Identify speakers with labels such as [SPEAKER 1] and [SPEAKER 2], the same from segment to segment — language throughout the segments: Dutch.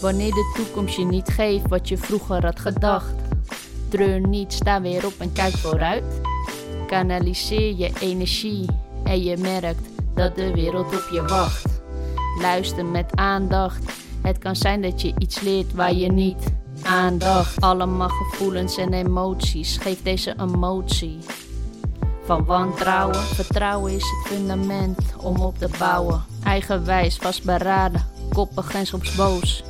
[SPEAKER 1] Wanneer de toekomst je niet geeft wat je vroeger had gedacht. Treur niet, sta weer op en kijk vooruit. Kanaliseer je energie en je merkt dat de wereld op je wacht. Luister met aandacht. Het kan zijn dat je iets leert waar je niet aandacht. Allemaal gevoelens en emoties. Geef deze emotie. Van wantrouwen, vertrouwen is het fundament om op te bouwen. Eigenwijs, vastberaden, koppig en soms boos.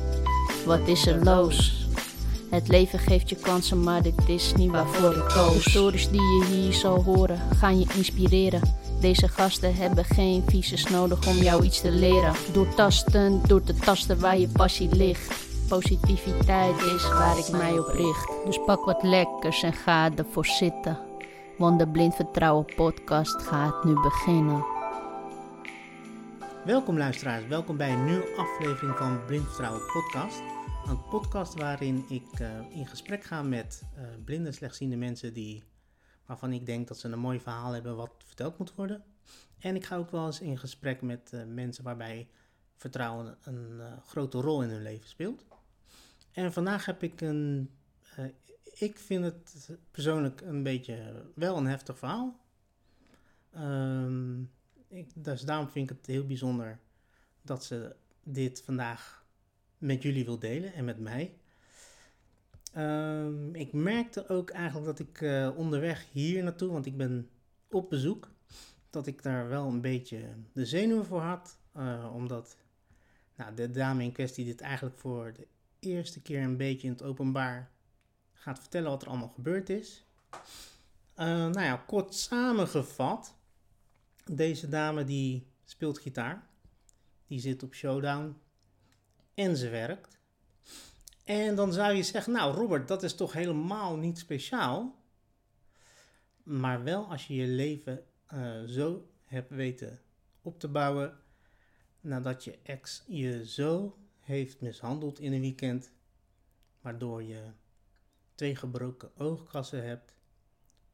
[SPEAKER 1] Wat is er los? Het leven geeft je kansen, maar dit is niet waarvoor ik koos. De stories die je hier zal horen, gaan je inspireren. Deze gasten hebben geen visus nodig om jou iets te leren. Door tasten, door te tasten waar je passie ligt. Positiviteit is waar ik mij op richt. Dus pak wat lekkers en ga ervoor zitten. Want de Blind Vertrouwen podcast gaat nu beginnen.
[SPEAKER 2] Welkom luisteraars, welkom bij een nieuwe aflevering van Blind Vertrouwen podcast. Een podcast waarin ik uh, in gesprek ga met uh, blinde slechtziende mensen die, waarvan ik denk dat ze een mooi verhaal hebben wat verteld moet worden. En ik ga ook wel eens in gesprek met uh, mensen waarbij vertrouwen een grote rol in hun leven speelt. En vandaag heb ik een, ik vind het persoonlijk een beetje wel een heftig verhaal. Um, ik, dus daarom vind ik het heel bijzonder dat ze dit vandaag met jullie wil delen en met mij. Um, ik merkte ook eigenlijk dat ik uh, onderweg hier naartoe, want ik ben op bezoek, dat ik daar wel een beetje de zenuwen voor had. Uh, omdat nou, de dame in kwestie dit eigenlijk voor de eerste keer een beetje in het openbaar gaat vertellen wat er allemaal gebeurd is. Uh, nou ja, kort samengevat deze dame die speelt gitaar. Die zit op Showdown. En ze werkt. En dan zou je zeggen, nou Robert, dat is toch helemaal niet speciaal. Maar wel als je je leven uh, zo hebt weten op te bouwen. Nadat je ex je zo heeft mishandeld in een weekend. Waardoor je twee gebroken oogkassen hebt.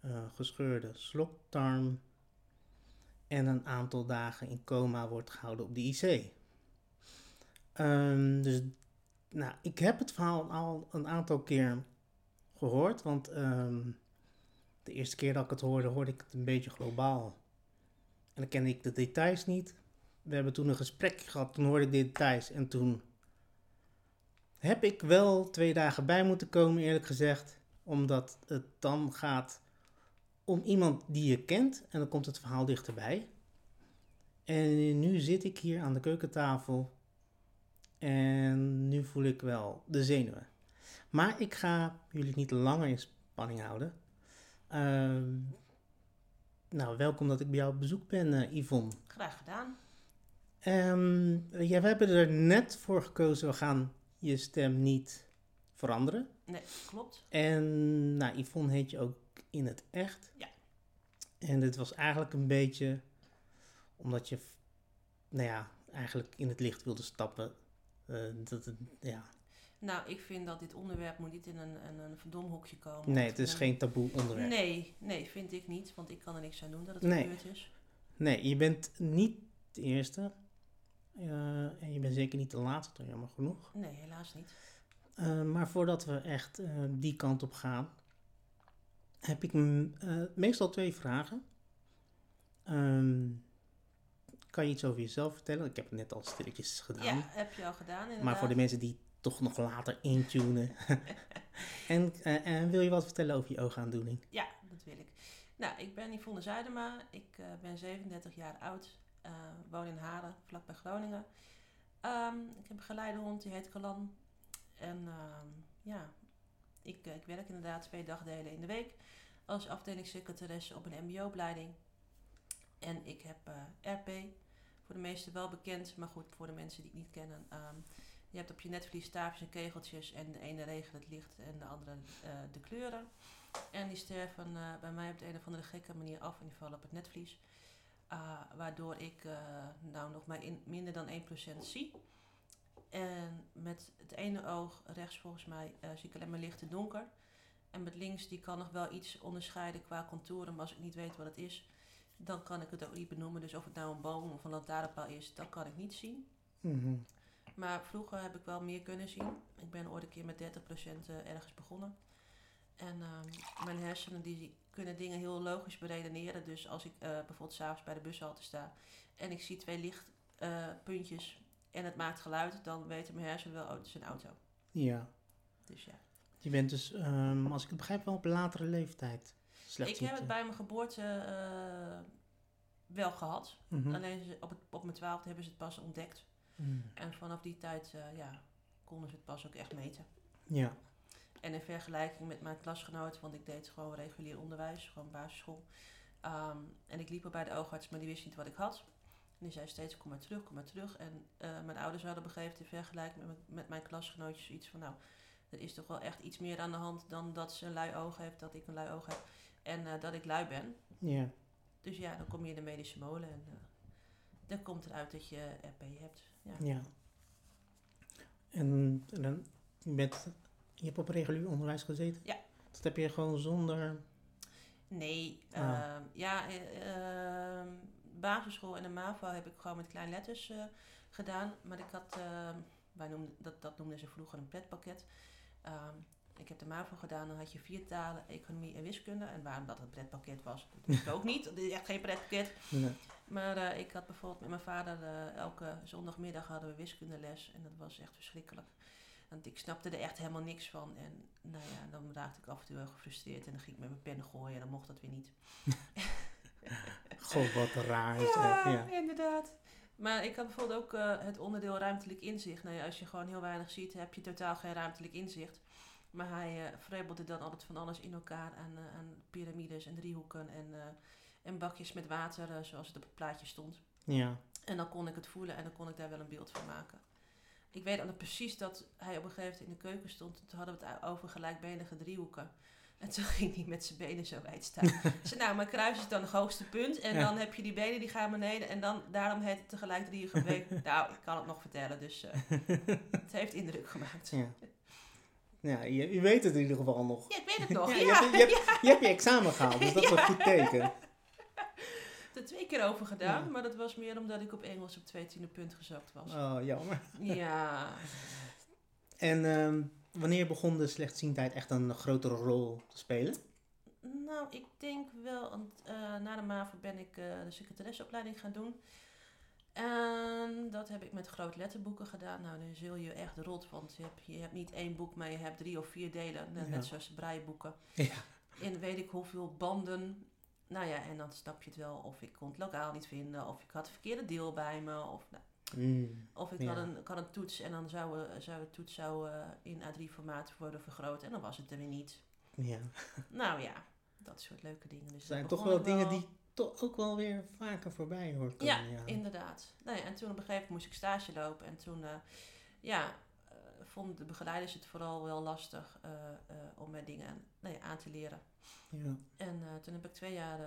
[SPEAKER 2] Uh, gescheurde slokdarm en een aantal dagen in coma wordt gehouden op de IC. Um, dus nou, ik heb het verhaal al een aantal keer gehoord, want um, de eerste keer dat ik het hoorde, hoorde ik het een beetje globaal. En dan kende ik de details niet. We hebben toen een gesprek gehad, toen hoorde ik de details en toen heb ik wel twee dagen bij moeten komen, eerlijk gezegd, omdat het dan gaat om iemand die je kent en dan komt het verhaal dichterbij. En nu zit ik hier aan de keukentafel en nu voel ik wel de zenuwen. Maar ik ga jullie niet langer in spanning houden. Uh, nou, welkom dat ik bij jou op bezoek ben, uh, Yvonne.
[SPEAKER 3] Graag gedaan.
[SPEAKER 2] Um, ja, we hebben er net voor gekozen, we gaan je stem niet veranderen.
[SPEAKER 3] Nee, klopt.
[SPEAKER 2] En nou, Yvonne heet je ook in het echt.
[SPEAKER 3] Ja.
[SPEAKER 2] En dit was eigenlijk een beetje omdat je, nou ja, eigenlijk in het licht wilde stappen. Uh, dat, ja.
[SPEAKER 3] Nou, ik vind dat dit onderwerp moet niet in een, een, een verdomhokje komen.
[SPEAKER 2] Nee, het is geen taboe onderwerp.
[SPEAKER 3] Nee, nee, vind ik niet. Want ik kan er niks aan doen dat het nee. gebeurd is.
[SPEAKER 2] Nee, je bent niet de eerste. Uh, en je bent zeker niet de laatste, jammer genoeg.
[SPEAKER 3] Nee, helaas niet.
[SPEAKER 2] Uh, maar voordat we echt die kant op gaan, heb ik meestal twee vragen. Um, kan je iets over jezelf vertellen? Ik heb het net al stilletjes gedaan.
[SPEAKER 3] Ja, heb je al gedaan inderdaad.
[SPEAKER 2] Maar voor de mensen die toch nog later intunen. en, en wil je wat vertellen over je oogaandoening?
[SPEAKER 3] Ja, dat wil ik. Nou, ik ben Yvonne Zuidema. Ik ben 37 jaar oud. Woon in Haren, vlakbij Groningen. Um, ik heb een geleidehond, die heet Kalan. En uh, ja, ik, ik werk inderdaad twee dagdelen in de week als afdelingssecretaresse op een mbo-opleiding. En ik heb RP, voor de meesten wel bekend, maar goed, voor de mensen die het niet kennen. Um, je hebt op je netvlies staafjes en kegeltjes en de ene regelt het licht en de andere uh, de kleuren. En die sterven uh, bij mij op de een of andere gekke manier af en die vallen op het netvlies. Uh, waardoor ik nou nog maar in, minder dan 1% zie. En met het ene oog, rechts volgens mij, zie ik alleen maar licht en donker. En met links, die kan nog wel iets onderscheiden qua contouren, maar als ik niet weet wat het is, dan kan ik het ook niet benoemen. Dus of het nou een boom of een lantaarnpaal is, dat kan ik niet zien.
[SPEAKER 2] Mm -hmm.
[SPEAKER 3] Maar vroeger heb ik wel meer kunnen zien. Ik ben ooit een keer met 30% eh, ergens begonnen. En ehm, mijn hersenen die kunnen dingen heel logisch beredeneren. Dus als ik uh, bijvoorbeeld s'avonds bij de bushalte sta en ik zie twee lichtpuntjes en het maakt geluid, dan weten mijn hersenen wel, oh, het is een auto.
[SPEAKER 2] Ja.
[SPEAKER 3] Dus ja.
[SPEAKER 2] Je bent dus, ehm, als ik het begrijp, wel op latere leeftijd slecht
[SPEAKER 3] Ik heb het bij mijn geboorte eh, wel gehad.
[SPEAKER 2] Mhm.
[SPEAKER 3] Alleen op, het, op mijn twaalfde hebben ze het pas ontdekt.
[SPEAKER 2] Mm.
[SPEAKER 3] En vanaf die tijd eh, ja, konden ze het pas ook echt meten.
[SPEAKER 2] Ja.
[SPEAKER 3] En in vergelijking met mijn klasgenoten, want ik deed gewoon regulier onderwijs, gewoon basisschool. Ehm, en ik liep er bij de oogarts, maar die wist niet wat ik had. En die zei steeds, kom maar terug, kom maar terug. En eh, mijn ouders hadden begrepen in vergelijking met, met mijn klasgenootjes iets van, nou, er is toch wel echt iets meer aan de hand dan dat ze een lui oog heeft, dat ik een lui oog heb. En eh, dat ik lui ben.
[SPEAKER 2] Ja.
[SPEAKER 3] Dus ja, dan kom je in de medische molen en eh, dan komt eruit dat je RP hebt. Ja.
[SPEAKER 2] Ja. En, en dan, je, bent, je hebt op regulier onderwijs gezeten?
[SPEAKER 3] Ja.
[SPEAKER 2] Dat heb je gewoon zonder...
[SPEAKER 3] Nee,
[SPEAKER 2] Ah.
[SPEAKER 3] ehm, ja, eh, ehm, basisschool en de MAVO heb ik gewoon met kleine letters eh, gedaan. Maar ik had, ehm, wij noemden, dat, dat noemden ze vroeger een pretpakket. Ehm, ik heb de MAVO gedaan, dan had je vier talen, economie en wiskunde. En waarom dat een pretpakket was, dat wist ik ook niet. Het is echt geen pretpakket.
[SPEAKER 2] Nee.
[SPEAKER 3] Maar eh, ik had bijvoorbeeld met mijn vader eh, elke zondagmiddag hadden we wiskundeles. En dat was echt verschrikkelijk. Want ik snapte er echt helemaal niks van. En nou ja, dan raakte ik af en toe heel gefrustreerd. En dan ging ik met mijn pen gooien en dan mocht dat weer niet.
[SPEAKER 2] God, wat raar
[SPEAKER 3] Ja.
[SPEAKER 2] Ja.
[SPEAKER 3] inderdaad. Maar ik had bijvoorbeeld ook eh, het onderdeel ruimtelijk inzicht. Nou ja, als je gewoon heel weinig ziet, heb je totaal geen ruimtelijk inzicht. Maar hij vrebbelde dan altijd van alles in elkaar aan, eh, aan piramides en driehoeken en, en bakjes met water, zoals het op het plaatje stond.
[SPEAKER 2] Ja.
[SPEAKER 3] En dan kon ik het voelen en dan kon ik daar wel een beeld van maken. Ik weet dan precies dat hij op een gegeven moment in de keuken stond. Toen hadden we het over gelijkbenige driehoeken. En toen ging hij met zijn benen zo wijd staan. Zei, nou, mijn kruis is dan het hoogste punt. En
[SPEAKER 2] Ja.
[SPEAKER 3] dan heb je die benen die gaan beneden. En dan, daarom heet het tegelijk driehoek. nou, ik kan het nog vertellen. Dus eh, het heeft indruk gemaakt.
[SPEAKER 2] ja. Ja, je, je weet het in ieder geval nog.
[SPEAKER 3] Ja, ik weet het nog.
[SPEAKER 2] Ja,
[SPEAKER 3] Ja,
[SPEAKER 2] je, hebt, je, hebt, je hebt je examen gehaald, dus dat is een goed teken.
[SPEAKER 3] Ik heb er twee keer over gedaan. Maar dat was meer omdat ik op Engels op twee tiende punt gezakt was.
[SPEAKER 2] Oh, jammer.
[SPEAKER 3] Ja,
[SPEAKER 2] En ehm, wanneer begon de slechtziendheid echt een grotere rol te spelen?
[SPEAKER 3] Nou, ik denk wel, want eh, na de MAVO ben ik eh, de secretaresseopleiding gaan doen. En dat heb ik met grootletterboeken gedaan. Nou, dan zul je echt rot, want je hebt, je hebt niet één boek, maar je hebt drie of vier delen. Net,
[SPEAKER 2] Ja.
[SPEAKER 3] net zoals braaiboeken.
[SPEAKER 2] Ja.
[SPEAKER 3] In weet ik hoeveel banden. Nou ja, en dan snap je het wel of ik kon het lokaal niet vinden, of ik had het verkeerde deel bij me, of, nou,
[SPEAKER 2] Mm,
[SPEAKER 3] of ik
[SPEAKER 2] Ja.
[SPEAKER 3] had, een, ik had een toets en dan zou, eh, zou de toets zou, eh, in A3-formaat worden vergroot en dan was het er weer niet.
[SPEAKER 2] ja.
[SPEAKER 3] Nou ja, dat soort leuke dingen. Dus
[SPEAKER 2] zijn toch wel dingen die toch ook wel weer vaker voorbij hoort komen.
[SPEAKER 3] Ja,
[SPEAKER 2] Ja,
[SPEAKER 3] inderdaad. Nou ja, en toen op een gegeven moment moest ik stage lopen. En toen eh, ja, vonden de begeleiders het vooral wel lastig om mij dingen nou aan te leren.
[SPEAKER 2] Ja.
[SPEAKER 3] En toen heb ik twee jaar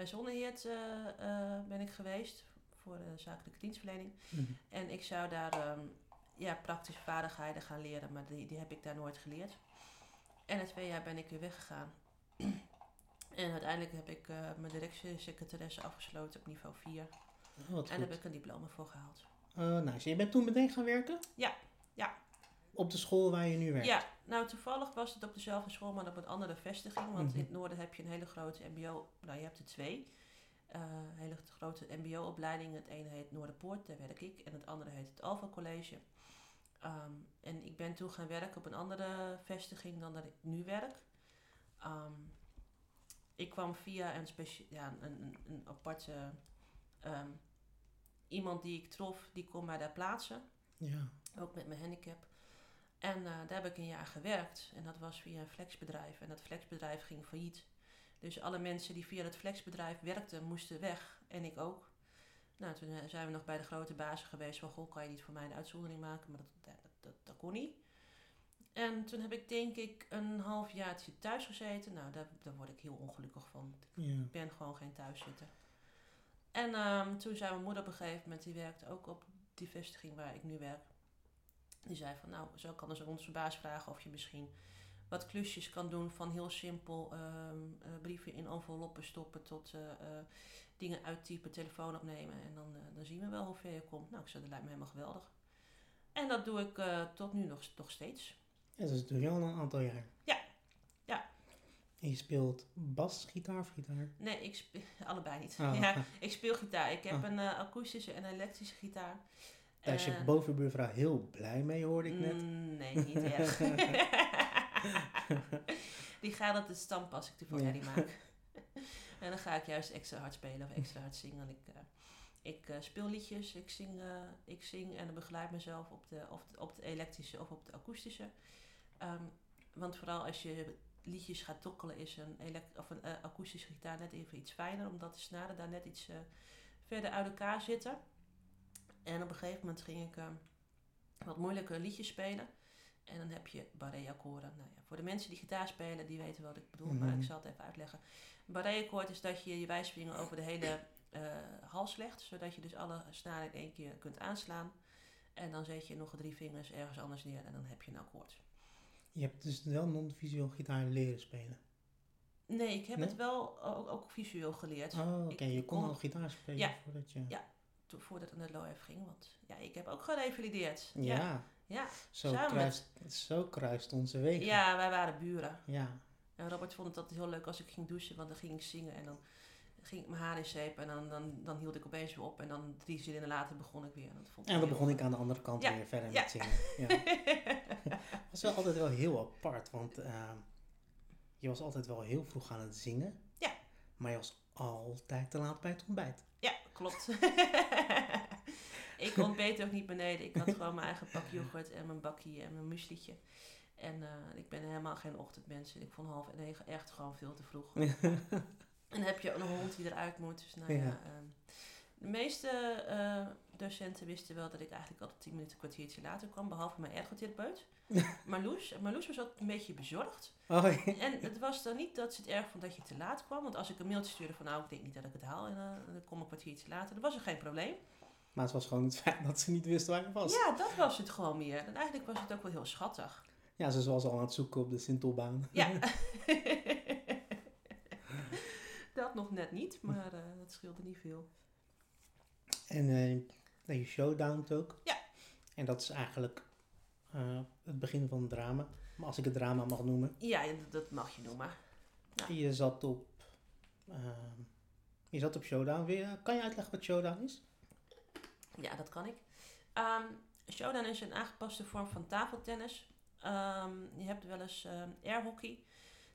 [SPEAKER 3] bij Zonneheert eh, eh, ben ik geweest voor de zakelijke dienstverlening.
[SPEAKER 2] Mhm.
[SPEAKER 3] En ik zou daar ehm, ja, praktische vaardigheden gaan leren, maar die, die heb ik daar nooit geleerd. En na twee jaar ben ik weer weggegaan. En uiteindelijk heb ik eh, mijn directiesecretaresse afgesloten op niveau 4.
[SPEAKER 2] Oh, wat
[SPEAKER 3] En daar heb ik een diploma voor gehaald.
[SPEAKER 2] Oh, nice. Je bent toen meteen gaan werken?
[SPEAKER 3] Ja, ja.
[SPEAKER 2] Op de school waar je nu werkt?
[SPEAKER 3] Ja, nou toevallig was het op dezelfde school, maar op een andere vestiging. Want
[SPEAKER 2] Mhm.
[SPEAKER 3] in het noorden heb je een hele grote mbo, nou je hebt er twee. Eh, hele grote mbo-opleidingen. Het ene heet Noorderpoort, daar werk ik. En het andere heet het Alpha College. Ehm, en ik ben toen gaan werken op een andere vestiging dan dat ik nu werk. Ehm, ik kwam via een, ja, een, een, een aparte... ehm, iemand die ik trof, die kon mij daar plaatsen.
[SPEAKER 2] Ja.
[SPEAKER 3] Ook met mijn handicap. En eh, daar heb ik een jaar gewerkt. En dat was via een flexbedrijf. En dat flexbedrijf ging failliet. Dus alle mensen die via het flexbedrijf werkten, moesten weg. En ik ook. Nou, toen eh, zijn we nog bij de grote bazen geweest. Van, goh, kan je niet voor mij een uitzondering maken? Maar dat, dat, dat, kon niet. En toen heb ik denk ik een half jaartje thuis gezeten. Nou, daar, daar word ik heel ongelukkig van.
[SPEAKER 2] ja.
[SPEAKER 3] Ik ben gewoon geen thuiszitter. En ehm, toen zei mijn moeder op een gegeven moment, die werkte ook op die vestiging waar ik nu werk. Die zei van, nou, zo kan dus onze baas vragen of je misschien wat klusjes kan doen van heel simpel ehm, eh, brieven in enveloppen stoppen tot eh, eh, dingen uittypen, telefoon opnemen. En dan, dan zien we wel hoe ver je komt. Nou, ik zei, dat lijkt me helemaal geweldig. En dat doe ik tot nu nog, nog steeds.
[SPEAKER 2] Ja, dus dat doe je al een aantal jaar.
[SPEAKER 3] Ja. Ja.
[SPEAKER 2] En je speelt bas, gitaar of gitaar?
[SPEAKER 3] Nee, ik speel allebei niet.
[SPEAKER 2] Oh,
[SPEAKER 3] ja,
[SPEAKER 2] ah.
[SPEAKER 3] ik speel gitaar. Ik heb
[SPEAKER 2] Oh.
[SPEAKER 3] een akoestische en een elektrische gitaar.
[SPEAKER 2] Daar is je bovenbuurvrouw heel blij mee, hoorde ik net.
[SPEAKER 3] mm, nee, niet erg. die gaat op de stamp als ik de voor herrie maak. en dan ga ik juist extra hard spelen of extra hard zingen. Ik, eh, ik eh, speel liedjes, ik zing, eh, ik zing en dan begeleid mezelf op de, de, op de elektrische of op de akoestische. Ehm, want vooral als je liedjes gaat tokkelen is een, elek- of een akoestische gitaar net even iets fijner. Omdat de snaren daar net iets verder uit elkaar zitten. En op een gegeven moment ging ik wat moeilijke liedjes spelen. En dan heb je barré-akkoorden. Nou ja, voor de mensen die gitaar spelen, die weten wat ik bedoel. Maar
[SPEAKER 2] Mhm.
[SPEAKER 3] ik zal het even uitleggen. Een barré-akkoord is dat je je wijsvinger over de hele eh, hals legt. Zodat je dus alle snaren in één keer kunt aanslaan. En dan zet je nog drie vingers ergens anders neer en dan heb je een akkoord.
[SPEAKER 2] Je hebt dus wel non-visueel gitaar leren spelen.
[SPEAKER 3] Nee, ik heb
[SPEAKER 2] Nee?
[SPEAKER 3] het wel ook, ook visueel geleerd.
[SPEAKER 2] Oh, oké. Je kon
[SPEAKER 3] kon-
[SPEAKER 2] al gitaar spelen
[SPEAKER 3] Ja.
[SPEAKER 2] voordat je...
[SPEAKER 3] Ja. Voordat het naar de LOF ging. Want ja, ik heb ook gerevalideerd.
[SPEAKER 2] Ja,
[SPEAKER 3] Ja, ja.
[SPEAKER 2] Zo,
[SPEAKER 3] samen
[SPEAKER 2] kruist, zo kruist onze wegen.
[SPEAKER 3] ja wij waren buren.
[SPEAKER 2] Ja.
[SPEAKER 3] En Robert vond het altijd heel leuk als ik ging douchen, want dan ging ik zingen en dan ging ik mijn haar in zeep en dan, dan, dan hield ik opeens weer op en dan drie zinnen later begon ik weer. En, dat vond
[SPEAKER 2] En dan begon ik aan de andere kant
[SPEAKER 3] Ja,
[SPEAKER 2] weer verder
[SPEAKER 3] ja.
[SPEAKER 2] met zingen. Ja. Het was wel altijd wel heel apart, want eh, je was altijd wel heel vroeg aan het zingen.
[SPEAKER 3] Ja.
[SPEAKER 2] Maar je was altijd te laat bij het ontbijt.
[SPEAKER 3] Ja, klopt. ik ontbeet ook niet beneden. Ik had gewoon mijn eigen pak yoghurt en mijn bakkie en mijn mueslietje. En eh, ik ben helemaal geen ochtendmens. en Ik vond half negen echt gewoon veel te vroeg. en dan heb je een hond die eruit moet. Dus nou ja,
[SPEAKER 2] Ja.
[SPEAKER 3] ehm, de meeste eh, docenten wisten wel dat ik eigenlijk altijd tien minuten, een kwartiertje later kwam. Behalve mijn ergotherapeut. Marloes. Marloes was altijd een beetje bezorgd.
[SPEAKER 2] Oh, ja.
[SPEAKER 3] En het was dan niet dat ze het erg vond dat je te laat kwam. Want als ik een mailtje stuurde van nou, ik denk niet dat ik het haal. En eh, dan kom een kwartiertje later. Dan was er geen probleem.
[SPEAKER 2] Maar het was gewoon het feit dat ze niet wist waar je was.
[SPEAKER 3] Ja, dat was het gewoon meer. En eigenlijk was het ook wel heel schattig.
[SPEAKER 2] Ja, ze was al aan het zoeken op de Sintelbaan.
[SPEAKER 3] Ja. dat nog net niet, maar eh dat scheelde niet veel.
[SPEAKER 2] En eh je showdownt ook.
[SPEAKER 3] Ja.
[SPEAKER 2] En dat is eigenlijk eh, het begin van het drama. Maar als ik het drama mag noemen.
[SPEAKER 3] Ja, dat- mag je noemen. Ja.
[SPEAKER 2] Je zat op... ehm, je zat op showdown. Weer, kan je uitleggen wat showdown is?
[SPEAKER 3] Ja, dat kan ik. Ehm showdown is een aangepaste vorm van tafeltennis. Ehm, je hebt wel eens ehm airhockey.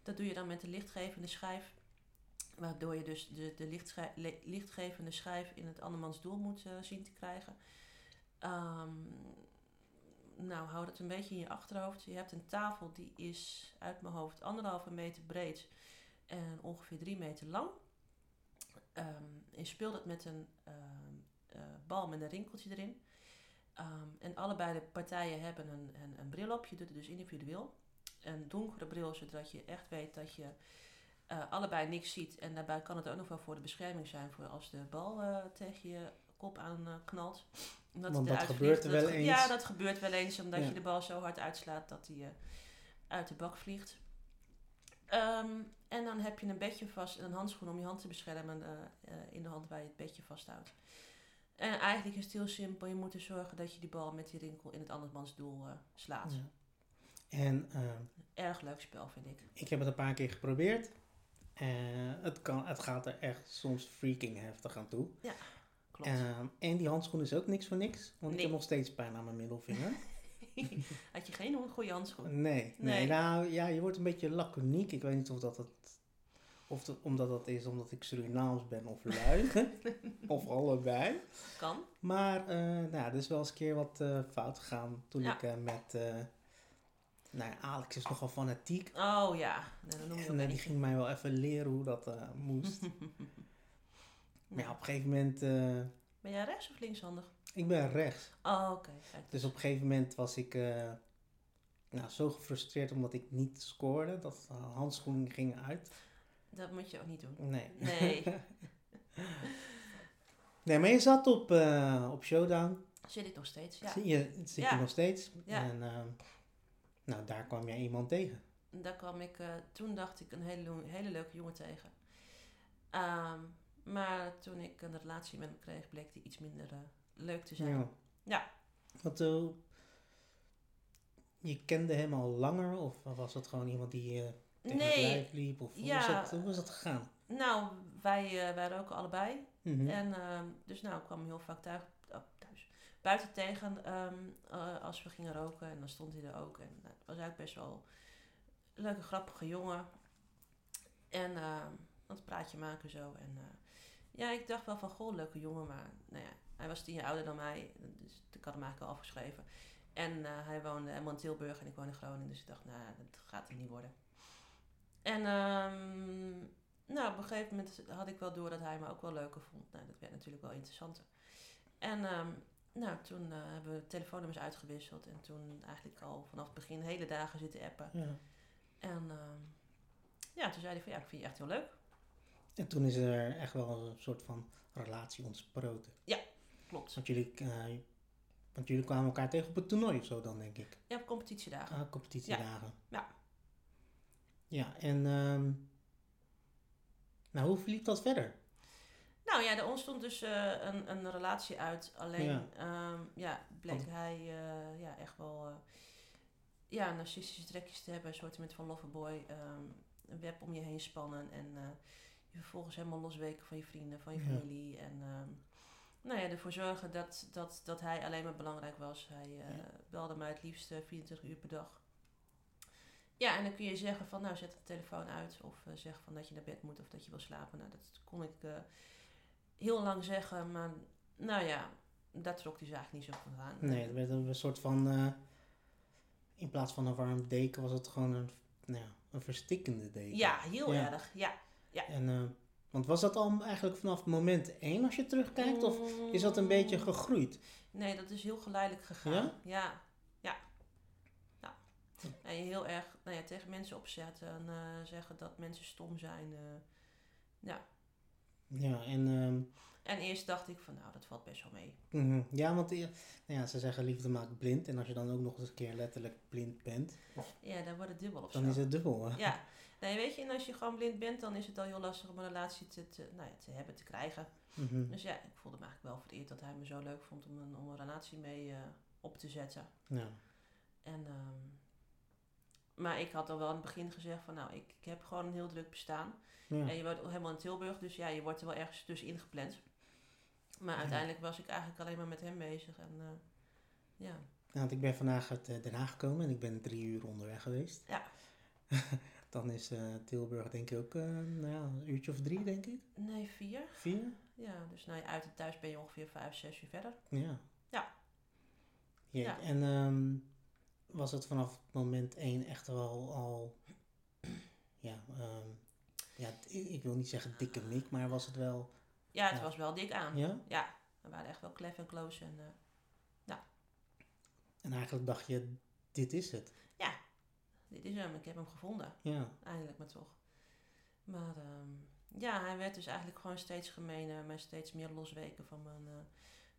[SPEAKER 3] Dat doe je dan met een lichtgevende schijf. Waardoor je dus de, de lichtgevende schijf in het andermans doel moet eh, zien te krijgen. Nou, hou dat een beetje in je achterhoofd. Je hebt een tafel die is uit mijn hoofd anderhalve meter breed en ongeveer drie meter lang. Je speelt het met een ehm, eh, bal met een rinkeltje erin. Ehm, en allebei de partijen hebben een, een, een bril op. Je doet het dus individueel. Een donkere bril, zodat je echt weet dat je eh, allebei niks ziet. En daarbij kan het ook nog wel voor de bescherming zijn voor als de bal eh, tegen je kop aan knalt. Omdat
[SPEAKER 2] Want dat gebeurt
[SPEAKER 3] Dat
[SPEAKER 2] wel
[SPEAKER 3] ge-
[SPEAKER 2] eens.
[SPEAKER 3] Ja, dat gebeurt wel eens, omdat
[SPEAKER 2] Ja.
[SPEAKER 3] je de bal zo hard uitslaat dat hij uit de bak vliegt. Ehm, en dan heb je een bedje vast en een handschoen om je hand te beschermen in de hand waar je het bedje vasthoudt. En eigenlijk is het heel simpel. Je moet er zorgen dat je die bal met die rinkel in het andermans doel eh, slaat.
[SPEAKER 2] Ja. En ehm,
[SPEAKER 3] Erg leuk spel, vind ik.
[SPEAKER 2] ik heb het een paar keer geprobeerd. En het, kan, het gaat er echt soms freaking heftig aan toe.
[SPEAKER 3] Klopt.
[SPEAKER 2] Ehm, en die handschoen is ook niks voor niks. Want ik heb nog steeds pijn aan mijn middelvinger.
[SPEAKER 3] Had je geen goede handschoen?
[SPEAKER 2] Nee, nee.
[SPEAKER 3] Nee.
[SPEAKER 2] Nou ja, je wordt een beetje laconiek. Ik weet niet of dat het... Of dat, omdat dat is omdat ik Surinaams ben of lui. of allebei.
[SPEAKER 3] Kan.
[SPEAKER 2] Maar eh nou, er is wel eens een keer wat eh, fout gegaan toen
[SPEAKER 3] Ja.
[SPEAKER 2] ik eh, met... nou ja, Alex is nogal fanatiek.
[SPEAKER 3] Oh ja, dan noem je
[SPEAKER 2] En die ging mij wel even leren hoe dat moest. maar ja, op een gegeven moment...
[SPEAKER 3] Ben jij rechts of linkshandig?
[SPEAKER 2] ik ben rechts.
[SPEAKER 3] Oh, oké.
[SPEAKER 2] Dus op een gegeven moment was ik nou, zo gefrustreerd omdat ik niet scoorde. Dat de handschoenen gingen uit.
[SPEAKER 3] Dat moet je ook niet doen.
[SPEAKER 2] Nee.
[SPEAKER 3] Nee.
[SPEAKER 2] nee, maar je zat op, eh, op Showdown.
[SPEAKER 3] Zit ik nog steeds, ja.
[SPEAKER 2] Zie Je, zit
[SPEAKER 3] Ja.
[SPEAKER 2] je nog steeds.
[SPEAKER 3] Ja.
[SPEAKER 2] En ehm, nou, daar kwam jij iemand tegen.
[SPEAKER 3] Daar kwam ik, eh, toen dacht ik een hele, hele leuke jongen tegen. Ehm, maar toen ik een relatie met hem kreeg, bleek die iets minder eh, leuk te zijn.
[SPEAKER 2] Ja.
[SPEAKER 3] Ja.
[SPEAKER 2] Want, eh, je kende hem al langer of was het gewoon iemand die eh het
[SPEAKER 3] Nee,
[SPEAKER 2] lijf liep? Of hoe,
[SPEAKER 3] ja.
[SPEAKER 2] is dat, hoe is dat gegaan?
[SPEAKER 3] nou, wij, eh wij roken allebei.
[SPEAKER 2] Mhm.
[SPEAKER 3] En ehm, dus nou, ik kwam heel vaak thuis, oh, thuis buiten tegen ehm, eh, als we gingen roken. En dan stond hij er ook. En nou, het was eigenlijk best wel een leuke, grappige jongen. En ehm dat praatje maken zo. En eh, ja, ik dacht wel van, goh, leuke jongen. Maar nou ja, hij was tien jaar ouder dan mij. Dus ik had hem eigenlijk al afgeschreven. En eh, hij woonde helemaal in Tilburg en ik woon in Groningen. Dus ik dacht, nou, dat gaat hem niet worden. En ehm, nou, op een gegeven moment had ik wel door dat hij me ook wel leuker vond. Nou, dat werd natuurlijk wel interessanter. En ehm, nou, toen eh, hebben we telefoonnummers uitgewisseld. En toen eigenlijk al vanaf het begin hele dagen zitten appen.
[SPEAKER 2] Ja.
[SPEAKER 3] En ehm, ja, toen zei hij van ja, ik vind je echt heel leuk.
[SPEAKER 2] En toen is er echt wel een soort van relatie ontsproten.
[SPEAKER 3] Klopt.
[SPEAKER 2] Want jullie, eh, want jullie kwamen elkaar tegen op het toernooi of zo dan, denk ik.
[SPEAKER 3] Ja, op competitiedagen.
[SPEAKER 2] Ah, competitiedagen.
[SPEAKER 3] Ja.
[SPEAKER 2] Ja, en ehm, nou, hoe verliep dat verder?
[SPEAKER 3] Nou ja, er ontstond dus eh, een, een relatie uit. Alleen,
[SPEAKER 2] Ja.
[SPEAKER 3] ja, ja bleek
[SPEAKER 2] Want-
[SPEAKER 3] hij eh, ja, echt wel eh, ja, narcistische trekjes te hebben. Een soort met van loverboy. ehm een web om je heen spannen. En je vervolgens helemaal losweken van je vrienden, van je
[SPEAKER 2] Ja.
[SPEAKER 3] familie. En ehm, nou ja, ervoor zorgen dat, dat, dat hij alleen maar belangrijk was. Hij
[SPEAKER 2] Ja.
[SPEAKER 3] belde mij het liefst eh, 24 uur per dag. Ja, en dan kun je zeggen van nou zet de telefoon uit. Of eh, zeg van dat je naar bed moet of dat je wil slapen. Nou, dat kon ik eh, heel lang zeggen. Maar nou ja, daar trok hij zich eigenlijk niet zo van aan.
[SPEAKER 2] Nee, het werd een soort van, eh, in plaats van een warm deken was het gewoon een, nou ja, een verstikkende deken.
[SPEAKER 3] Ja, heel
[SPEAKER 2] Ja.
[SPEAKER 3] erg. Ja.
[SPEAKER 2] En, eh, want was dat al eigenlijk vanaf moment één als je terugkijkt? Of is dat een beetje
[SPEAKER 3] Mm,
[SPEAKER 2] gegroeid?
[SPEAKER 3] Nee, dat is heel geleidelijk gegaan.
[SPEAKER 2] Ja?
[SPEAKER 3] Ja, ja. En je heel erg nou ja, tegen mensen opzetten en eh, zeggen dat mensen stom zijn. eh. ja.
[SPEAKER 2] Ja, en ehm,
[SPEAKER 3] En eerst dacht ik van nou, dat valt best wel mee.
[SPEAKER 2] mhm. ja, want eh, nou ja, ze zeggen liefde maakt blind. En als je dan ook nog eens een keer letterlijk blind bent,
[SPEAKER 3] Ja, dan wordt het dubbel of
[SPEAKER 2] dan
[SPEAKER 3] zo.
[SPEAKER 2] is het dubbel. hè?
[SPEAKER 3] Ja, nee, weet je, en als je gewoon blind bent, dan is het al heel lastig om een relatie te, te, nou ja, te hebben, te krijgen.
[SPEAKER 2] Mhm.
[SPEAKER 3] Dus ja, ik voelde me eigenlijk wel vereerd dat hij me zo leuk vond om een, om een relatie mee op te zetten.
[SPEAKER 2] Ja.
[SPEAKER 3] En, ehm, maar ik had al wel in het begin gezegd van nou, ik, ik heb gewoon een heel druk bestaan.
[SPEAKER 2] Ja.
[SPEAKER 3] En je woont helemaal in Tilburg, dus ja, je wordt er wel ergens tussenin gepland. Maar
[SPEAKER 2] Ja.
[SPEAKER 3] uiteindelijk was ik eigenlijk alleen maar met hem bezig. En eh, ja,
[SPEAKER 2] Nou, want ik ben vandaag uit eh, Den Haag gekomen en ik ben drie uur onderweg geweest.
[SPEAKER 3] Ja.
[SPEAKER 2] dan is eh, Tilburg denk ik ook nou ja, een uurtje of drie, denk ik.
[SPEAKER 3] nee, vier.
[SPEAKER 2] Vier?
[SPEAKER 3] Ja, dus nou, uit en thuis ben je ongeveer vijf, zes uur verder.
[SPEAKER 2] Ja.
[SPEAKER 3] Ja. Ja.
[SPEAKER 2] En ehm, was het vanaf moment één echt wel al, ja, ehm, ja, ik wil niet zeggen dikke mik, maar was het wel,
[SPEAKER 3] Ja, het
[SPEAKER 2] Ja.
[SPEAKER 3] was wel dik aan.
[SPEAKER 2] ja?
[SPEAKER 3] Ja, we waren echt wel klef en close. En, eh,
[SPEAKER 2] En eigenlijk dacht je, dit is het.
[SPEAKER 3] dit is hem, ik heb hem gevonden.
[SPEAKER 2] Ja.
[SPEAKER 3] Eindelijk maar toch. Maar ehm, ja, hij werd dus eigenlijk gewoon steeds gemener, maar steeds meer losweken van mijn, eh,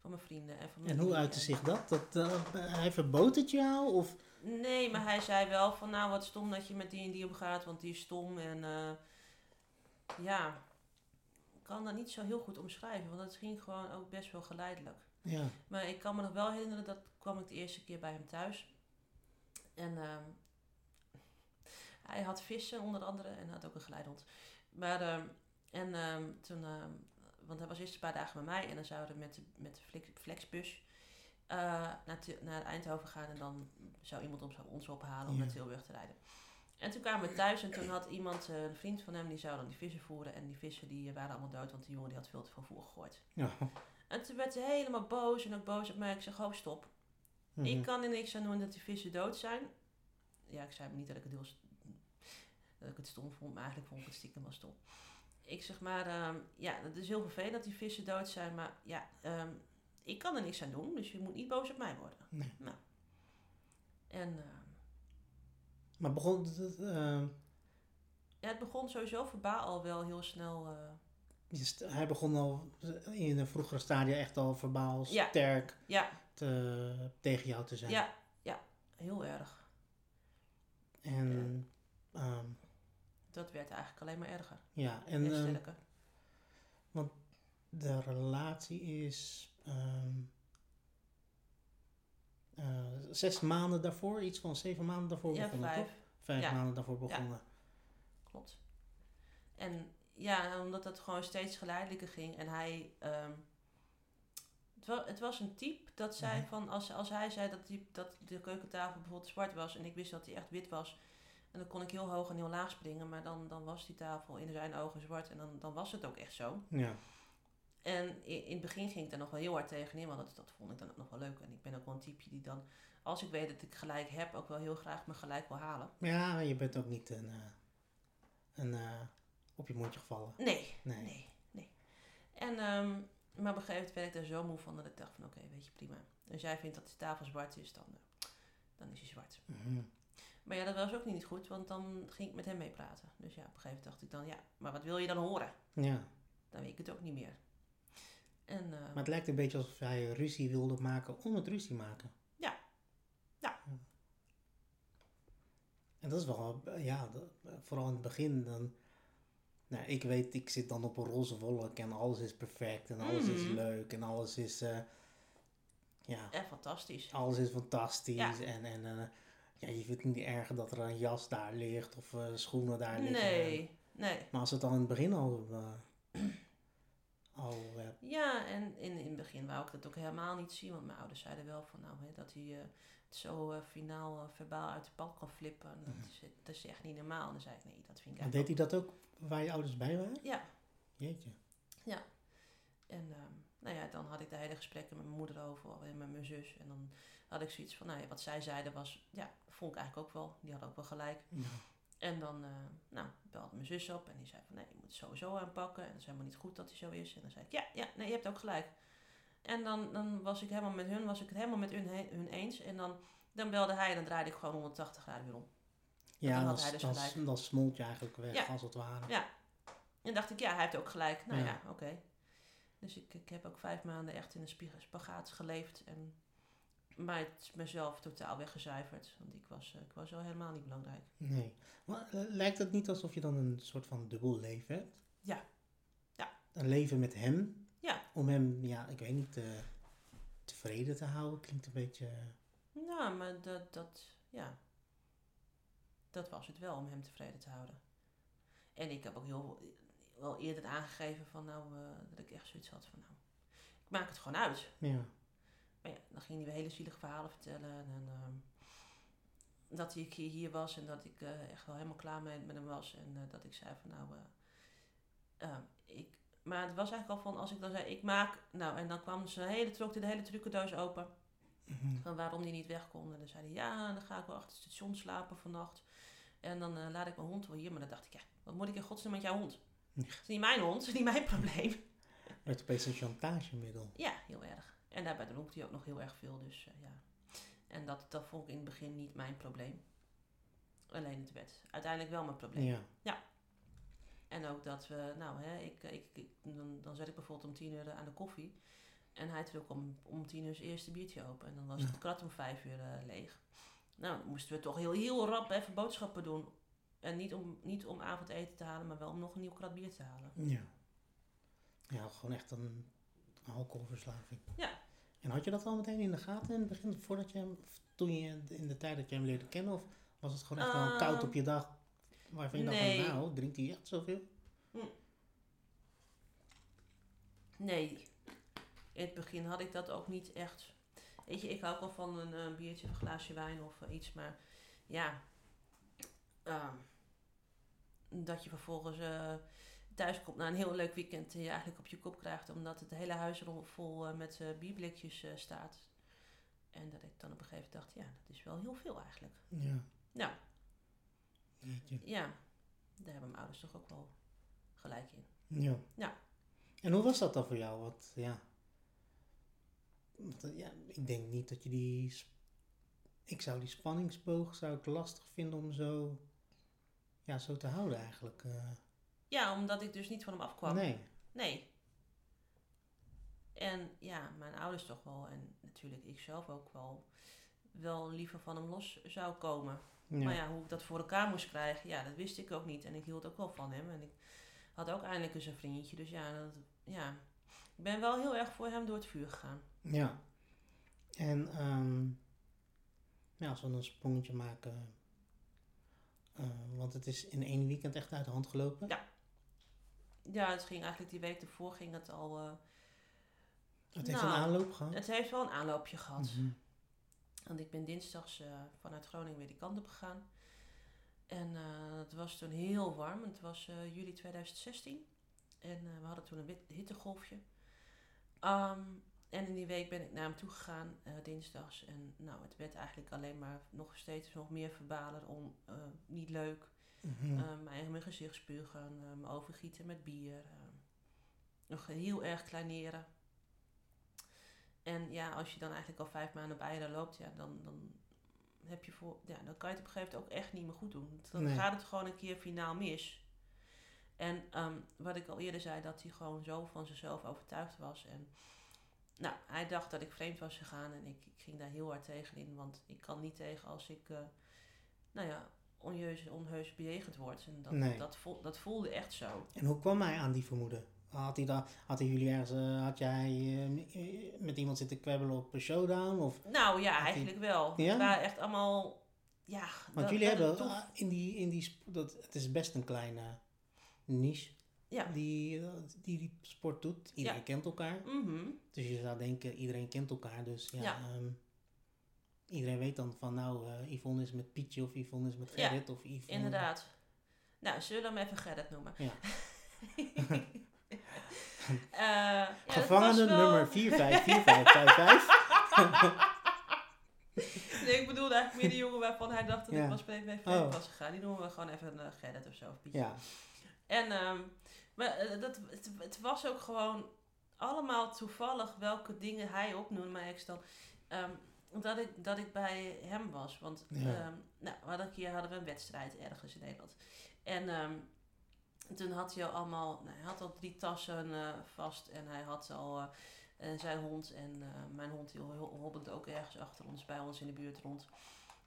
[SPEAKER 3] van mijn vrienden. En, van mijn
[SPEAKER 2] En hoe uitte zich dat? dat eh, hij verbood het jou? Of,
[SPEAKER 3] Nee, maar hij zei wel van nou wat stom dat je met die en die omgaat, want die is stom. En eh, ja, ik kan dat niet zo heel goed omschrijven, want het ging gewoon ook best wel geleidelijk.
[SPEAKER 2] ja.
[SPEAKER 3] Maar ik kan me nog wel herinneren, dat kwam ik de eerste keer bij hem thuis. En ehm, hij had vissen onder andere en had ook een geleidehond. Maar, ehm, en ehm, toen, want hij was eerst een paar dagen bij mij en dan zouden we met de, met de flex- flexbus eh, naar, naar Eindhoven gaan. En dan zou iemand ons, ons ophalen om
[SPEAKER 2] Ja.
[SPEAKER 3] naar Tilburg te rijden. En toen kwamen we thuis en toen had iemand, eh, een vriend van hem, die zou dan die vissen voeren. En die vissen die waren allemaal dood, want die jongen die had veel te veel voer gegooid.
[SPEAKER 2] ja.
[SPEAKER 3] En toen werd hij helemaal boos en ook boos op mij. Ik zeg, oh stop.
[SPEAKER 2] Mhm.
[SPEAKER 3] Ik kan er niks aan doen dat die vissen dood zijn. Ja, ik zei niet dat ik het heel dat ik het stom vond, maar eigenlijk vond ik het stiekem wel stom. Ik zeg maar, ehm, ja, het is heel vervelend dat die vissen dood zijn, maar ja, ehm, ik kan er niks aan doen, dus je moet niet boos op mij worden.
[SPEAKER 2] Nee.
[SPEAKER 3] Nou. En ehm,
[SPEAKER 2] Maar begon het,
[SPEAKER 3] ja, het begon sowieso verbaal al wel heel snel. eh,
[SPEAKER 2] hij begon al in een vroegere stadia echt al verbaal
[SPEAKER 3] Ja.
[SPEAKER 2] sterk
[SPEAKER 3] ja,
[SPEAKER 2] te- tegen jou te zijn.
[SPEAKER 3] ja, ja, heel erg.
[SPEAKER 2] En ehm,
[SPEAKER 3] Dat werd eigenlijk alleen maar erger
[SPEAKER 2] ja,
[SPEAKER 3] en
[SPEAKER 2] en ehm,
[SPEAKER 3] sterker.
[SPEAKER 2] de relatie is. ehm, eh, zes maanden daarvoor, iets van zeven maanden daarvoor
[SPEAKER 3] Ja,
[SPEAKER 2] begonnen,
[SPEAKER 3] vijf.
[SPEAKER 2] toch? Vijf
[SPEAKER 3] Ja.
[SPEAKER 2] maanden daarvoor begonnen.
[SPEAKER 3] Klopt. En ja, omdat het gewoon steeds geleidelijker ging. En hij... ehm, het, wa- het was een type dat zei
[SPEAKER 2] Mhm.
[SPEAKER 3] van... Als, als hij zei dat, die, dat de keukentafel bijvoorbeeld zwart was... en ik wist dat die echt wit was... en dan kon ik heel hoog en heel laag springen... maar dan, dan was die tafel in zijn ogen zwart... en dan, dan was het ook echt zo.
[SPEAKER 2] Ja.
[SPEAKER 3] En in, in het begin ging ik daar nog wel heel hard tegenin... want dat, dat vond ik dan ook nog wel leuk. En ik ben ook wel een type die dan... als ik weet dat ik gelijk heb... ook wel heel graag mijn gelijk wil halen.
[SPEAKER 2] Ja, je bent ook niet een, eh, een eh, op je mondje gevallen.
[SPEAKER 3] Nee,
[SPEAKER 2] Nee.
[SPEAKER 3] Nee, nee. En, ehm, maar op een gegeven moment werd ik daar zo moe van dat ik dacht van oké, weet je, prima. Als jij vindt dat de tafel zwart is, dan, eh, dan is hij zwart.
[SPEAKER 2] Mhm.
[SPEAKER 3] Maar ja, dat was ook niet goed, want dan ging ik met hem meepraten. Dus ja, op een gegeven moment dacht ik dan, ja, maar wat wil je dan horen?
[SPEAKER 2] Ja,
[SPEAKER 3] Dan weet ik het ook niet meer. En, eh,
[SPEAKER 2] maar het lijkt een beetje alsof hij ruzie wilde maken om het ruzie maken.
[SPEAKER 3] Ja. Ja.
[SPEAKER 2] En dat is wel, eh, ja, dat- vooral in het begin dan... Nou, ik weet, ik zit dan op een roze wolk en alles is perfect en alles is
[SPEAKER 3] Mhm.
[SPEAKER 2] leuk en alles is, eh, ja,
[SPEAKER 3] echt fantastisch.
[SPEAKER 2] alles is fantastisch.
[SPEAKER 3] Ja.
[SPEAKER 2] En, en eh, ja, je vindt het niet erg dat er een jas daar ligt of eh, schoenen daar liggen.
[SPEAKER 3] Nee, nee.
[SPEAKER 2] Maar als het dan in het begin al, eh, al eh,
[SPEAKER 3] Ja, en in, in het begin wou ik dat ook helemaal niet zien. Want mijn ouders zeiden wel van nou, hè, dat hij het zo finaal verbaal uit de pad kan flippen. Dat, is, dat is echt niet normaal. En dan zei ik nee, dat vind ik
[SPEAKER 2] en deed hij dat ook waar je ouders bij waren?
[SPEAKER 3] Ja.
[SPEAKER 2] Jeetje.
[SPEAKER 3] En ehm, nou ja, dan had ik de hele gesprekken met mijn moeder over en met mijn zus. En dan had ik zoiets van, nou ja, wat zij zeiden was, ja, vond ik eigenlijk ook wel. Die hadden ook wel gelijk.
[SPEAKER 2] Ja.
[SPEAKER 3] En dan, eh, nou, belde mijn zus op en die zei van, nee, je moet het sowieso aanpakken. En dat is helemaal niet goed dat hij zo is. En dan zei ik, ja, ja, nee, je hebt ook gelijk. En dan, dan was ik helemaal met hun, was ik het helemaal met hun, hun eens. En dan, dan belde hij en dan draaide ik gewoon 180 graden weer om.
[SPEAKER 2] Ja,
[SPEAKER 3] dan dus
[SPEAKER 2] dan, dan smolt je eigenlijk weg,
[SPEAKER 3] Ja.
[SPEAKER 2] als het ware.
[SPEAKER 3] Ja. En dacht ik, ja, hij heeft ook gelijk. Nou
[SPEAKER 2] Ja.
[SPEAKER 3] ja, oké. Dus ik, ik heb ook vijf maanden echt in een spagaat geleefd. En, maar het is mezelf totaal weggezuiverd. Want ik was, eh, ik was wel helemaal niet belangrijk.
[SPEAKER 2] Nee. Maar eh, lijkt het niet alsof je dan een soort van dubbel leven hebt?
[SPEAKER 3] Ja. Ja.
[SPEAKER 2] Een leven met hem?
[SPEAKER 3] Ja.
[SPEAKER 2] Om hem, ja, ik weet niet, eh, tevreden te houden klinkt een beetje...
[SPEAKER 3] Nou, maar dat, dat, ja. Dat was het wel om hem tevreden te houden. En ik heb ook heel wel eerder aangegeven van nou, dat ik echt zoiets had van nou, ik maak het gewoon uit.
[SPEAKER 2] Ja.
[SPEAKER 3] Maar ja, dan ging hij weer hele zielige verhalen vertellen. En ehm, dat keer hier was en dat ik eh, echt wel helemaal klaar mee met hem was. En eh, dat ik zei van nou, eh, ehm, ik... Maar het was eigenlijk al van, als ik dan zei, ik maak... Nou, en dan kwam ze hele, trok de hele trucendoos open.
[SPEAKER 2] Mhm.
[SPEAKER 3] Van waarom die niet weg kon. En dan zei hij, ja, dan ga ik wel achter het station slapen vannacht. En dan laat ik mijn hond wel hier. Maar dan dacht ik, ja, wat moet ik in godsnaam met jouw hond? Het is niet mijn hond, het is niet mijn probleem.
[SPEAKER 2] Werd opeens een chantagemiddel.
[SPEAKER 3] Ja, heel erg. En daarbij dronk hij ook nog heel erg veel, dus eh, ja. En dat, dat vond ik in het begin niet mijn probleem. Alleen het werd uiteindelijk wel mijn probleem.
[SPEAKER 2] Ja.
[SPEAKER 3] En ook dat we, nou hè, ik, ik, ik- dan, dan zet ik bijvoorbeeld om tien uur aan de koffie. En hij trok om, om tien uur zijn eerste biertje open. En dan was
[SPEAKER 2] Ja.
[SPEAKER 3] het krat om vijf uur eh, leeg. Nou, dan moesten we toch heel, heel rap even boodschappen doen. En niet om, niet om avondeten te halen, maar wel om nog een nieuw krat bier te halen.
[SPEAKER 2] Ja. Ja, gewoon echt een alcoholverslaving.
[SPEAKER 3] Ja.
[SPEAKER 2] Had je dat al meteen in de gaten in het begin, voordat je hem, toen je in de tijd dat je hem leerde kennen? Of was het gewoon echt wel
[SPEAKER 3] Ehm,
[SPEAKER 2] koud op je dag, waarvan je
[SPEAKER 3] nee.
[SPEAKER 2] dacht van, nou, drinkt hij echt zoveel?
[SPEAKER 3] Nee, in het begin had ik dat ook niet echt. Weet je, ik hou ook wel van een eh, biertje of een glaasje wijn of eh, iets, maar ja. ehm, dat je vervolgens eh, thuis komt na een heel leuk weekend en je eigenlijk op je kop krijgt omdat het hele huis vol eh, met eh, bierblikjes eh, staat. En dat ik dan op een gegeven moment dacht, ja, dat is wel heel veel eigenlijk.
[SPEAKER 2] Ja.
[SPEAKER 3] Nou,
[SPEAKER 2] Jeetje.
[SPEAKER 3] ja, daar hebben mijn ouders toch ook wel gelijk in.
[SPEAKER 2] Ja.
[SPEAKER 3] Ja.
[SPEAKER 2] En hoe was dat dan voor jou? Want ja, want, ja, ik denk niet dat je die, ik zou die spanningsboog zou ik lastig vinden om zo, ja, zo te houden eigenlijk.
[SPEAKER 3] Ja, omdat ik dus niet van hem afkwam.
[SPEAKER 2] nee.
[SPEAKER 3] Nee. En ja, mijn ouders toch wel. En natuurlijk ik zelf ook wel. Wel liever van hem los zou komen.
[SPEAKER 2] Ja.
[SPEAKER 3] Maar ja, hoe ik dat voor elkaar moest krijgen, ja, dat wist ik ook niet. En ik hield ook wel van hem. En ik had ook eindelijk eens een vriendje. Dus ja, dat, ja. ik ben wel heel erg voor hem door het vuur gegaan.
[SPEAKER 2] Ja. En ehm, Ja, als we een sprongetje maken. eh, want het is in één weekend echt uit de hand gelopen.
[SPEAKER 3] Ja. Ja, het ging eigenlijk die week ervoor ging het al... eh,
[SPEAKER 2] Het heeft
[SPEAKER 3] Nou,
[SPEAKER 2] een aanloop gehad.
[SPEAKER 3] het heeft wel een aanloopje gehad.
[SPEAKER 2] Mhm.
[SPEAKER 3] Want ik ben dinsdags eh, vanuit Groningen weer die kant op gegaan. En eh, het was toen heel warm. Het was juli 2016. En we hadden toen een hittegolfje. Ehm, en in die week ben ik naar hem toe gegaan, dinsdags. En nou, het werd eigenlijk alleen maar nog steeds nog meer verbaler om niet leuk.
[SPEAKER 2] Mhm.
[SPEAKER 3] Eh, mijn eigen mijn gezicht spugen, me overgieten met bier. eh, nog heel erg kleineren. En ja, als je dan eigenlijk al vijf maanden op eieren loopt, ja, dan, dan, heb je voor, ja, dan kan je het op een gegeven moment ook echt niet meer goed doen. Dan
[SPEAKER 2] Nee.
[SPEAKER 3] gaat het gewoon een keer finaal mis. En ehm, wat ik al eerder zei, dat hij gewoon zo van zichzelf overtuigd was. En nou, hij dacht dat ik vreemd was gegaan en ik, ik ging daar heel hard tegen in. Want ik kan niet tegen als ik, eh, nou ja, onjeus, onheus bejegend word. En dat,
[SPEAKER 2] Nee.
[SPEAKER 3] dat, voel, dat voelde echt zo.
[SPEAKER 2] En hoe kwam hij aan die vermoeden? Had, hij dan, had hij jullie ergens, eh, had jij eh, met iemand zitten kwebbelen op een showdown? Of,
[SPEAKER 3] Nou ja,
[SPEAKER 2] hij-
[SPEAKER 3] eigenlijk wel.
[SPEAKER 2] Ja?
[SPEAKER 3] Het waren echt allemaal, ja...
[SPEAKER 2] want
[SPEAKER 3] dat-
[SPEAKER 2] jullie hebben ah, in die, in die dat, het is best een kleine niche
[SPEAKER 3] Ja.
[SPEAKER 2] die, eh, die die sport doet. Iedereen
[SPEAKER 3] Ja.
[SPEAKER 2] kent elkaar.
[SPEAKER 3] Mhm.
[SPEAKER 2] Dus je zou denken, iedereen kent elkaar. Dus ja,
[SPEAKER 3] Ja.
[SPEAKER 2] ehm, iedereen weet dan van nou, eh Yvonne is met Pietje of Yvonne is met
[SPEAKER 3] Ja,
[SPEAKER 2] Gerrit of Yvonne.
[SPEAKER 3] Inderdaad. Nou, zullen we hem even Gerrit noemen?
[SPEAKER 2] Ja.
[SPEAKER 3] Dat
[SPEAKER 2] Gevangene
[SPEAKER 3] wel-
[SPEAKER 2] nummer 454555.
[SPEAKER 3] Nee, ik bedoelde eigenlijk meer de jongen waarvan hij dacht dat
[SPEAKER 2] Ja.
[SPEAKER 3] ik was mee vreemd
[SPEAKER 2] Oh.
[SPEAKER 3] was gegaan. Die noemen we gewoon even eh, Gerrit of zo. Of Pietje.
[SPEAKER 2] ja,
[SPEAKER 3] En ehm, maar, dat, het, het was ook gewoon allemaal toevallig welke dingen hij opnoemde, dan. ehm, dat, ik, dat ik bij hem was. Want
[SPEAKER 2] Ja.
[SPEAKER 3] ehm, nou, we hadden een keer hadden we een wedstrijd ergens in Nederland. En ehm, toen had hij al allemaal, nou, hij had al drie tassen eh, vast en hij had al eh, zijn hond en eh, mijn hond die ho- hobbelde ook ergens achter ons, bij ons in de buurt rond.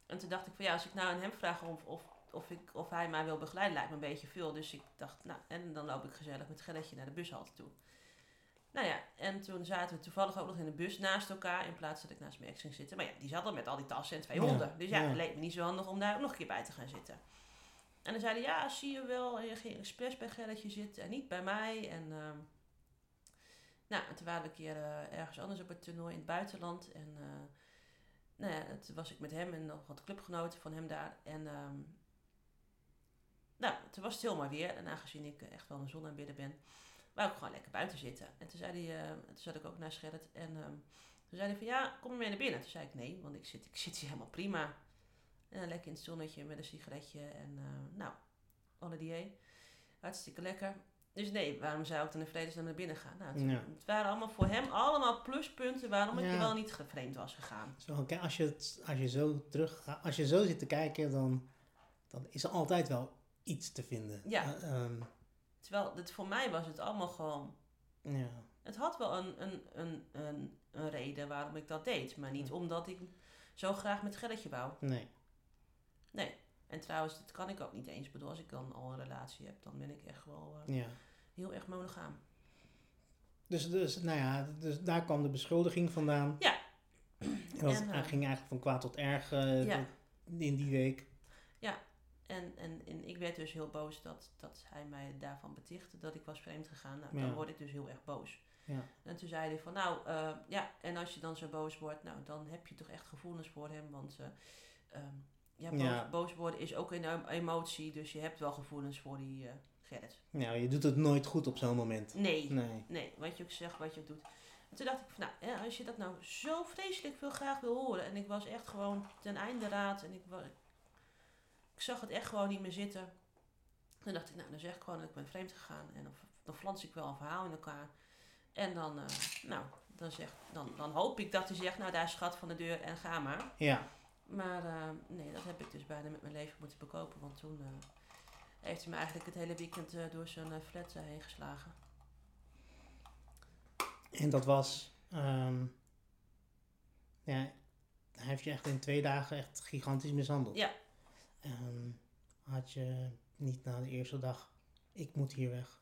[SPEAKER 3] En toen dacht ik van ja, als ik nou aan hem vraag of, of, of, ik, of hij mij wil begeleiden, lijkt me een beetje veel. Dus ik dacht, nou, en dan loop ik gezellig met Gerritje naar de bushalte toe. Nou ja, en toen zaten we toevallig ook nog in de bus naast elkaar, in plaats dat ik naast mijn ex ging zitten. Maar ja, die zat al met al die tassen en twee
[SPEAKER 2] Ja,
[SPEAKER 3] honden. Dus ja,
[SPEAKER 2] ja.
[SPEAKER 3] het leek me niet zo handig om daar ook nog een keer bij te gaan zitten. En dan zeiden ja, zie je wel, je ging expres bij Gerritje zitten en niet bij mij. En ehm, nou, en toen waren we een keer eh, ergens anders op het toernooi in het buitenland. En eh, nou ja, toen was ik met hem en nog wat clubgenoten van hem daar. En ehm, nou, toen was het heel maar weer. En aangezien ik echt wel een zonaanbidder ben, wou ik gewoon lekker buiten zitten. En toen, zei hij, eh, toen zat ik ook naar Gerrit. En ehm, toen zei hij van ja, kom je mee naar binnen? Toen zei ik nee, want ik zit, ik zit hier helemaal prima. En lekker in het zonnetje met een sigaretje en eh, nou, alle die. Hartstikke lekker. Dus nee, waarom zou ik dan in vredesnaam naar binnen gaan? Nou, het,
[SPEAKER 2] Ja.
[SPEAKER 3] het waren allemaal voor hem allemaal pluspunten waarom ik
[SPEAKER 2] Ja.
[SPEAKER 3] wel niet gevreemd was gegaan.
[SPEAKER 2] Zo, als, je als je zo terug als je zo zit te kijken, dan, dan is er altijd wel iets te vinden.
[SPEAKER 3] Ja.
[SPEAKER 2] Eh, ehm,
[SPEAKER 3] Terwijl het, voor mij was het allemaal gewoon
[SPEAKER 2] ja.
[SPEAKER 3] Het had wel een, een, een, een, een reden waarom ik dat deed. Maar niet omdat ik zo graag met Gerritje wou.
[SPEAKER 2] Nee.
[SPEAKER 3] Nee. En trouwens, dat kan ik ook niet eens. Ik bedoel, als ik dan al een relatie heb, dan ben ik echt wel eh,
[SPEAKER 2] Ja.
[SPEAKER 3] heel erg monogaam.
[SPEAKER 2] Dus, dus, nou ja, dus daar kwam de beschuldiging vandaan.
[SPEAKER 3] Ja.
[SPEAKER 2] En dat
[SPEAKER 3] En, eh,
[SPEAKER 2] ging eigenlijk van kwaad tot erg
[SPEAKER 3] Ja.
[SPEAKER 2] in die week.
[SPEAKER 3] En, en, en ik werd dus heel boos dat, dat hij mij daarvan betichtte dat ik was vreemd gegaan. Nou, dan word ik dus heel erg boos.
[SPEAKER 2] Ja.
[SPEAKER 3] En toen zei hij van, nou, eh, ja, en als je dan zo boos wordt, nou, dan heb je toch echt gevoelens voor hem. Want eh, ehm, ja, boos,
[SPEAKER 2] Ja.
[SPEAKER 3] boos worden is ook een em- emotie, dus je hebt wel gevoelens voor die eh Gerrit.
[SPEAKER 2] Nou, je doet het nooit goed op zo'n moment.
[SPEAKER 3] Nee,
[SPEAKER 2] Nee.
[SPEAKER 3] nee, wat je ook zegt, wat je ook doet. En toen dacht ik van, nou, ja, als je dat nou zo vreselijk veel graag wil horen. En ik was echt gewoon ten einde raad en ik, ik zag het echt gewoon niet meer zitten. Toen dacht ik, nou, dan zeg ik gewoon dat ik ben vreemd gegaan. En dan, dan flans ik wel een verhaal in elkaar. En dan, eh, nou, dan, zeg, dan, dan hoop ik dat hij zegt, nou, daar is schat van de deur en ga maar.
[SPEAKER 2] Ja.
[SPEAKER 3] Maar eh, nee, dat heb ik dus bijna met mijn leven moeten bekopen. Want toen eh, heeft hij me eigenlijk het hele weekend door zijn flat heen geslagen.
[SPEAKER 2] En dat was... ehm, ja, hij heeft je echt in twee dagen echt gigantisch mishandeld.
[SPEAKER 3] Ja.
[SPEAKER 2] Ehm, had je niet na de eerste dag... Ik moet hier weg.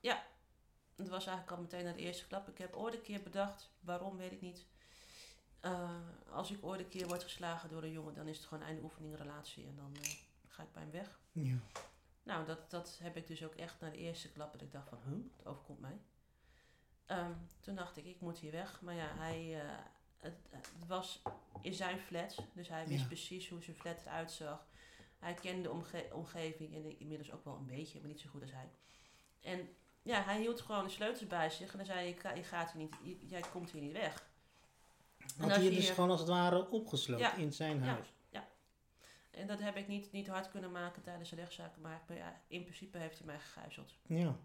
[SPEAKER 3] Het was eigenlijk al meteen naar de eerste klap. Ik heb ooit een keer bedacht, waarom weet ik niet. Eh, als ik ooit een keer word geslagen door een jongen, dan is het gewoon einde oefening relatie en dan eh, ga ik bij hem weg.
[SPEAKER 2] Ja.
[SPEAKER 3] Nou, dat, dat heb ik dus ook echt na de eerste klap dat ik dacht van, huh, het overkomt mij. Ehm, toen dacht ik, ik moet hier weg. Maar ja, hij, eh, het, het was in zijn flat, dus hij wist
[SPEAKER 2] Ja.
[SPEAKER 3] precies hoe zijn flat eruit zag. Hij kende de omge- omgeving en ik inmiddels ook wel een beetje, maar niet zo goed als hij. En ja, hij hield gewoon de sleutels bij zich en dan zei hij, "Ik ga- je gaat hier niet, je- jij komt hier niet weg. Als
[SPEAKER 2] hij je dus gewoon als het ware opgesloten
[SPEAKER 3] Ja.
[SPEAKER 2] in zijn
[SPEAKER 3] Ja.
[SPEAKER 2] huis?
[SPEAKER 3] En dat heb ik niet, niet hard kunnen maken tijdens de rechtszaken, maar ja, in principe heeft hij mij gegijzeld.
[SPEAKER 2] Ja.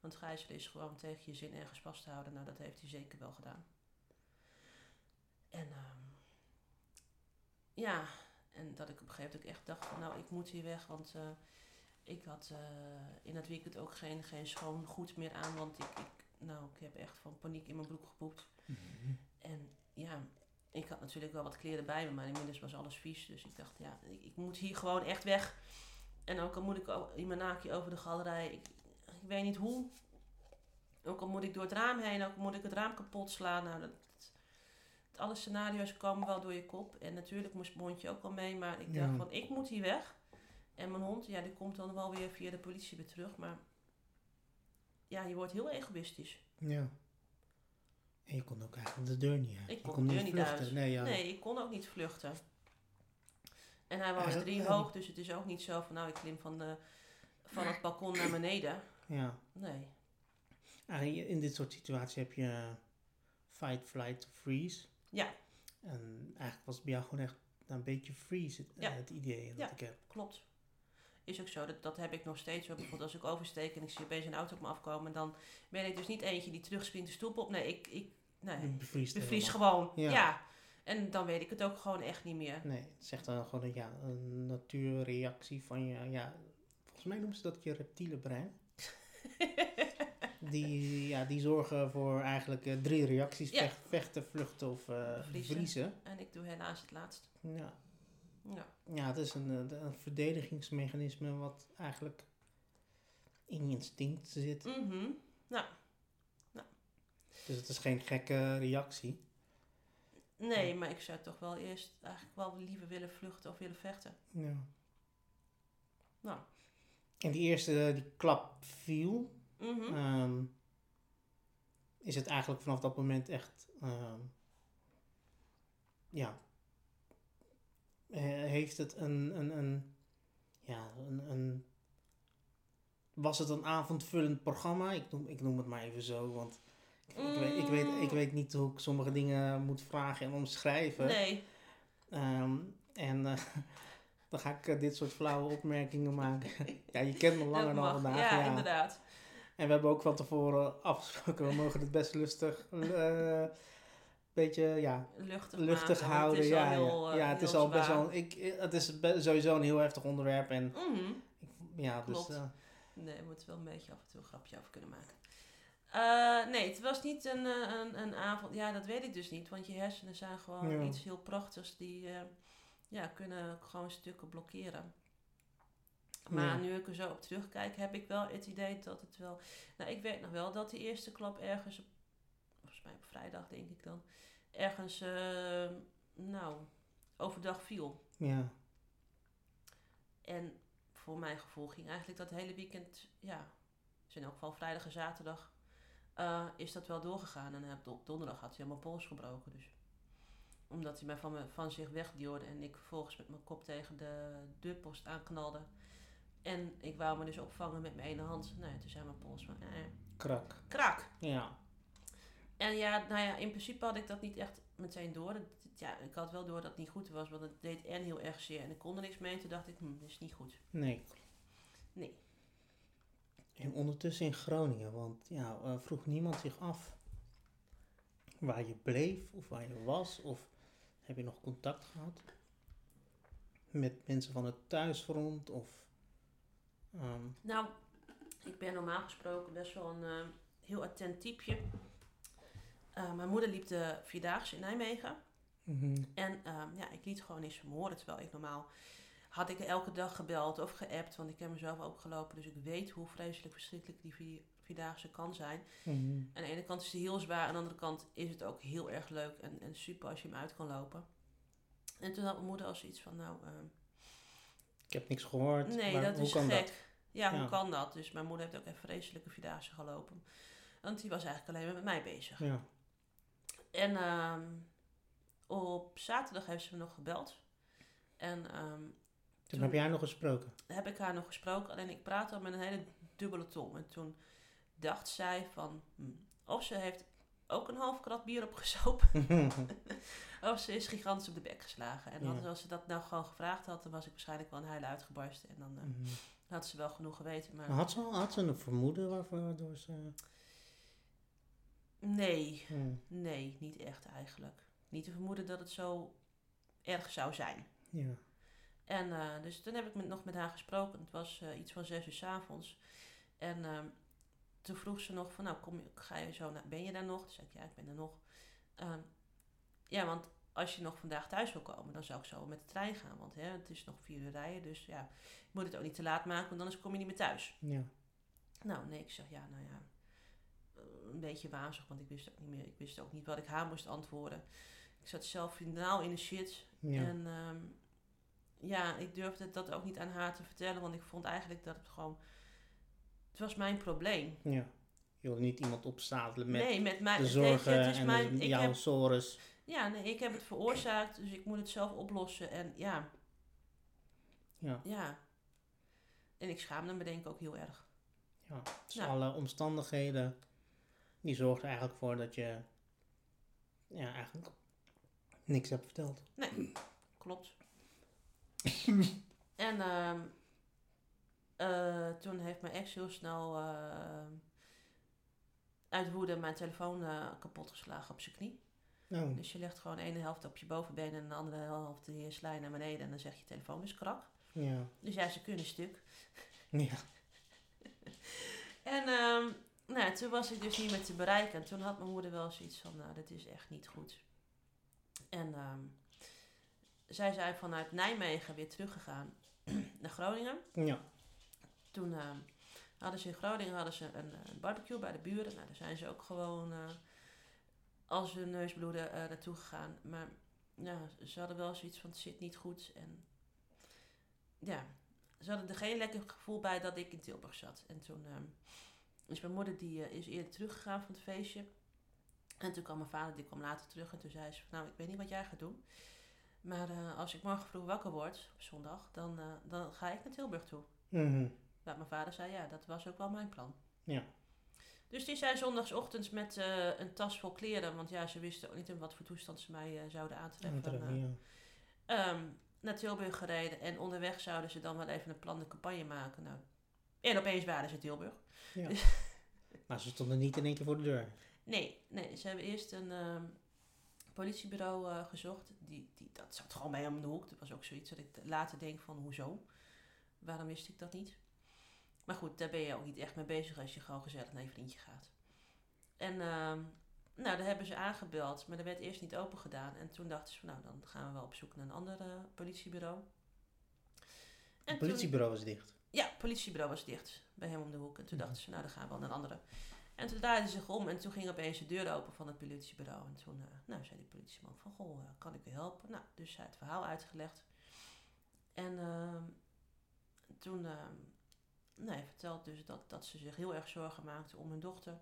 [SPEAKER 3] Want gijzelen is gewoon tegen je zin ergens vast te houden. Nou, dat heeft hij zeker wel gedaan. En ehm, ja, en dat ik op een gegeven moment ook echt dacht van, nou, ik moet hier weg. Want eh, ik had eh, in het weekend ook geen, geen schoon goed meer aan. Want ik, ik, nou, ik heb echt van paniek in mijn broek gepoept. En ja, ik had natuurlijk wel wat kleren bij me, maar inmiddels was alles vies. Dus ik dacht, ja, ik, ik moet hier gewoon echt weg. En ook al moet ik in mijn naakje over de galerij, ik, ik weet niet hoe. Ook al moet ik door het raam heen, ook al moet ik het raam kapot slaan. Nou, dat- alle scenario's komen wel door je kop. En natuurlijk moest mijn hondje ook wel mee, maar ik dacht
[SPEAKER 2] Ja.
[SPEAKER 3] van, ik moet hier weg. En mijn hond, ja, die komt dan wel weer via de politie weer terug. Maar ja, je wordt heel egoïstisch.
[SPEAKER 2] Ja. En je kon ook eigenlijk de deur niet uit.
[SPEAKER 3] Ik kon
[SPEAKER 2] kon
[SPEAKER 3] de deur
[SPEAKER 2] niet vluchten.
[SPEAKER 3] uit.
[SPEAKER 2] Nee, ja.
[SPEAKER 3] Nee, ik kon ook niet vluchten. En hij was drie hoog, dus het is ook niet zo van, nou, ik klim van, de, van het balkon naar beneden.
[SPEAKER 2] ja.
[SPEAKER 3] Nee.
[SPEAKER 2] In dit soort situaties heb je fight, flight, freeze.
[SPEAKER 3] Ja.
[SPEAKER 2] En eigenlijk was het bij jou gewoon echt een beetje freeze, het,
[SPEAKER 3] Ja.
[SPEAKER 2] eh, het idee dat
[SPEAKER 3] Ja.
[SPEAKER 2] ik heb.
[SPEAKER 3] Klopt. Is ook zo, dat, dat heb ik nog steeds. Bijvoorbeeld als ik oversteek en ik zie opeens een auto op me afkomen, dan ben ik dus niet eentje die terugspringt de stoep op. Nee, ik, ik nee, bevries
[SPEAKER 2] helemaal.
[SPEAKER 3] gewoon.
[SPEAKER 2] Ja.
[SPEAKER 3] Ja. En dan weet ik het ook gewoon echt niet meer.
[SPEAKER 2] Nee, het is echt een, gewoon een, ja, een natuurreactie van je, ja, volgens mij noemen ze dat je reptiele brein. Die, ja, die zorgen voor eigenlijk eh, drie reacties.
[SPEAKER 3] Ja.
[SPEAKER 2] Vechten, vluchten of eh
[SPEAKER 3] Vriezen.
[SPEAKER 2] vriezen.
[SPEAKER 3] En ik doe helaas het laatst.
[SPEAKER 2] Ja.
[SPEAKER 3] Ja.
[SPEAKER 2] ja, het is een, eh, een verdedigingsmechanisme wat eigenlijk in je instinct zit.
[SPEAKER 3] Mhm.
[SPEAKER 2] Dus het is geen gekke reactie.
[SPEAKER 3] Nee, maar ik zou toch wel eerst eigenlijk wel liever willen vluchten of willen vechten.
[SPEAKER 2] Ja.
[SPEAKER 3] Nou.
[SPEAKER 2] En die eerste, die klap viel.
[SPEAKER 3] Mhm.
[SPEAKER 2] Ehm, is het eigenlijk vanaf dat moment echt, ehm, ja, heeft het een, een, een ja, een, een, was het een avondvullend programma? Ik noem, ik noem het maar even zo, want ik, ik, weet, ik, weet, ik weet niet hoe ik sommige dingen moet vragen en omschrijven.
[SPEAKER 3] Nee.
[SPEAKER 2] Ehm, en eh, dan ga ik eh, dit soort flauwe opmerkingen maken. ja, je kent me langer dan vandaag.
[SPEAKER 3] Ja,
[SPEAKER 2] ja.
[SPEAKER 3] inderdaad.
[SPEAKER 2] En we hebben ook van tevoren afgesproken, we mogen het best lustig, eh beetje, ja,
[SPEAKER 3] Luchtig,
[SPEAKER 2] houden.
[SPEAKER 3] Het
[SPEAKER 2] ja,
[SPEAKER 3] heel,
[SPEAKER 2] ja.
[SPEAKER 3] eh,
[SPEAKER 2] ja, het is al best wel, ik, het is sowieso een heel heftig onderwerp en
[SPEAKER 3] Mhm.
[SPEAKER 2] ik, ja, dus, eh,
[SPEAKER 3] Nee, we moeten wel een beetje af en toe een grapje over kunnen maken. Nee, het was niet een, een, een avond. Ja, dat weet ik dus niet. Want je hersenen zijn gewoon
[SPEAKER 2] Ja.
[SPEAKER 3] iets heel prachtigs. Die ja, kunnen gewoon stukken blokkeren. Maar nu ik er zo op terugkijk, heb ik wel het idee dat het wel... Nou, ik weet nog wel dat die eerste klap ergens... Volgens mij op vrijdag, denk ik dan. Ergens, eh, nou, overdag viel.
[SPEAKER 2] ja,
[SPEAKER 3] En voor mijn gevoel ging eigenlijk dat hele weekend, ja, dus in elk geval vrijdag en zaterdag, eh, is dat wel doorgegaan. En heb op donderdag had hij helemaal pols gebroken. Dus. Omdat hij mij van, me, van zich wegduwde en ik vervolgens met mijn kop tegen de deurpost aanknalde. En ik wou me dus opvangen met mijn ene hand. Nou toen zei mijn pols maar, eh,
[SPEAKER 2] krak.
[SPEAKER 3] krak.
[SPEAKER 2] Ja,
[SPEAKER 3] En ja, nou ja, in principe had ik dat niet echt meteen door. Dat, ja, ik had wel door dat het niet goed was, want het deed en heel erg zeer. En ik kon er niks mee. Toen dacht ik, hm, dit is niet goed.
[SPEAKER 2] nee.
[SPEAKER 3] Nee.
[SPEAKER 2] En ondertussen in Groningen, want ja, eh, vroeg niemand zich af waar je bleef of waar je was of heb je nog contact gehad met mensen van het thuisfront of ehm,
[SPEAKER 3] Nou, ik ben normaal gesproken best wel een eh, heel attent typeje. Eh, mijn moeder liep de Vierdaagse in Nijmegen.
[SPEAKER 2] mhm,
[SPEAKER 3] En ehm, ja, ik liet gewoon me horen. Terwijl ik normaal had ik elke dag gebeld of geappt. Want ik heb mezelf ook gelopen. Dus ik weet hoe vreselijk verschrikkelijk die vier, Vierdaagse kan zijn.
[SPEAKER 2] Mhm.
[SPEAKER 3] Aan de ene kant is het heel zwaar, aan de andere kant is het ook heel erg leuk en, en super als je hem uit kan lopen. En toen had mijn moeder als iets van, nou, ehm,
[SPEAKER 2] Ik heb niks gehoord.
[SPEAKER 3] nee,
[SPEAKER 2] maar
[SPEAKER 3] dat
[SPEAKER 2] hoe
[SPEAKER 3] is
[SPEAKER 2] kan
[SPEAKER 3] gek.
[SPEAKER 2] dat?
[SPEAKER 3] Ja, hoe kan dat? Dus mijn moeder heeft ook even vreselijke Vierdaagse gelopen. Want die was eigenlijk alleen maar met mij bezig.
[SPEAKER 2] Ja.
[SPEAKER 3] En ehm, op zaterdag heeft ze me nog gebeld. En ehm,
[SPEAKER 2] Toen heb jij nog gesproken.
[SPEAKER 3] heb ik haar nog gesproken. Alleen ik praatte al met een hele dubbele tong. En toen dacht zij van... hm, of ze heeft ook een half krat bier opgezopen. of ze is gigantisch op de bek geslagen. En als ze dat nou gewoon gevraagd had... dan was ik waarschijnlijk wel een huil uitgebarsten. En dan eh,
[SPEAKER 2] Mhm.
[SPEAKER 3] had ze wel genoeg geweten. Maar
[SPEAKER 2] Maar had ze, al- had ze een vermoeden waardoor ze...
[SPEAKER 3] nee,
[SPEAKER 2] Hm,
[SPEAKER 3] nee, niet echt eigenlijk. Niet te vermoeden dat het zo erg zou zijn.
[SPEAKER 2] ja.
[SPEAKER 3] En eh, dus toen heb ik met, nog met haar gesproken. Het was eh, iets van zes uur s avonds. En ehm, toen vroeg ze nog van, nou, kom je, ga je zo naar, ben je daar nog? Toen zei ik, ja, ik ben er nog. Ehm, ja, want als je nog vandaag thuis wil komen, dan zou ik zo met de trein gaan. Want hè, het is nog vier uur rijden, dus ja, je moet het ook niet te laat maken, want anders kom je niet meer thuis.
[SPEAKER 2] ja.
[SPEAKER 3] Nou, nee, ik zeg, ja, nou ja, eh, een beetje wazig, want ik wist ook niet meer, ik wist ook niet wat ik haar moest antwoorden. Ik zat zelf finaal in de shit.
[SPEAKER 2] ja.
[SPEAKER 3] En ehm, ja, ik durfde dat ook niet aan haar te vertellen, want ik vond eigenlijk dat het gewoon. Het was mijn probleem.
[SPEAKER 2] ja. Je wil niet iemand opstapelen met
[SPEAKER 3] nee, met mij.
[SPEAKER 2] de zorgen
[SPEAKER 3] het is
[SPEAKER 2] en
[SPEAKER 3] mijn,
[SPEAKER 2] de, jouw
[SPEAKER 3] heb,
[SPEAKER 2] sores.
[SPEAKER 3] ja, nee, ik heb het veroorzaakt, dus ik moet het zelf oplossen. En ja,
[SPEAKER 2] Ja.
[SPEAKER 3] ja. En ik schaamde me denk ik ook heel erg.
[SPEAKER 2] Ja, dus alle omstandigheden die zorgden eigenlijk voor dat je ja, eigenlijk niks hebt verteld.
[SPEAKER 3] Nee, klopt. en ehm, eh, toen heeft mijn ex heel snel eh, uit woede mijn telefoon eh, kapot geslagen op zijn knie.
[SPEAKER 2] Nou,
[SPEAKER 3] Dus je legt gewoon de ene helft op je bovenbeen en de andere helft sla je naar beneden en dan zeg je telefoon is krak.
[SPEAKER 2] ja.
[SPEAKER 3] Dus ja, ze kunnen stuk.
[SPEAKER 2] Ja.
[SPEAKER 3] En ehm, nou, ja, toen was ik dus niet meer te bereiken. En toen had mijn moeder wel zoiets van, nou, dat is echt niet goed. En ehm, zij zijn vanuit Nijmegen weer teruggegaan naar Groningen.
[SPEAKER 2] Ja.
[SPEAKER 3] Toen ehm, hadden ze in Groningen hadden ze een, een barbecue bij de buren. Nou, daar zijn ze ook gewoon eh, als hun neus bloeden eh, naartoe gegaan. Maar ja, ze hadden wel zoiets van, het zit niet goed. En ja, ze hadden er geen lekker gevoel bij dat ik in Tilburg zat. En toen is mijn moeder, die eh, is eerder teruggegaan van het feestje. En toen kwam mijn vader, die kwam later terug. En toen zei ze nou, ik weet niet wat jij gaat doen. Maar eh, als ik morgen vroeg wakker word, op zondag, dan, eh, dan ga ik naar Tilburg toe.
[SPEAKER 2] Mhm.
[SPEAKER 3] Maar mijn vader zei, ja, dat was ook wel mijn plan.
[SPEAKER 2] Ja.
[SPEAKER 3] Dus die zijn zondagochtends met eh, een tas vol kleren, want ja, ze wisten ook niet in wat voor toestand ze mij eh, zouden aantreffen. Eh,
[SPEAKER 2] ja.
[SPEAKER 3] ehm, naar Tilburg gereden en onderweg zouden ze dan wel even een plan de campagne maken. Nou, en opeens waren ze in Tilburg.
[SPEAKER 2] ja. Maar ze stonden niet in één keer voor de deur.
[SPEAKER 3] Nee, nee, ze hebben eerst een ehm, politiebureau eh, gezocht. Die, die, dat zat gewoon bij hem om de hoek. Dat was ook zoiets dat ik later denk van, hoezo? Waarom wist ik dat niet? Maar goed, daar ben je ook niet echt mee bezig als je gewoon gezellig naar je vriendje gaat. En ehm, nou, daar hebben ze aangebeld, maar er werd eerst niet open gedaan. En toen dachten ze van, nou, dan gaan we wel op zoek naar een ander eh, politiebureau. En
[SPEAKER 2] Het
[SPEAKER 3] toen-
[SPEAKER 2] politiebureau was dicht.
[SPEAKER 3] ja, het politiebureau was dicht bij hem om de hoek. En toen
[SPEAKER 2] Mhm.
[SPEAKER 3] dachten ze, nou dan gaan we wel naar een andere. En toen draaide ze zich om en toen ging opeens de deur open van het politiebureau. En toen eh, nou, zei die politieman van, goh, eh, kan ik u helpen? Nou, dus hij het verhaal uitgelegd. En ehm, toen ehm nee, vertelde dus dat, dat ze zich heel erg zorgen maakte om hun dochter.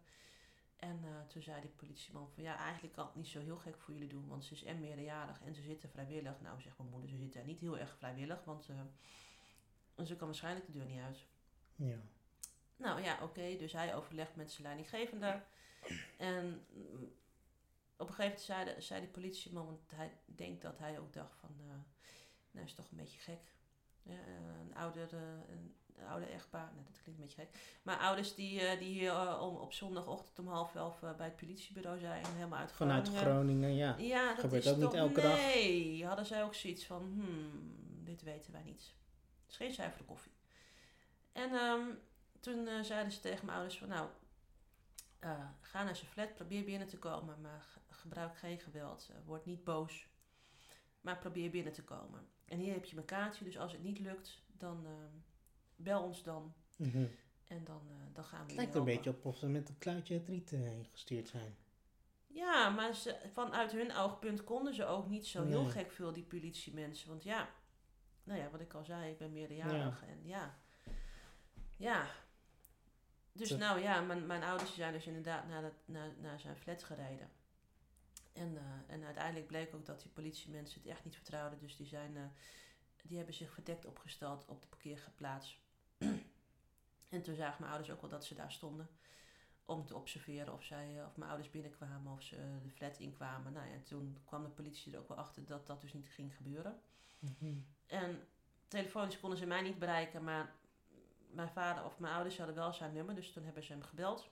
[SPEAKER 3] En eh, toen zei die politieman van, ja, eigenlijk kan het niet zo heel gek voor jullie doen. Want ze is en meerderjarig en ze zitten vrijwillig. Nou, zegt mijn moeder, ze zit daar niet heel erg vrijwillig. Want eh, ze kan waarschijnlijk de deur niet uit.
[SPEAKER 2] Ja.
[SPEAKER 3] Nou ja, oké, dus hij overlegt met zijn leidinggevende. En mm, op een gegeven moment zei, de, zei die politieman, want hij denkt dat hij ook dacht van, eh nou is toch een beetje gek. Ja, een ouder, een, oude echtpaar, nou dat klinkt een beetje gek. Maar ouders die, eh, die hier eh, om, op zondagochtend om half elf eh, bij het politiebureau zijn, helemaal uit
[SPEAKER 2] Vanuit
[SPEAKER 3] Groningen.
[SPEAKER 2] Groningen, ja.
[SPEAKER 3] Ja, dat
[SPEAKER 2] Gebeurt ook niet elke dag.
[SPEAKER 3] Nee, hadden zij ook zoiets van, hmm, dit weten wij niet. Het is geen zuivere koffie. En ehm, toen zeiden ze tegen mijn ouders van, nou, ga naar zijn flat, probeer binnen te komen, maar ge- gebruik geen geweld. word niet boos, maar probeer binnen te komen. En hier heb je mijn kaartje, dus als het niet lukt, dan ehm, bel ons dan.
[SPEAKER 2] Mhm.
[SPEAKER 3] En dan, eh, dan gaan we
[SPEAKER 2] Het lijkt een beetje op of ze met een kluitje het riet eh, gestuurd zijn.
[SPEAKER 3] Ja, maar ze, vanuit hun oogpunt konden ze ook niet zo heel gek veel, die politiemensen. Want ja, nou ja, wat ik al zei, ik ben meerderjarig. En ja, ja. Dus
[SPEAKER 2] Te-
[SPEAKER 3] nou ja, mijn, mijn ouders zijn dus inderdaad naar, dat, naar, naar zijn flat gereden. En, eh, en uiteindelijk bleek ook dat die politiemensen het echt niet vertrouwden. Dus die, zijn, die hebben zich verdekt opgesteld op de parkeerplaats. En toen zagen mijn ouders ook wel dat ze daar stonden om te observeren of, zij, eh, of mijn ouders binnenkwamen of ze de flat inkwamen. Nou ja, toen kwam de politie er ook wel achter dat dat dus niet ging gebeuren.
[SPEAKER 2] Mhm.
[SPEAKER 3] En telefonisch konden ze mij niet bereiken, maar mijn vader of mijn ouders hadden wel zijn nummer, dus toen hebben ze hem gebeld.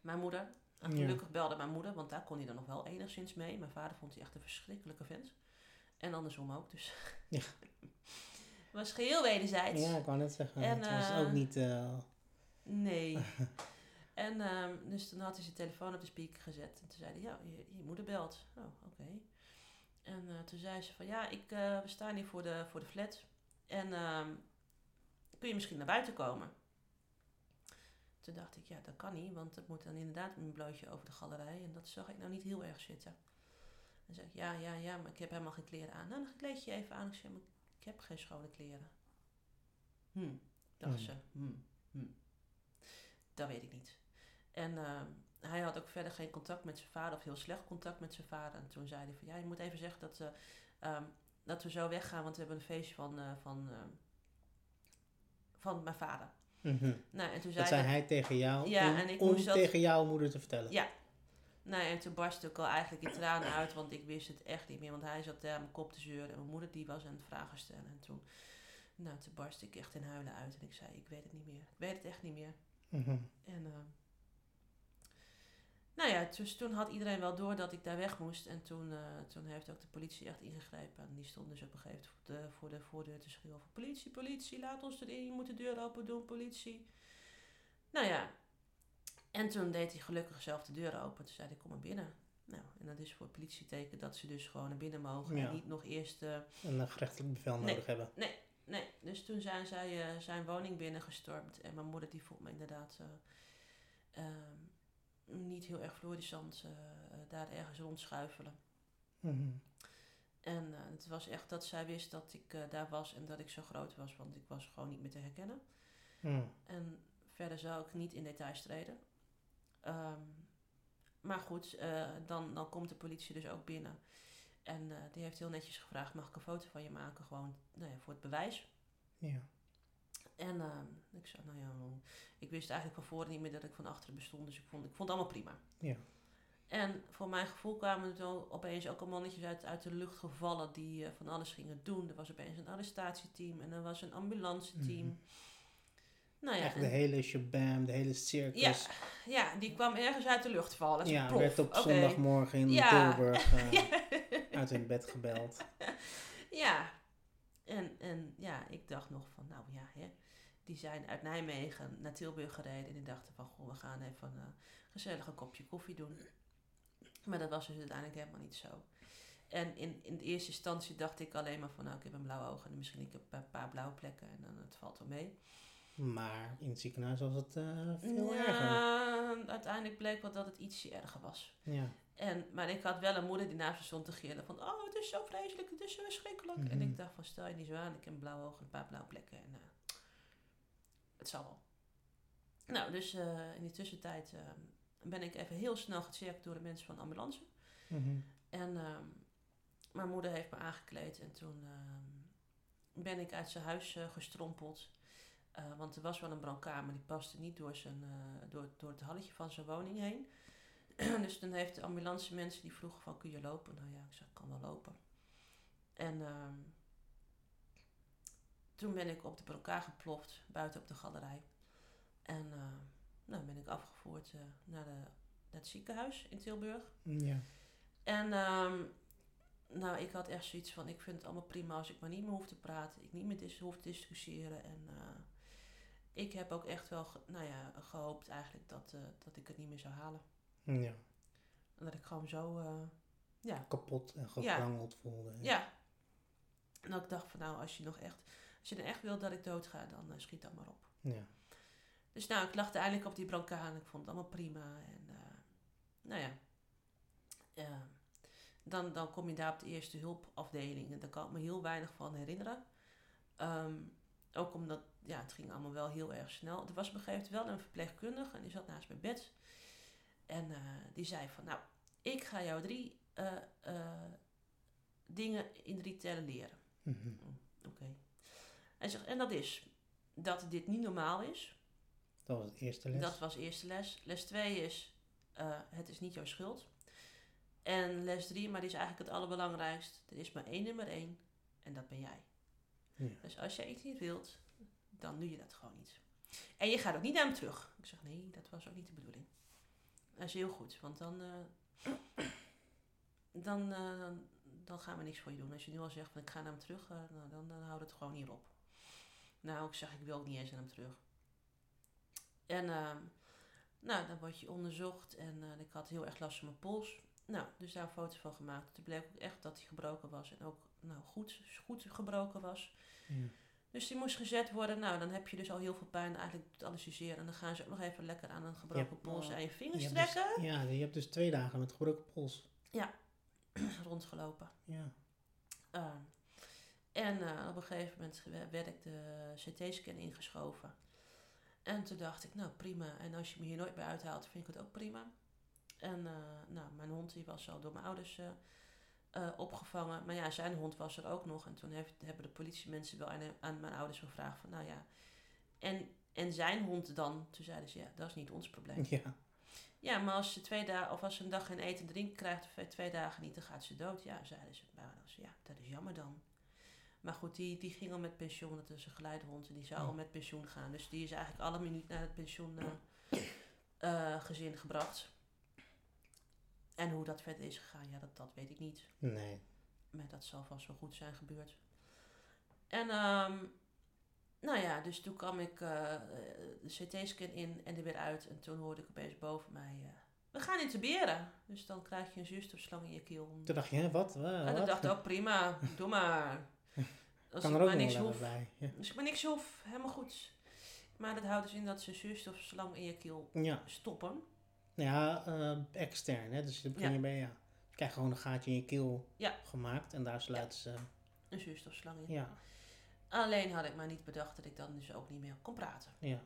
[SPEAKER 3] Mijn moeder. En
[SPEAKER 2] Ja.
[SPEAKER 3] gelukkig belde mijn moeder, want daar kon hij dan nog wel enigszins mee. Mijn vader vond hij echt een verschrikkelijke vent. En andersom ook, dus.
[SPEAKER 2] Ja.
[SPEAKER 3] Het was geheel wederzijds.
[SPEAKER 2] Ja, ik wou net zeggen.
[SPEAKER 3] En,
[SPEAKER 2] het was
[SPEAKER 3] eh,
[SPEAKER 2] ook niet... eh,
[SPEAKER 3] Nee. en ehm, dus toen had hij zijn telefoon op de speaker gezet. En toen zei hij, ja, je, je moeder belt. Oh, oké. En eh, toen zei ze van, ja, ik, eh, we staan hier voor de, voor de flat. En ehm, kun je misschien naar buiten komen? Toen dacht ik, ja, dat kan niet. Want het moet dan inderdaad mijn blootje over de galerij. En dat zag ik nou niet heel erg zitten. En zei ik, ja, ja, ja, maar ik heb helemaal geen kleren aan. Nou, dan kleed je even aan. Ik zei, maar ik heb geen schone kleren. Hm, dacht
[SPEAKER 2] Hmm.
[SPEAKER 3] ze. Hm, hm. Dat weet ik niet. En ehm, hij had ook verder geen contact met zijn vader, of heel slecht contact met zijn vader. En toen zei hij van, ja, je moet even zeggen dat, ehm, dat we zo weggaan, want we hebben een feestje van, eh, van, ehm, van mijn vader.
[SPEAKER 2] mhm.
[SPEAKER 3] Nou, en toen zei
[SPEAKER 2] Dat zei
[SPEAKER 3] hij...
[SPEAKER 2] hij tegen jou
[SPEAKER 3] Ja,
[SPEAKER 2] om,
[SPEAKER 3] en ik
[SPEAKER 2] om
[SPEAKER 3] moest dat-
[SPEAKER 2] tegen jouw moeder te vertellen.
[SPEAKER 3] Ja. Nou, en toen barstte ik al eigenlijk in tranen uit, want ik wist het echt niet meer. Want hij zat daar aan mijn kop te zeuren en mijn moeder die was aan het vragen stellen. En toen, nou, toen barstte ik echt in huilen uit en ik zei, ik weet het niet meer. Ik weet het echt niet meer.
[SPEAKER 2] Mhm.
[SPEAKER 3] En ehm, nou ja, dus toen had iedereen wel door dat ik daar weg moest. En toen, eh, toen heeft ook de politie echt ingegrepen. En die stond dus op een gegeven moment voor de, voor de voordeur te schreeuwen van... Politie, politie, laat ons erin. Je moet de deur open doen, politie. Nou ja, en toen deed hij gelukkig zelf de deur open. Toen zei hij, kom maar binnen. Nou, en dat is voor het politieteken dat ze dus gewoon naar binnen mogen.
[SPEAKER 2] Ja.
[SPEAKER 3] En niet nog eerst...
[SPEAKER 2] En een gerechtelijk bevel
[SPEAKER 3] Nee.
[SPEAKER 2] nodig hebben.
[SPEAKER 3] Nee, dus toen zijn zij eh, zijn woning binnengestormd. En mijn moeder die vond me inderdaad eh, ehm, niet heel erg florissant daar ergens rondschuifelen.
[SPEAKER 2] Mhm.
[SPEAKER 3] En het was echt dat zij wist dat ik daar was en dat ik zo groot was. Want ik was gewoon niet meer te herkennen.
[SPEAKER 2] Mhm.
[SPEAKER 3] En verder zou ik niet in details treden. Ehm, maar goed, eh, dan, dan komt de politie dus ook binnen. En eh, die heeft heel netjes gevraagd, mag ik een foto van je maken? Gewoon nou ja, voor het bewijs.
[SPEAKER 2] Ja.
[SPEAKER 3] En ehm, ik zei, nou ja, ik wist eigenlijk van voren niet meer dat ik van achteren bestond. Dus ik vond, ik vond het allemaal prima.
[SPEAKER 2] Ja.
[SPEAKER 3] En voor mijn gevoel kwamen er opeens ook al mannetjes uit, uit de lucht gevallen die eh, van alles gingen doen. Er was opeens een arrestatieteam en er was een ambulanceteam.
[SPEAKER 2] Mhm.
[SPEAKER 3] Nou ja,
[SPEAKER 2] Echt de hele shabam, de hele circus.
[SPEAKER 3] ja, ja, die kwam ergens uit de lucht vallen.
[SPEAKER 2] Ja, werd op zondagmorgen in
[SPEAKER 3] Ja.
[SPEAKER 2] Tilburg eh,
[SPEAKER 3] Ja.
[SPEAKER 2] uit hun bed gebeld.
[SPEAKER 3] Ja. En, en ja, ik dacht nog van, nou ja, hè, die zijn uit Nijmegen naar Tilburg gereden. En die dachten van, goh, we gaan even een gezellig een kopje koffie doen. Maar dat was dus uiteindelijk helemaal niet zo. En in, in de eerste instantie dacht ik alleen maar van, nou, ik heb een blauwe ogen en misschien ik heb een paar blauwe plekken en dan het valt wel mee.
[SPEAKER 2] Maar in het ziekenhuis was het eh, veel erger.
[SPEAKER 3] Uiteindelijk bleek wel dat het ietsje erger was.
[SPEAKER 2] Ja.
[SPEAKER 3] En, maar ik had wel een moeder die naast me stond te gillen van... Oh, het is zo vreselijk, het is zo verschrikkelijk. En
[SPEAKER 2] Mhm.
[SPEAKER 3] ik dacht van, stel je niet zo aan. Ik heb een blauwe ogen, een paar blauwe plekken. En eh, het zal wel. Nou, dus eh, in die tussentijd ben ik even heel snel gecheckt door de mensen van de ambulance.
[SPEAKER 2] Mhm.
[SPEAKER 3] En ehm, mijn moeder heeft me aangekleed. En toen ehm, ben ik uit zijn huis gestrompeld. Eh, want er was wel een brandkamer, die paste niet door, zijn, eh, door, door het halletje van zijn woning heen. dus toen heeft de ambulance mensen die vroegen van, kun je lopen? Nou ja, ik zei, ik kan wel lopen. En ehm, toen ben ik op de brancard geploft, buiten op de galerij. En eh, nou ben ik afgevoerd eh, naar, de, naar het ziekenhuis in Tilburg.
[SPEAKER 2] Ja.
[SPEAKER 3] En ehm, nou, ik had echt zoiets van, ik vind het allemaal prima als ik maar niet meer hoef te praten. Ik niet meer dis hoef te discussiëren. En ik heb ook echt wel, nou ja, gehoopt eigenlijk dat, eh, dat ik het niet meer zou halen.
[SPEAKER 2] ja.
[SPEAKER 3] Dat ik gewoon zo, eh, ja,
[SPEAKER 2] Kapot en gevrangeld voelde.
[SPEAKER 3] ja. En dat ik dacht van, nou, als je nog echt, als je dan echt wilt dat ik doodga, dan eh, schiet dat maar op.
[SPEAKER 2] Ja.
[SPEAKER 3] Dus nou, ik lag uiteindelijk op die brancard en ik vond het allemaal prima. En nou ja, eh, dan, dan kom je daar op de eerste hulpafdeling. En daar kan ik me heel weinig van herinneren. Ehm, ook omdat, ja, het ging allemaal wel heel erg snel. Er was op een gegeven moment wel een verpleegkundige en die zat naast mijn bed. En eh, die zei van, nou, ik ga jou drie eh, eh, dingen in drie tellen leren.
[SPEAKER 2] Mhm.
[SPEAKER 3] Oké. Hij zegt, en dat is dat dit niet normaal is.
[SPEAKER 2] Dat was het eerste les.
[SPEAKER 3] Dat was eerste les. Les 2 is, het is niet jouw schuld. En les 3, maar die is eigenlijk het allerbelangrijkst. Er is maar één nummer één en dat ben jij.
[SPEAKER 2] Ja.
[SPEAKER 3] Dus als jij iets niet wilt, dan doe je dat gewoon niet. En je gaat ook niet naar hem terug. Ik zeg, nee, dat was ook niet de bedoeling. Dat is heel goed, want dan, eh, dan, eh, dan, gaan we niks voor je doen. Als je nu al zegt, van, ik ga naar hem terug, nou, dan, dan houdt het gewoon hier op. Nou, ik zeg, ik wil ook niet eens naar hem terug. En nou, dan word je onderzocht en ik had heel erg last van mijn pols. Nou, dus daar een foto van gemaakt. Toen bleek ook echt dat hij gebroken was en ook nou, goed, goed gebroken was.
[SPEAKER 2] Ja.
[SPEAKER 3] Dus die moest gezet worden. Nou, dan heb je dus al heel veel pijn eigenlijk te anestheseren. En dan gaan ze ook nog even lekker aan een gebroken
[SPEAKER 2] Ja,
[SPEAKER 3] pols aan je
[SPEAKER 2] Je
[SPEAKER 3] vingers
[SPEAKER 2] hebt dus-
[SPEAKER 3] trekken.
[SPEAKER 2] ja, je hebt dus twee dagen met gebroken pols.
[SPEAKER 3] Rondgelopen.
[SPEAKER 2] Ja.
[SPEAKER 3] Ehm, en eh, op een gegeven moment werd ik de CT-scan ingeschoven. En toen dacht ik, nou prima. En als je me hier nooit bij uithaalt, vind ik het ook prima. En eh, nou, mijn hond die was al door mijn ouders eh, opgevangen. Maar ja, zijn hond was er ook nog. En toen heeft, hebben de politiemensen wel aan, aan mijn ouders gevraagd van, nou ja. En, en zijn hond dan? Toen zeiden ze, ja, dat is niet ons probleem.
[SPEAKER 2] Ja.
[SPEAKER 3] Ja, maar als ze twee dagen of als ze een dag geen eten en drinken krijgt of twee dagen niet, dan gaat ze dood. Ja, zeiden ze. Maar is- ja, dat is jammer dan. Maar goed, die, die ging al met pensioen. Dat is een geleidehond en die zou
[SPEAKER 2] Ja.
[SPEAKER 3] al met pensioen gaan. Dus die is eigenlijk alle minuut naar het pensioen eh, eh, gezin gebracht. En hoe dat verder is gegaan, ja, dat, dat weet ik niet.
[SPEAKER 2] Nee.
[SPEAKER 3] Maar dat zal vast wel goed zijn gebeurd. En ehm, nou ja, dus toen kwam ik eh, de CT-scan in en er weer uit. En toen hoorde ik opeens boven mij... eh, we gaan intuberen. Dus dan krijg je een zuurstofslang in je keel.
[SPEAKER 2] Toen dacht je, hè, wat? Wa-
[SPEAKER 3] En
[SPEAKER 2] wat?
[SPEAKER 3] dacht ik ook, prima, doe maar. Als
[SPEAKER 2] kan
[SPEAKER 3] ik
[SPEAKER 2] er ook
[SPEAKER 3] maar niks hoef.
[SPEAKER 2] bij. Ja.
[SPEAKER 3] Als ik maar niks hoef, helemaal goed. Maar dat houdt dus in dat ze een zuurstofslang in je keel
[SPEAKER 2] ja.
[SPEAKER 3] stoppen.
[SPEAKER 2] Ja, eh, extern, hè. Dus dan begin
[SPEAKER 3] Ja.
[SPEAKER 2] je bij, ja. Je krijgt gewoon een gaatje in je keel
[SPEAKER 3] Ja.
[SPEAKER 2] gemaakt en daar sluiten ze...
[SPEAKER 3] Een zuurstofslang in.
[SPEAKER 2] Ja,
[SPEAKER 3] Alleen had ik maar niet bedacht dat ik dan dus ook niet meer kon praten.
[SPEAKER 2] ja.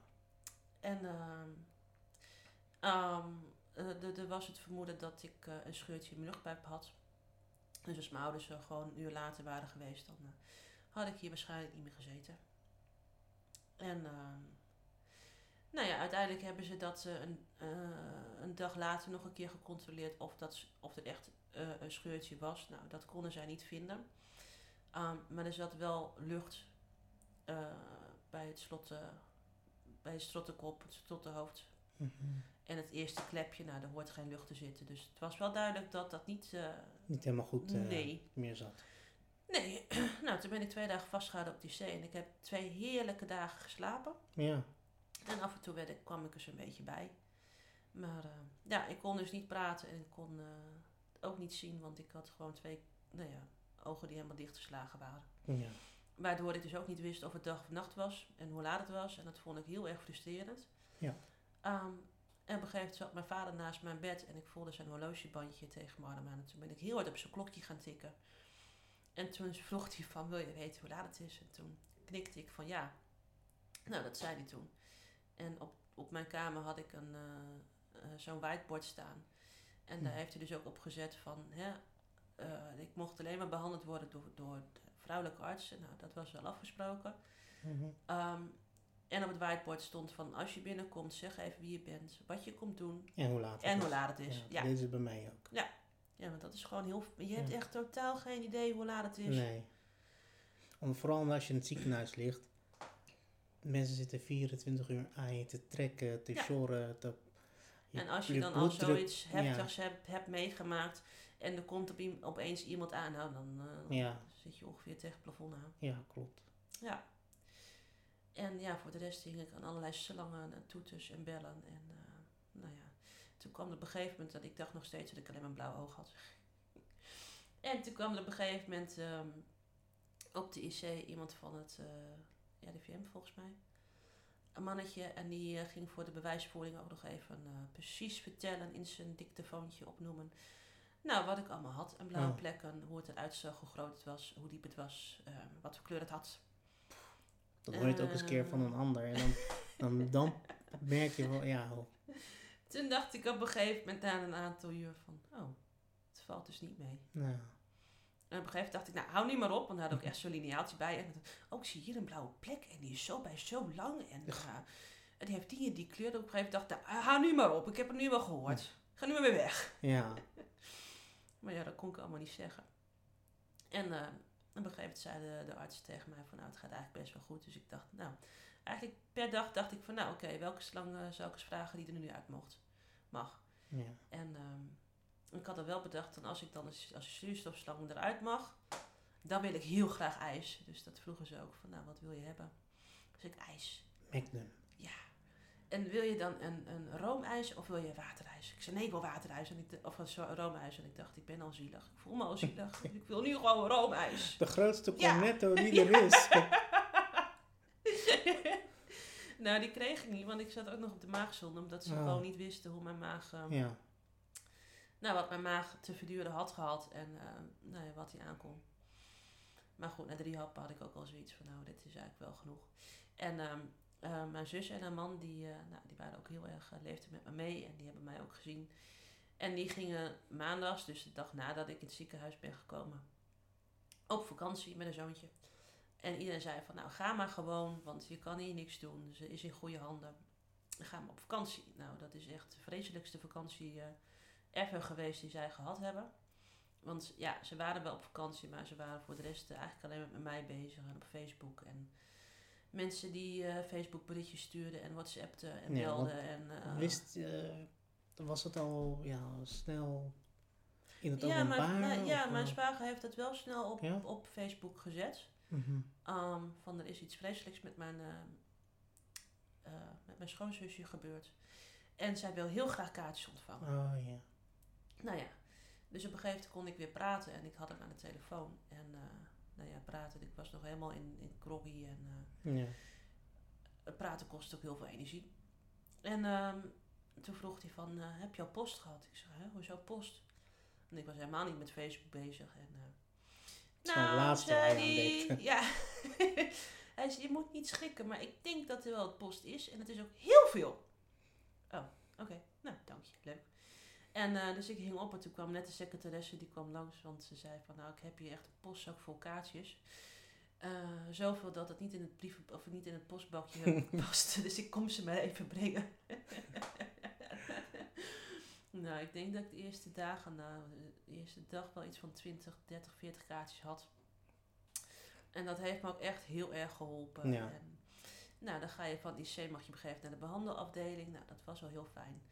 [SPEAKER 3] En ehm, eh, er was het vermoeden dat ik eh, een scheurtje in mijn luchtpijp had. Dus als mijn ouders er gewoon een uur later waren geweest, dan eh, had ik hier waarschijnlijk niet meer gezeten. En ehm, nou ja, uiteindelijk hebben ze dat eh, een, eh, een dag later nog een keer gecontroleerd of, dat, of er echt eh, een scheurtje was. Nou, dat konden zij niet vinden. Ehm, maar er zat wel lucht eh, bij het slot, eh, bij het slottenkop, het slottenhoofd.
[SPEAKER 2] Mhm.
[SPEAKER 3] En het eerste klepje, nou, daar hoort geen lucht te zitten. Dus het was wel duidelijk dat dat niet...
[SPEAKER 2] Niet helemaal goed
[SPEAKER 3] nee.
[SPEAKER 2] meer zat.
[SPEAKER 3] Nee, nou, toen ben ik twee dagen vastgehouden op die zee. En ik heb twee heerlijke dagen geslapen.
[SPEAKER 2] Ja,
[SPEAKER 3] En af en toe werd ik, kwam ik er zo'n beetje bij. Maar eh, ja, ik kon dus niet praten en ik kon eh, ook niet zien. Want ik had gewoon twee nou ja, ogen die helemaal dichtgeslagen waren.
[SPEAKER 2] ja.
[SPEAKER 3] Waardoor ik dus ook niet wist of het dag of nacht was en hoe laat het was. En dat vond ik heel erg frustrerend.
[SPEAKER 2] Ja.
[SPEAKER 3] Ehm, en op een gegeven moment zat mijn vader naast mijn bed en ik voelde zijn horlogebandje tegen mijn arm aan. En toen ben ik heel hard op zijn klokje gaan tikken. En toen vroeg hij van, wil je weten hoe laat het is? En toen knikte ik van ja. Nou, dat zei hij toen. En op, op mijn kamer had ik een, eh, eh, zo'n whiteboard staan. En daar
[SPEAKER 2] Hm.
[SPEAKER 3] heeft hij dus ook op gezet van, hè, eh, ik mocht alleen maar behandeld worden door, door de vrouwelijke artsen. Nou, dat was wel afgesproken.
[SPEAKER 2] Mhm.
[SPEAKER 3] Ehm, en op het whiteboard stond van, als je binnenkomt, zeg even wie je bent, wat je komt doen
[SPEAKER 2] En hoe laat het
[SPEAKER 3] en
[SPEAKER 2] is.
[SPEAKER 3] hoe laat het is.
[SPEAKER 2] Ja,
[SPEAKER 3] Ja,
[SPEAKER 2] Dit is het bij mij ook.
[SPEAKER 3] ja want dat is gewoon heel... Je hebt
[SPEAKER 2] Ja.
[SPEAKER 3] echt totaal geen idee hoe laat het is.
[SPEAKER 2] Nee. Om, vooral als je in het ziekenhuis ligt. Mensen zitten 24 uur aan je te trekken, te
[SPEAKER 3] Ja.
[SPEAKER 2] sjorren. Te,
[SPEAKER 3] En als je
[SPEAKER 2] je
[SPEAKER 3] dan al zoiets heftigs hebt, hebt meegemaakt en er komt op opeens iemand aan, nou dan eh,
[SPEAKER 2] Ja,
[SPEAKER 3] zit je ongeveer tegen het plafond aan.
[SPEAKER 2] ja, klopt.
[SPEAKER 3] Ja. En ja, voor de rest hing ik aan allerlei slangen en toeters en bellen. En eh, nou ja, toen kwam er op een gegeven moment dat ik dacht nog steeds dat ik alleen maar een blauw oog had. en toen kwam er op een gegeven moment ehm, op de IC iemand van het uh, RIVM volgens mij. een mannetje en die eh, ging voor de bewijsvoering ook nog even eh, precies vertellen in zijn dictafoontje opnoemen. Nou, wat ik allemaal had. En blauwe
[SPEAKER 2] Oh.
[SPEAKER 3] plekken, hoe het eruit zag, hoe groot het was, hoe diep het was, eh, wat voor kleur het had.
[SPEAKER 2] Dat hoor je het ook eens een keer van een ander. En dan, dan, dan merk je wel, ja, oh,
[SPEAKER 3] Toen dacht ik op een gegeven moment na een aantal uur van, oh, het valt dus niet mee.
[SPEAKER 2] nou,
[SPEAKER 3] En op een gegeven moment dacht ik, nou, hou niet maar op. Want daar had ook echt zo'n lineaaltje bij. En dan, oh, ik zie hier een blauwe plek. En die is zo bij zo lang. En, eh, en die heeft die en die kleur. En op een gegeven moment dacht ik, nou, hou nu maar op. Ik heb het nu wel gehoord. Ga nu maar weer weg.
[SPEAKER 2] ja.
[SPEAKER 3] Maar ja, dat kon ik allemaal niet zeggen. En eh, op een gegeven moment zei de, de arts tegen mij van, nou, het gaat eigenlijk best wel goed. Dus ik dacht, nou, eigenlijk per dag dacht ik van, nou, oké, welke slang eh, zou ik eens vragen die er nu uit mocht? Mag.
[SPEAKER 2] ja.
[SPEAKER 3] En ehm, ik had er wel bedacht, dan als ik dan als, als zuurstofslang eruit mag, dan wil ik heel graag ijs. Dus dat vroegen ze ook van, nou, wat wil je hebben? Dus ik ijs.
[SPEAKER 2] Magnum.
[SPEAKER 3] Ja. En wil je dan een, een roomijs of wil je waterijs? Ik zei, nee, ik wil waterijs. En ik, of zo, roomijs. En ik dacht, ik ben al zielig. Ik voel me al zielig. ik wil nu gewoon roomijs.
[SPEAKER 2] De grootste
[SPEAKER 3] Ja.
[SPEAKER 2] cornetto die er is.
[SPEAKER 3] nou, die kreeg ik niet, want ik zat ook nog op de maagzonde. Omdat ze
[SPEAKER 2] Oh.
[SPEAKER 3] gewoon niet wisten hoe mijn maag... ehm,
[SPEAKER 2] Ja.
[SPEAKER 3] Nou, wat mijn maag te verduren had gehad en eh, nou ja, wat hij aankon. Maar goed, na drie happen had ik ook al zoiets van, nou, dit is eigenlijk wel genoeg. En ehm, eh, mijn zus en haar man, die, eh, nou, die waren ook heel erg, leefden met me mee en die hebben mij ook gezien. En die gingen maandags, dus de dag nadat ik in het ziekenhuis ben gekomen, op vakantie met een zoontje. En iedereen zei van, nou, ga maar gewoon, want je kan hier niks doen. Ze is in goede handen. Ga maar op vakantie. Nou, dat is echt de vreselijkste vakantie ever geweest die zij gehad hebben. Want ja, ze waren wel op vakantie, maar ze waren voor de rest eh, eigenlijk alleen met mij bezig en op Facebook. En mensen die eh, Facebook berichtjes stuurden en WhatsAppten en
[SPEAKER 2] Ja,
[SPEAKER 3] belden. En, eh,
[SPEAKER 2] Wist, was het al ja, snel in het
[SPEAKER 3] ja, maar,
[SPEAKER 2] openbaar?
[SPEAKER 3] maar- ja, mijn zwager heeft het wel snel op,
[SPEAKER 2] Ja?
[SPEAKER 3] op Facebook gezet.
[SPEAKER 2] mhm.
[SPEAKER 3] Ehm, van er is iets vreselijks met mijn, met mijn schoonzusje gebeurd. En zij wil heel graag kaartjes ontvangen.
[SPEAKER 2] Oh ja.
[SPEAKER 3] Nou ja, dus op een gegeven moment kon ik weer praten en ik had hem aan de telefoon. En eh, nou ja, praten, ik was nog helemaal in, in groggy en eh,
[SPEAKER 2] ja.
[SPEAKER 3] praten kost ook heel veel energie. En ehm, toen vroeg hij van, eh, heb je al post gehad? Ik zei, hè, hoezo post? En ik was helemaal niet met Facebook bezig. En,
[SPEAKER 2] het laatste
[SPEAKER 3] zei hij, ja. hij zei, je moet niet schrikken, maar ik denk dat er wel het post is. En het is ook heel veel. Oh, oké. Nou, dank je. Leuk. En eh, dus ik hing op en toen kwam net de secretaresse, die kwam langs. Want ze zei van, nou, ik heb hier echt een postzak vol kaartjes. Eh, zoveel dat het niet in het brief of niet in het postbakje past. Dus ik kom ze maar even brengen. nou, ik denk dat ik de eerste dagen, nou, de eerste dag wel iets van 20, 30, 40 kaartjes had. En dat heeft me ook echt heel erg geholpen.
[SPEAKER 2] Ja.
[SPEAKER 3] En, nou, dan ga je van IC mag je begeven naar de behandelafdeling. Nou, dat was wel heel fijn.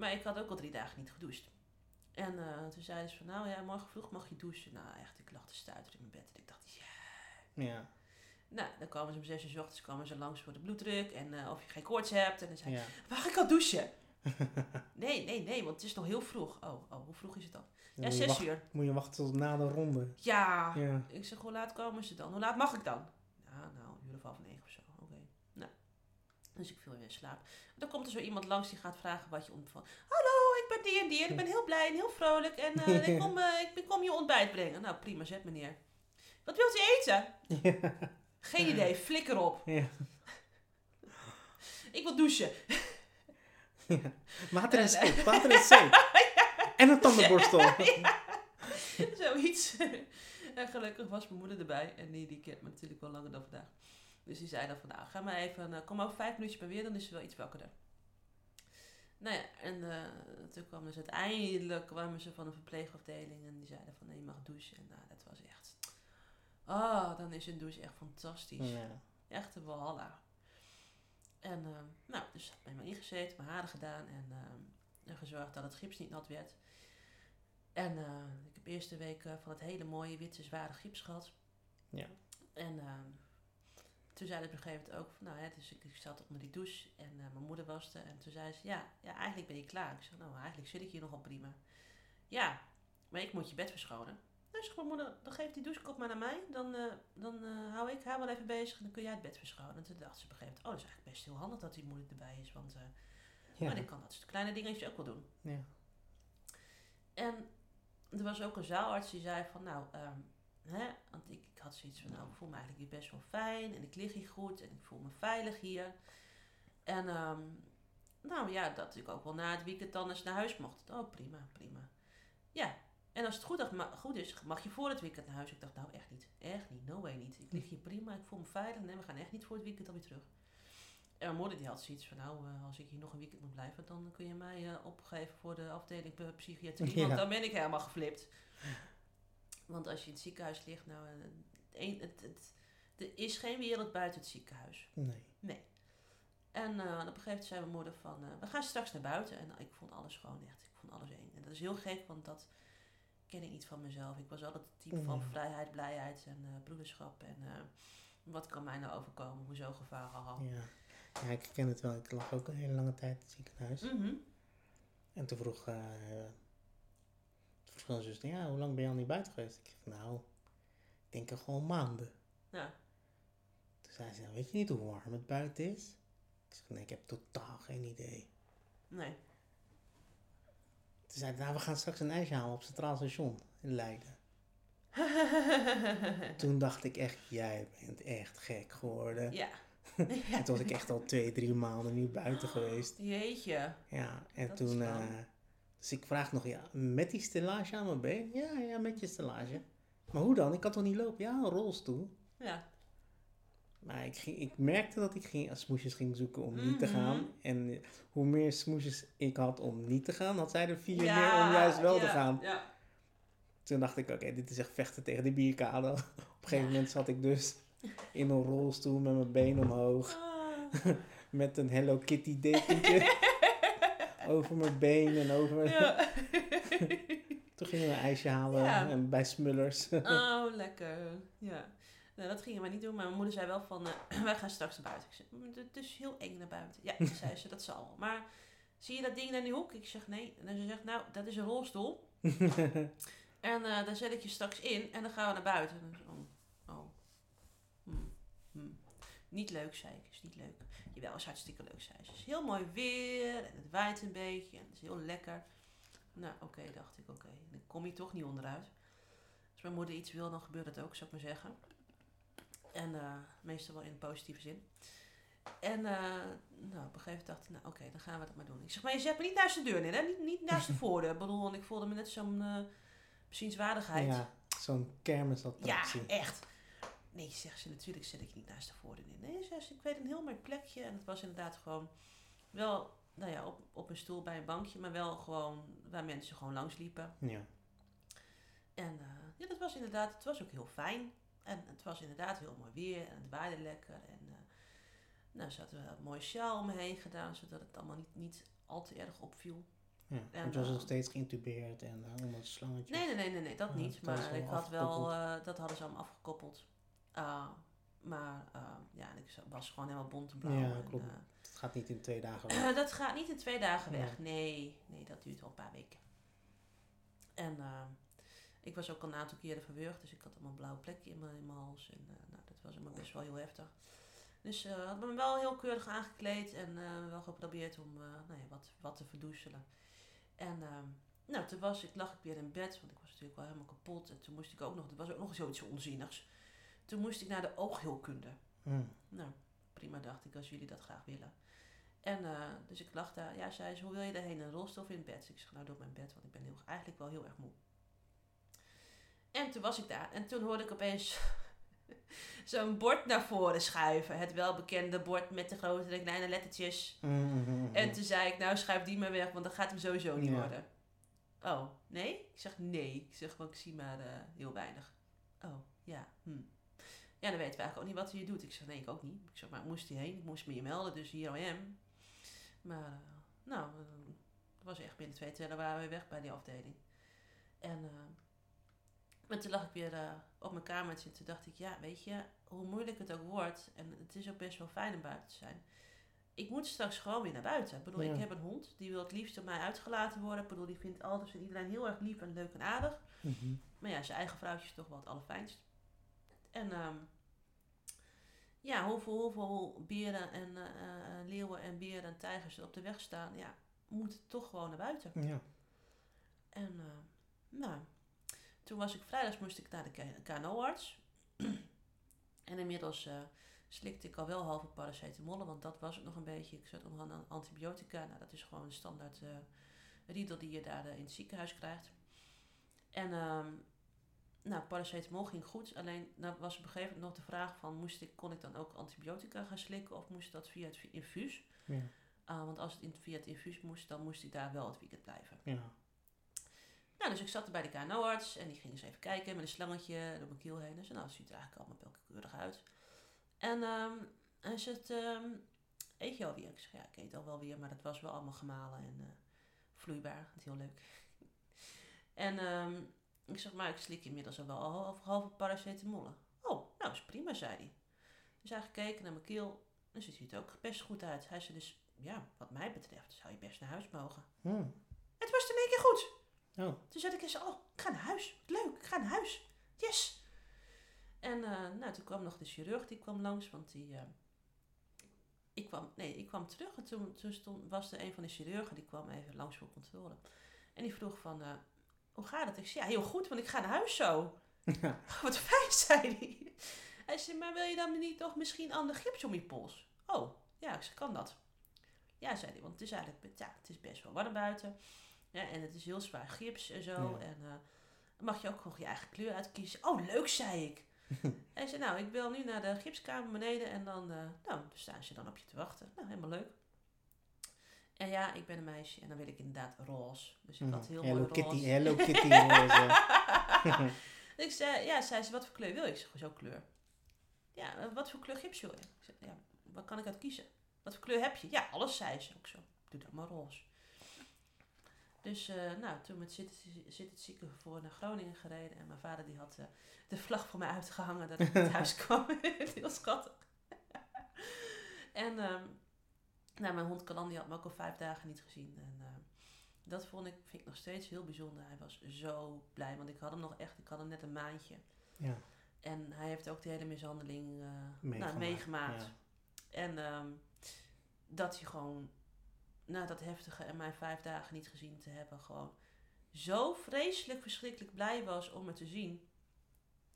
[SPEAKER 3] Maar ik had ook al drie dagen niet gedoucht. En eh, toen zeiden ze van, nou ja, morgen vroeg mag je douchen. Nou, echt, ik lag te stuiteren in mijn bed. En ik dacht, ja.
[SPEAKER 2] Ja.
[SPEAKER 3] Nou, dan komen ze om zes uur 's ochtends komen ze langs voor de bloeddruk. En eh, of je geen koorts hebt. En dan zei
[SPEAKER 2] ja.
[SPEAKER 3] mag ik al douchen? nee, nee, nee, want het is nog heel vroeg. Oh, oh hoe vroeg is het dan? Ja, zes uur.
[SPEAKER 2] moet je wachten tot na de ronde.
[SPEAKER 3] Ja.
[SPEAKER 2] Ja.
[SPEAKER 3] Ik zeg, hoe laat komen ze dan? Hoe laat mag ik dan? Nou, een uur of half negen of zo. Oké. Nou. Dus ik viel weer in slaap. Dan komt er zo iemand langs die gaat vragen wat je ontvangt. Hallo, ik ben die en die en ik ben heel blij en heel vrolijk. En eh, ik, kom, eh, ik kom je ontbijt brengen. Nou, prima, zet meneer. Wat wilt u eten? Geen idee, flikker op.
[SPEAKER 2] Ja.
[SPEAKER 3] Ik wil douchen.
[SPEAKER 2] Water en
[SPEAKER 3] Eh,
[SPEAKER 2] zeep, water en zeep. En een tandenborstel.
[SPEAKER 3] Zoiets. en gelukkig was mijn moeder erbij. En die, die kent me natuurlijk wel langer dan vandaag. Dus die zei dan van, nou, ga maar even, eh, kom over vijf minuutjes maar weer, dan is ze wel iets wakkerder. Nou ja, en eh, toen kwam dus uiteindelijk, kwamen ze van een verpleegafdeling en die zeiden van, nee, je mag douchen. En nou, dat was echt, ah, dan is een douche echt fantastisch.
[SPEAKER 2] Ja.
[SPEAKER 3] Echt een walhalla. En eh, nou, dus heb ik ingezeten, mijn haren gedaan en, en gezorgd dat het gips niet nat werd. En ik heb eerst de week van het hele mooie witte zware gips gehad.
[SPEAKER 2] Ja.
[SPEAKER 3] En eh, toen zei ze op een gegeven moment ook, van, nou hè, dus ik, ik zat onder die douche en eh, mijn moeder waste. En toen zei ze, ja, ja, eigenlijk ben je klaar. Ik zeg, nou, eigenlijk zit ik hier nogal prima. Ja, maar ik moet je bed verschonen. Nou, zegt mijn moeder, dan geef die douchekop maar naar mij. Dan, eh, dan eh, hou ik haar wel even bezig en dan kun jij het bed verschonen. En toen dacht ze op een gegeven moment, oh, dat is eigenlijk best heel handig dat die moeder erbij is. Want
[SPEAKER 2] Ja.
[SPEAKER 3] maar ik kan dat soort kleine dingetjes ook wel doen.
[SPEAKER 2] ja.
[SPEAKER 3] En er was ook een zaalarts die zei van, nou, ehm, hè, want ik, ik had zoiets van, nou, ik voel me eigenlijk hier best wel fijn en ik lig hier goed en ik voel me veilig hier. En ehm, nou ja, dat ik ook wel na het weekend dan eens naar huis mocht. Oh, prima, prima. Ja, en als het goed, goed is, mag je voor het weekend naar huis. Ik dacht, nou echt niet, echt niet, no way niet. Ik lig hier prima, ik voel me veilig. Nee, we gaan echt niet voor het weekend alweer terug. En mijn moeder die had zoiets van, nou, eh, als ik hier nog een weekend moet blijven, dan kun je mij eh, opgeven voor de afdeling eh, psychiatrie.
[SPEAKER 2] Ja.
[SPEAKER 3] Want dan ben ik helemaal geflipt. Want als je in het ziekenhuis ligt, nou, eh, het, het, er is geen wereld buiten het ziekenhuis.
[SPEAKER 2] Nee.
[SPEAKER 3] En eh, op een gegeven moment zei mijn moeder van, eh, we gaan straks naar buiten. En ik vond alles gewoon echt, ik vond alles één. En dat is heel gek, want dat ken ik niet van mezelf. Ik was altijd het type van vrijheid, blijheid en broederschap. En wat kan mij nou overkomen? Hoezo gevaar? Haha.
[SPEAKER 2] Ja. ja, ik ken het wel. Ik lag ook een hele lange tijd in het ziekenhuis.
[SPEAKER 3] Mhm.
[SPEAKER 2] En toen vroeg, vroeg mijn zus, ja, hoe lang ben je al niet buiten geweest? Ik zeg, nou, ik denk er gewoon maanden.
[SPEAKER 3] Ja.
[SPEAKER 2] Toen zei ze, weet je niet hoe warm het buiten is? Ik zeg, nee, ik heb totaal geen idee.
[SPEAKER 3] Nee.
[SPEAKER 2] Toen zei ze, nou, we gaan straks een ijsje halen op Centraal Station in Leiden. Toen dacht ik echt, jij bent echt gek geworden.
[SPEAKER 3] ja.
[SPEAKER 2] En toen was ik echt al twee, drie maanden niet buiten geweest.
[SPEAKER 3] Jeetje.
[SPEAKER 2] Ja, en
[SPEAKER 3] Dat
[SPEAKER 2] toen... dus ik vraag nog, ja, met die stellage aan mijn been? Ja, ja, met je stellage. Maar hoe dan? Ik kan toch niet lopen? Ja, een rolstoel.
[SPEAKER 3] Ja.
[SPEAKER 2] Maar ik, ging, ik merkte dat ik ging, smoesjes ging zoeken om niet te
[SPEAKER 3] Mhm.
[SPEAKER 2] gaan. En eh, hoe meer smoesjes ik had om niet te gaan, had zij er vier
[SPEAKER 3] Ja,
[SPEAKER 2] meer om juist wel te gaan.
[SPEAKER 3] Ja.
[SPEAKER 2] Toen dacht ik, oké, dit is echt vechten tegen de bierkade. Op een gegeven moment zat ik dus in een rolstoel met mijn been omhoog.
[SPEAKER 3] Ah.
[SPEAKER 2] Met een Hello Kitty dekentje over mijn been en over...
[SPEAKER 3] ja.
[SPEAKER 2] Toen gingen we een ijsje halen
[SPEAKER 3] Ja.
[SPEAKER 2] en bij Smullers.
[SPEAKER 3] Oh, lekker. Ja. Nou, dat gingen wij niet doen, maar mijn moeder zei wel van, eh, wij gaan straks naar buiten. Ik zei, "Mm, het is heel eng naar buiten. Ja, zei ze, dat zal. Maar zie je dat ding daar in die hoek? Ik zeg, nee. En ze zegt, nou, dat is een rolstoel. En eh, daar zet ik je straks in en dan gaan we naar buiten. En oh, oh. Hmm. Niet leuk, zei ik. Is niet leuk. Jawel, is hartstikke leuk, zei ze. Het is heel mooi weer en het waait een beetje en het is heel lekker. Nou, oké, dacht ik, oké. Dan kom je toch niet onderuit. Als mijn moeder iets wil, dan gebeurt het ook, zou ik maar zeggen. En eh, meestal wel in positieve zin. En eh, nou, op een gegeven moment dacht ik, nou oké, dan gaan we dat maar doen. Ik zeg, maar je zet me niet naast de deur neer, hè? Niet, niet naast de voordeur. Ik bedoel, want ik voelde me net zo'n bezienswaardigheid.
[SPEAKER 2] ja, zo'n kermisattractie.
[SPEAKER 3] Ja, echt. Nee, zegt ze, natuurlijk zet ik niet naast de voordeur neer. Nee, zegt ze, ik weet een heel mooi plekje. En het was inderdaad gewoon wel, nou ja, op, op een stoel bij een bankje, maar wel gewoon waar mensen gewoon langs liepen.
[SPEAKER 2] Ja.
[SPEAKER 3] En eh, ja, dat was inderdaad, het was ook heel fijn. En het was inderdaad heel mooi weer en het waaide lekker. En uh, nou, ze hadden een mooie sjaal om me heen gedaan, zodat het allemaal niet, niet al te erg opviel.
[SPEAKER 2] ja.
[SPEAKER 3] En,
[SPEAKER 2] Want je was
[SPEAKER 3] eh,
[SPEAKER 2] nog steeds geïntubeerd en uh, onder het slangetje.
[SPEAKER 3] Nee, nee, nee, nee, nee dat
[SPEAKER 2] Ja,
[SPEAKER 3] niet. Maar ik had wel, dat hadden ze allemaal afgekoppeld. Ah, maar uh, ja, ik was gewoon helemaal bont en blauw.
[SPEAKER 2] Ja,
[SPEAKER 3] en,
[SPEAKER 2] klopt.
[SPEAKER 3] uh,
[SPEAKER 2] Het gaat niet in twee dagen weg.
[SPEAKER 3] dat gaat niet in twee dagen weg.
[SPEAKER 2] Nee.
[SPEAKER 3] Nee, dat duurt wel een paar weken. En uh, ik was ook al een aantal keren verwurgd, dus ik had allemaal een blauwe plekje in mijn, in mijn hals. En uh, nou, dat was allemaal best wel heel heftig. Dus ik had me wel heel keurig aangekleed en wel geprobeerd om nou ja, wat, wat te verdoezelen. En ehm, nou, toen was ik, lag ik weer in bed, want ik was natuurlijk wel helemaal kapot. En toen moest ik ook nog, er was ook nog zoiets onzinnigs. Toen moest ik naar de oogheelkunde.
[SPEAKER 2] Mm.
[SPEAKER 3] Nou, prima dacht ik, als jullie dat graag willen. En uh, dus ik lag daar. Ja, zei ze, hoe wil je daarheen? Een rolstoel of in bed? Dus ik zeg, nou, doe mijn bed, want ik ben heel, eigenlijk wel heel erg moe. En toen was ik daar. En toen hoorde ik opeens zo'n bord naar voren schuiven. Het welbekende bord met de grote en kleine lettertjes.
[SPEAKER 2] Mm -hmm.
[SPEAKER 3] En toen zei ik, nou, schuif die maar weg, want dat gaat hem sowieso niet
[SPEAKER 2] Ja.
[SPEAKER 3] worden. Oh, nee? Ik zeg, nee. Ik zeg, gewoon, ik zie maar uh, heel weinig. Oh, ja, hm. Ja, dan weten we eigenlijk ook niet wat hij doet. Ik zeg, nee, ik ook niet. Ik zeg, maar moest hij heen? Ik moest me hier melden, dus hier I am. Maar, uh, nou, uh, het was echt binnen twee tellen waren we weg bij die afdeling. En, uh, en toen lag ik weer op mijn kamertje en toen dacht ik, ja, weet je, hoe moeilijk het ook wordt, en het is ook best wel fijn om buiten te zijn. ik moet straks gewoon weer naar buiten. Ik bedoel,
[SPEAKER 2] Ja.
[SPEAKER 3] ik heb een hond, die wil het liefst op mij uitgelaten worden. Ik bedoel, die vindt alles en iedereen heel erg lief en leuk en aardig.
[SPEAKER 2] Mhm.
[SPEAKER 3] Maar ja, zijn eigen vrouwtje is toch wel het allerfijnst. En ehm, ja, hoeveel, hoeveel beren en eh, eh, leeuwen en beren en tijgers er op de weg staan, ja, moeten toch gewoon naar buiten.
[SPEAKER 2] Ja.
[SPEAKER 3] En eh, nou, toen was ik vrijdags moest ik naar de K- KNO-arts. en inmiddels slikte ik al wel halve paracetamol, want dat was het nog een beetje. Ik zat nog aan antibiotica. Nou, dat is gewoon een standaard riedel die je daar in het ziekenhuis krijgt. En ehm, nou, paracetamol ging goed. Alleen nou, was op een gegeven moment nog de vraag van, moest ik, kon ik dan ook antibiotica gaan slikken of moest dat via het infuus?
[SPEAKER 2] Ja.
[SPEAKER 3] Ah, want als het in, via het infuus moest, dan moest ik daar wel het weekend blijven.
[SPEAKER 2] Ja.
[SPEAKER 3] Nou, dus ik zat er bij de KNO-arts en die ging eens even kijken met een slangetje door mijn keel heen. En zei, nou, het ziet er eigenlijk allemaal wel keurig uit. En ehm hij zegt, ehm, eet je alweer? Ik zeg, ja, ik eet al wel weer, maar dat was wel allemaal gemalen en eh, vloeibaar. Het is heel leuk. en ehm, ik zeg, maar ik slik inmiddels al wel al half, halve paracetamol. Oh, nou, is prima, zei hij. Dus hij gekeken naar mijn keel. Het ziet er ook best goed uit. Hij zei dus, ja, wat mij betreft zou je best naar huis mogen.
[SPEAKER 2] Hm.
[SPEAKER 3] Het was in één keer goed.
[SPEAKER 2] Oh.
[SPEAKER 3] Toen zat ik eens, oh, ik ga naar huis. Leuk, ik ga naar huis. Yes. En eh, nou, toen kwam nog de chirurg, die kwam langs, want die... eh, ik kwam, nee, ik kwam terug en toen, toen stond, was er een van de chirurgen, die kwam even langs voor controle. En die vroeg van, eh, hoe gaat het? Ik zei, ja, heel goed, want ik ga naar huis zo.
[SPEAKER 2] Ja.
[SPEAKER 3] Wat fijn, zei hij. Hij zei, maar wil je dan niet toch misschien ander gips om je pols? Oh, ja, ik zei, kan dat? Ja, zei hij, want het is eigenlijk, ja, het is best wel warm buiten. Ja, en het is heel zwaar gips en zo.
[SPEAKER 2] Ja.
[SPEAKER 3] En dan mag je ook nog je eigen kleur uitkiezen. Oh, leuk, zei ik. Hij zei, nou, ik wil nu naar de gipskamer beneden en dan, eh, nou, staan ze dan op je te wachten. Nou, helemaal leuk. En ja, ik ben een meisje en dan wil ik inderdaad roze. Dus ik had heel
[SPEAKER 2] Hm. Hello
[SPEAKER 3] mooi
[SPEAKER 2] Kitty,
[SPEAKER 3] roze.
[SPEAKER 2] Hello Kitty roze.
[SPEAKER 3] ik zei, ja, zei ze, wat voor kleur wil je? Ik zeg, zo kleur. Ja, wat voor kleur gips wil je? Ik zeg, ja, wat kan ik uit kiezen? Wat voor kleur heb je? Ja, alles, zei ze. Ook zo, doe dan maar roze. Dus, eh, nou, toen met zit, zit het ziekenvervoer naar Groningen gereden. En mijn vader die had eh, de vlag voor mij uitgehangen dat ik thuis kwam. Heel schattig. en, ehm, nou, mijn hond Kalan die had me ook al vijf dagen niet gezien. En eh, dat vond ik, vind ik nog steeds heel bijzonder. Hij was zo blij, want ik had hem nog echt, ik had hem net een maandje.
[SPEAKER 2] Ja.
[SPEAKER 3] En hij heeft ook de hele mishandeling eh,
[SPEAKER 2] Meegemaakt,
[SPEAKER 3] nou, meegemaakt.
[SPEAKER 2] ja.
[SPEAKER 3] En ehm, dat hij gewoon, na dat heftige en mij vijf dagen niet gezien te hebben, gewoon zo vreselijk verschrikkelijk blij was om me te zien.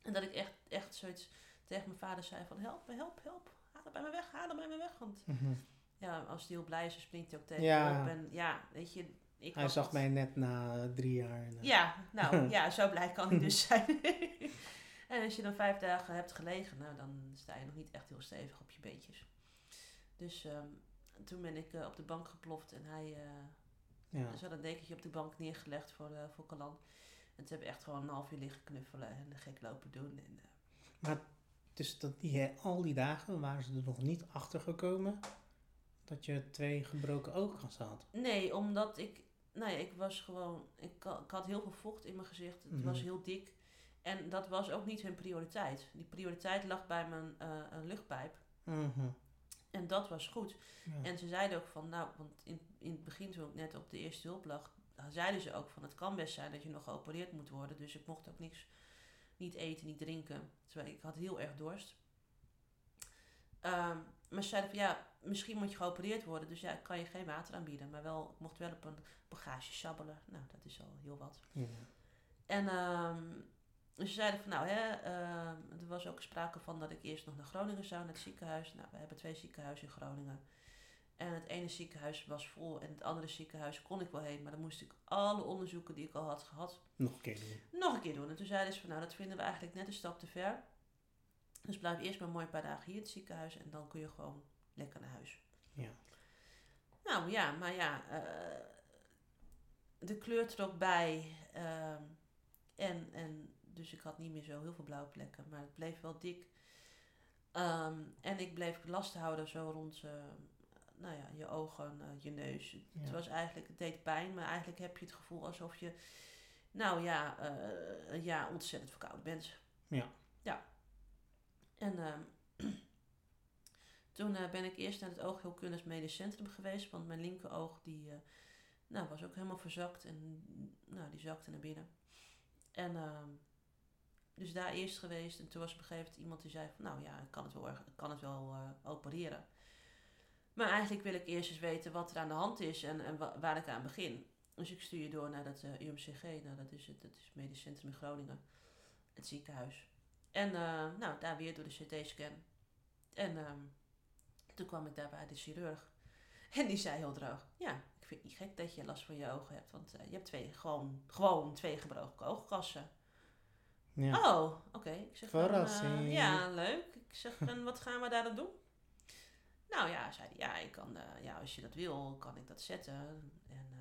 [SPEAKER 3] En dat ik echt, echt zoiets tegen mijn vader zei van help me, help, help. Haal hem bij me weg, haal hem bij me weg. Want
[SPEAKER 2] Mhm.
[SPEAKER 3] Ja, als hij heel blij is, dan springt hij ook tegen
[SPEAKER 2] Ja.
[SPEAKER 3] op. En ja, weet je, ik
[SPEAKER 2] Hij zag mij net na drie jaar. eh,
[SPEAKER 3] ja, nou ja, zo blij kan hij dus zijn. en als je dan vijf dagen hebt gelegen, nou, dan sta je nog niet echt heel stevig op je beentjes. Dus ehm, toen ben ik eh, op de bank geploft en hij eh
[SPEAKER 2] ja.
[SPEAKER 3] ze had een dekentje op de bank neergelegd voor, eh voor Kalan. En toen hebben echt gewoon een half uur liggen knuffelen en gek lopen doen. En, eh,
[SPEAKER 2] Dus dat die, al die dagen waren ze er nog niet achter gekomen dat je twee gebroken ogen had.
[SPEAKER 3] nee, omdat ik, nou ja, ik was gewoon, ik, ik had heel veel vocht in mijn gezicht. Het
[SPEAKER 2] Mhm.
[SPEAKER 3] was heel dik. En dat was ook niet hun prioriteit. Die prioriteit lag bij mijn eh, een luchtpijp.
[SPEAKER 2] Mhm.
[SPEAKER 3] En dat was goed.
[SPEAKER 2] Ja.
[SPEAKER 3] En ze zeiden ook van, nou, want in, in het begin toen ik net op de eerste hulp lag, dan zeiden ze ook van, het kan best zijn dat je nog geopereerd moet worden. Dus ik mocht ook niks, niet eten, niet drinken. Terwijl ik had heel erg dorst. Ehm, maar ze zeiden van, ja, misschien moet je geopereerd worden. Dus ja, ik kan je geen water aanbieden. Maar wel, ik mocht wel op een bagage sabbelen. Nou, dat is al heel wat.
[SPEAKER 2] Ja.
[SPEAKER 3] En ehm, ze zeiden van nou, hè, ehm, er was ook sprake van dat ik eerst nog naar Groningen zou, naar het ziekenhuis. Nou, we hebben twee ziekenhuizen in Groningen. En het ene ziekenhuis was vol en het andere ziekenhuis kon ik wel heen. Maar dan moest ik alle onderzoeken die ik al had gehad
[SPEAKER 2] Nog een keer doen.
[SPEAKER 3] nog een keer doen. En toen zeiden ze van nou, dat vinden we eigenlijk net een stap te ver. Dus blijf eerst maar een mooi paar dagen hier in het ziekenhuis en dan kun je gewoon lekker naar huis.
[SPEAKER 2] Ja.
[SPEAKER 3] Nou ja, maar ja, eh, de kleur trok bij. ehm, en, en dus ik had niet meer zo heel veel blauwe plekken, maar het bleef wel dik. Ehm, en ik bleef last houden zo rond eh, nou ja, je ogen, eh, je neus. Het
[SPEAKER 2] Ja.
[SPEAKER 3] was eigenlijk, het deed pijn, maar eigenlijk heb je het gevoel alsof je, nou ja, jaar ontzettend verkouden bent.
[SPEAKER 2] Ja.
[SPEAKER 3] Ja. En ehm, Eh, ben ik eerst naar het oogheelkundig medisch centrum geweest, want mijn linkeroog die, eh, nou, was ook helemaal verzakt en nou, die zakte naar binnen. En ehm, dus daar eerst geweest en toen was op een gegeven moment iemand die zei nou ja, ik kan het wel, kan het wel eh, opereren. Maar eigenlijk wil ik eerst eens weten wat er aan de hand is en, en wa- waar ik aan begin. Dus ik stuur je door naar dat UMCG, nou, dat is het, dat is het medisch centrum in Groningen, het ziekenhuis. En nou, daar weer door de CT-scan. En ehm, toen kwam ik daar bij de chirurg. En die zei heel droog, ja, ik vind het niet gek dat je last van je ogen hebt, want eh, je hebt twee, gewoon, gewoon twee gebroken oogkassen.
[SPEAKER 2] Ja.
[SPEAKER 3] Oh, oké. Ik zeg dan, eh,
[SPEAKER 2] Verrassing.
[SPEAKER 3] ja, leuk. Ik zeg, en wat gaan we daar dan doen? Nou ja, zei hij, ja, ik kan, eh, ja, als je dat wil, kan ik dat zetten. En,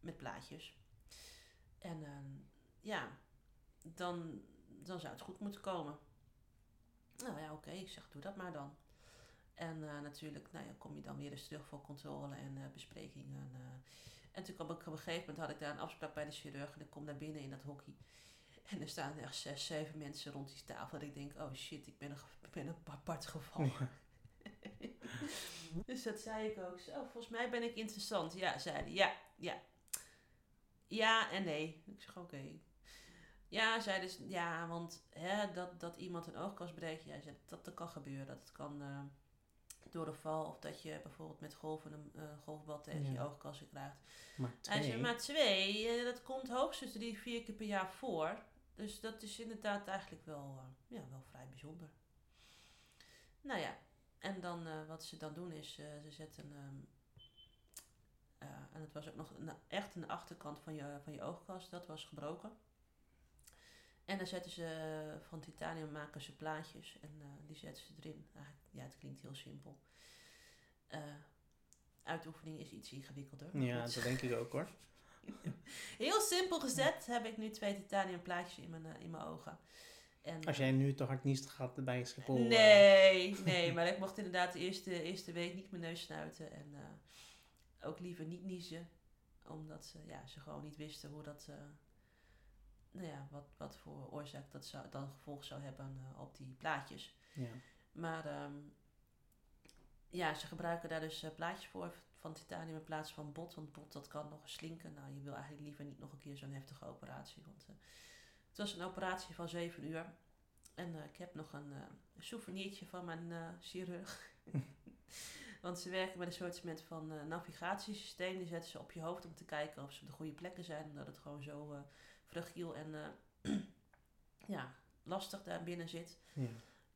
[SPEAKER 3] met plaatjes. En ehm, ja, dan, dan zou het goed moeten komen. Nou ja, oké. Ik zeg, doe dat maar dan. En eh, natuurlijk, nou ja, kom je dan weer eens terug voor controle en eh, besprekingen. eh. en toen kwam ik op een gegeven moment, had ik daar een afspraak bij de chirurg. En ik kom daar binnen in dat hockey. En er staan echt zes, zeven mensen rond die tafel. Dat ik denk, oh shit, ik ben een, ik ben een apart geval.
[SPEAKER 2] Ja.
[SPEAKER 3] dus dat zei ik ook. Zo, volgens mij ben ik interessant. Ja, zei hij. Ja, ja. Ja en nee. Ik zeg, oké. Ja, zei dus, ja, want hè, dat, dat iemand een oogkas breekt, ja, zei, dat, dat kan gebeuren. Dat kan door een val of dat je bijvoorbeeld met golven een golfbal tegen je oogkassen krijgt.
[SPEAKER 2] Maar twee.
[SPEAKER 3] zei, maar twee, eh, dat komt hoogstens drie, vier keer per jaar voor. Dus dat is inderdaad eigenlijk wel, eh, ja, wel vrij bijzonder. Nou ja, en dan wat ze dan doen is, ze zetten, eh, en het was ook nog een, echt een achterkant van je, van je oogkast, dat was gebroken. En dan zetten ze van titanium maken ze plaatjes en die zetten ze erin. Eigenlijk, ja, het klinkt heel simpel. Eh, uitoefening is iets ingewikkelder.
[SPEAKER 2] Ja,
[SPEAKER 3] goed.
[SPEAKER 2] dat denk ik ook hoor.
[SPEAKER 3] Heel simpel gezet heb ik nu twee titanium plaatjes in mijn, eh, in mijn ogen. En,
[SPEAKER 2] Als jij nu te hard niest, gaat bij Schiphol... eh,
[SPEAKER 3] Nee, nee, maar ik mocht inderdaad de eerste, eerste week niet mijn neus snuiten. En eh, ook liever niet niezen. Omdat ze, ja, ze gewoon niet wisten hoe dat... eh, nou ja, wat, wat voor oorzaak dat zou, dan gevolg zou hebben eh, op die plaatjes.
[SPEAKER 2] ja.
[SPEAKER 3] Maar ehm, ja, ze gebruiken daar dus eh, plaatjes voor van titanium in plaats van bot. Want bot dat kan nog eens slinken. Nou, je wil eigenlijk liever niet nog een keer zo'n heftige operatie. Want eh, het was een operatie van 7 uur. En eh, ik heb nog een eh, souvenirtje van mijn chirurg. want ze werken met een soort van navigatiesysteem. Die zetten ze op je hoofd om te kijken of ze op de goede plekken zijn. Omdat het gewoon zo fragiel en ja, lastig daar binnen zit.
[SPEAKER 2] ja.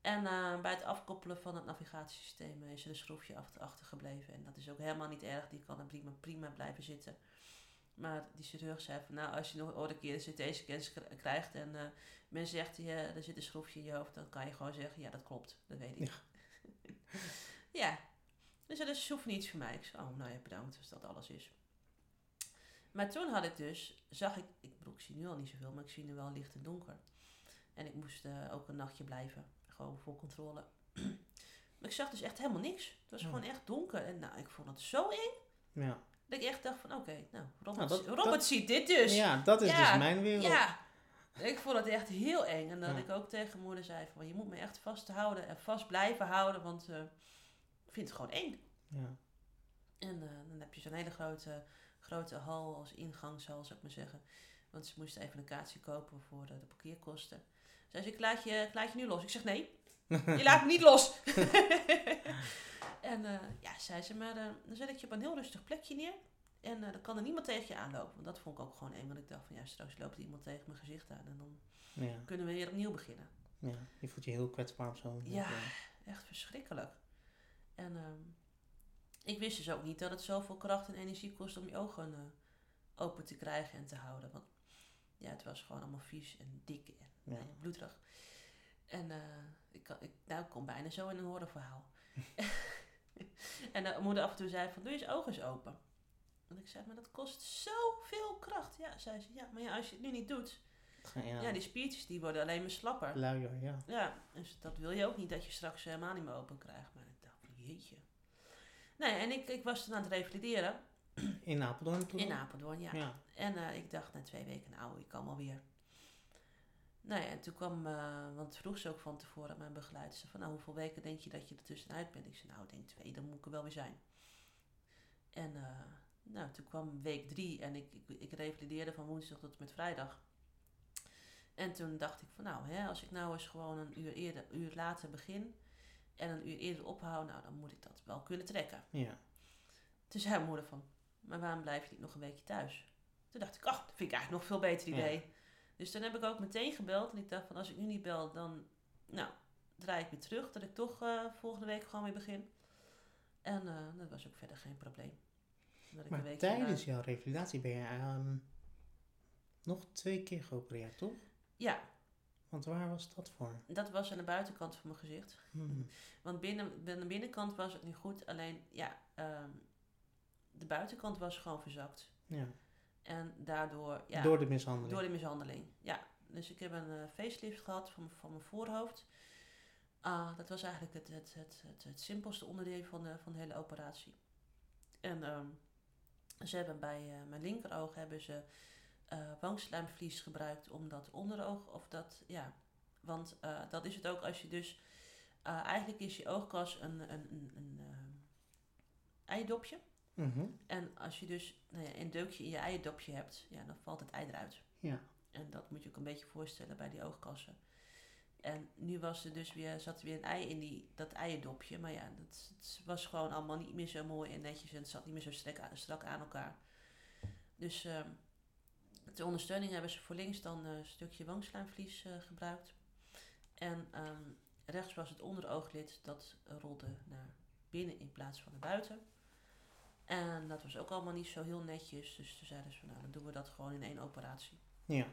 [SPEAKER 3] En eh, bij het afkoppelen van het navigatiesysteem is er een schroefje achter, achtergebleven. En dat is ook helemaal niet erg, die kan er prima, prima blijven zitten. Maar die chirurg zei van, nou, als je nog ooit een keer een CT-scans k- krijgt en eh, men zegt, ja, er zit een schroefje in je hoofd, dan kan je gewoon zeggen, ja, dat klopt, dat weet ik. Ja, dus dat is hoeft niets voor mij. Ik zei, oh, nou ja, bedankt als dat alles is. Maar toen had ik dus, zag ik, ik bedoel, ik zie nu al niet zoveel, maar ik zie nu wel licht en donker. En ik moest eh, ook een nachtje blijven, gewoon voor controle. maar ik zag dus echt helemaal niks. Het was
[SPEAKER 2] Ja.
[SPEAKER 3] gewoon echt donker. En nou, ik vond het zo eng,
[SPEAKER 2] Ja.
[SPEAKER 3] dat ik echt dacht van, oké, nou, Robert,
[SPEAKER 2] Nou, dat-
[SPEAKER 3] Robert
[SPEAKER 2] dat-
[SPEAKER 3] ziet dit dus.
[SPEAKER 2] ja, dat is
[SPEAKER 3] Ja,
[SPEAKER 2] dus mijn wereld.
[SPEAKER 3] Ja, ik vond het echt heel eng. En dat
[SPEAKER 2] Ja.
[SPEAKER 3] ik ook tegen moeder zei van, je moet me echt vasthouden en vast blijven houden, want eh, ik vind het gewoon eng.
[SPEAKER 2] Ja.
[SPEAKER 3] En eh, dan heb je zo'n hele grote, grote hal als ingangshal, zou ik maar zeggen. Want ze moesten even een kaartje kopen voor de, de parkeerkosten. Zei ze, ik laat, je, ik laat je nu los. Ik zeg, nee, je laat me niet los. en eh, ja, zei ze, maar eh, dan zet ik je op een heel rustig plekje neer. En eh, dan kan er niemand tegen je aanlopen. Want dat vond ik ook gewoon eng. Want ik dacht van, ja, straks loopt er iemand tegen mijn gezicht aan. En dan
[SPEAKER 2] Ja.
[SPEAKER 3] kunnen we weer opnieuw beginnen.
[SPEAKER 2] ja. Je voelt je heel kwetsbaar zo.
[SPEAKER 3] Ja. Echt verschrikkelijk. En ehm, ik wist dus ook niet dat het zoveel kracht en energie kost om je ogen open te krijgen en te houden. Want ja, het was gewoon allemaal vies en dik en
[SPEAKER 2] Ja,
[SPEAKER 3] bloederig. En eh, ik, kan- ik, nou, ik kom bijna zo in een horrorverhaal. en de moeder af en toe zei van, doe je eens ogen eens open. En ik zei, maar dat kost zoveel kracht. Ja, zei ze, ja, maar ja, als je het nu niet doet,
[SPEAKER 2] Ja.
[SPEAKER 3] ja, die spiertjes die worden alleen maar slapper.
[SPEAKER 2] Luier, ja.
[SPEAKER 3] Ja, dus dat wil je ook niet dat je straks helemaal niet meer open krijgt. Maar ik dacht, jeetje. Nee, en ik, ik was toen aan het revalideren
[SPEAKER 2] In Apeldoorn toen?
[SPEAKER 3] in Apeldoorn, ja.
[SPEAKER 2] Ja.
[SPEAKER 3] En eh, ik dacht na twee weken, nou, ik kan wel weer. Nou ja, en toen kwam, eh, want vroeg ze ook van tevoren aan mijn begeleidster van, nou, hoeveel weken denk je dat je er tussenuit bent? Ik zei, nou, ik denk twee, dan moet ik er wel weer zijn. En eh, nou, toen kwam week drie en ik, ik, ik revalideerde van woensdag tot en met vrijdag. En toen dacht ik van, nou, hè, als ik nou eens gewoon een uur, eerder, uur later begin en een uur eerder ophoud, nou, dan moet ik dat wel kunnen trekken.
[SPEAKER 2] Ja.
[SPEAKER 3] Toen zei mijn moeder van, maar waarom blijf je niet nog een weekje thuis? Toen dacht ik, ach, dat vind ik eigenlijk nog veel beter idee. Dus toen heb ik ook meteen gebeld. En ik dacht van, als ik nu niet bel, dan nou, draai ik weer terug. Dat ik toch eh, volgende week gewoon weer begin. En eh, dat was ook verder geen probleem. Dat ik een
[SPEAKER 2] Maar tijdens jouw revalidatie ben je ehm, nog twee keer geopereerd, toch?
[SPEAKER 3] Ja,
[SPEAKER 2] Want waar was dat voor?
[SPEAKER 3] dat was aan de buitenkant van mijn gezicht.
[SPEAKER 2] Hmm.
[SPEAKER 3] Want binnen, aan de binnenkant was het niet goed. Alleen, ja, ehm, de buitenkant was gewoon verzakt.
[SPEAKER 2] Ja.
[SPEAKER 3] En daardoor, ja,
[SPEAKER 2] Door de mishandeling.
[SPEAKER 3] Door de mishandeling, ja. Dus ik heb een eh, facelift gehad van, van mijn voorhoofd. Ah, dat was eigenlijk het, het, het, het, het simpelste onderdeel van de, van de hele operatie. En ehm, ze hebben bij eh, mijn linkeroog hebben ze eh wangslijmvlies gebruikt om dat onderoog, of dat, ja. Want dat is het ook als je dus, eigenlijk is je oogkas een, een, een, een eh, eidopje.
[SPEAKER 2] Mhm.
[SPEAKER 3] En als je dus nou ja, een deukje in je eiendopje hebt, ja, dan valt het ei eruit.
[SPEAKER 2] Ja.
[SPEAKER 3] En dat moet je ook een beetje voorstellen bij die oogkassen. En nu was er dus weer, zat er weer een ei in die, dat eiendopje. Maar ja, dat, het was gewoon allemaal niet meer zo mooi en netjes. En het zat niet meer zo strak, aan- strak aan elkaar. Dus ehm ter ondersteuning hebben ze voor links dan een stukje wangslijmvlies eh, gebruikt. En ehm, rechts was het onderooglid, dat rolde naar binnen in plaats van naar buiten. En dat was ook allemaal niet zo heel netjes. Dus toen zeiden ze van nou, dan doen we dat gewoon in één operatie.
[SPEAKER 2] Ja.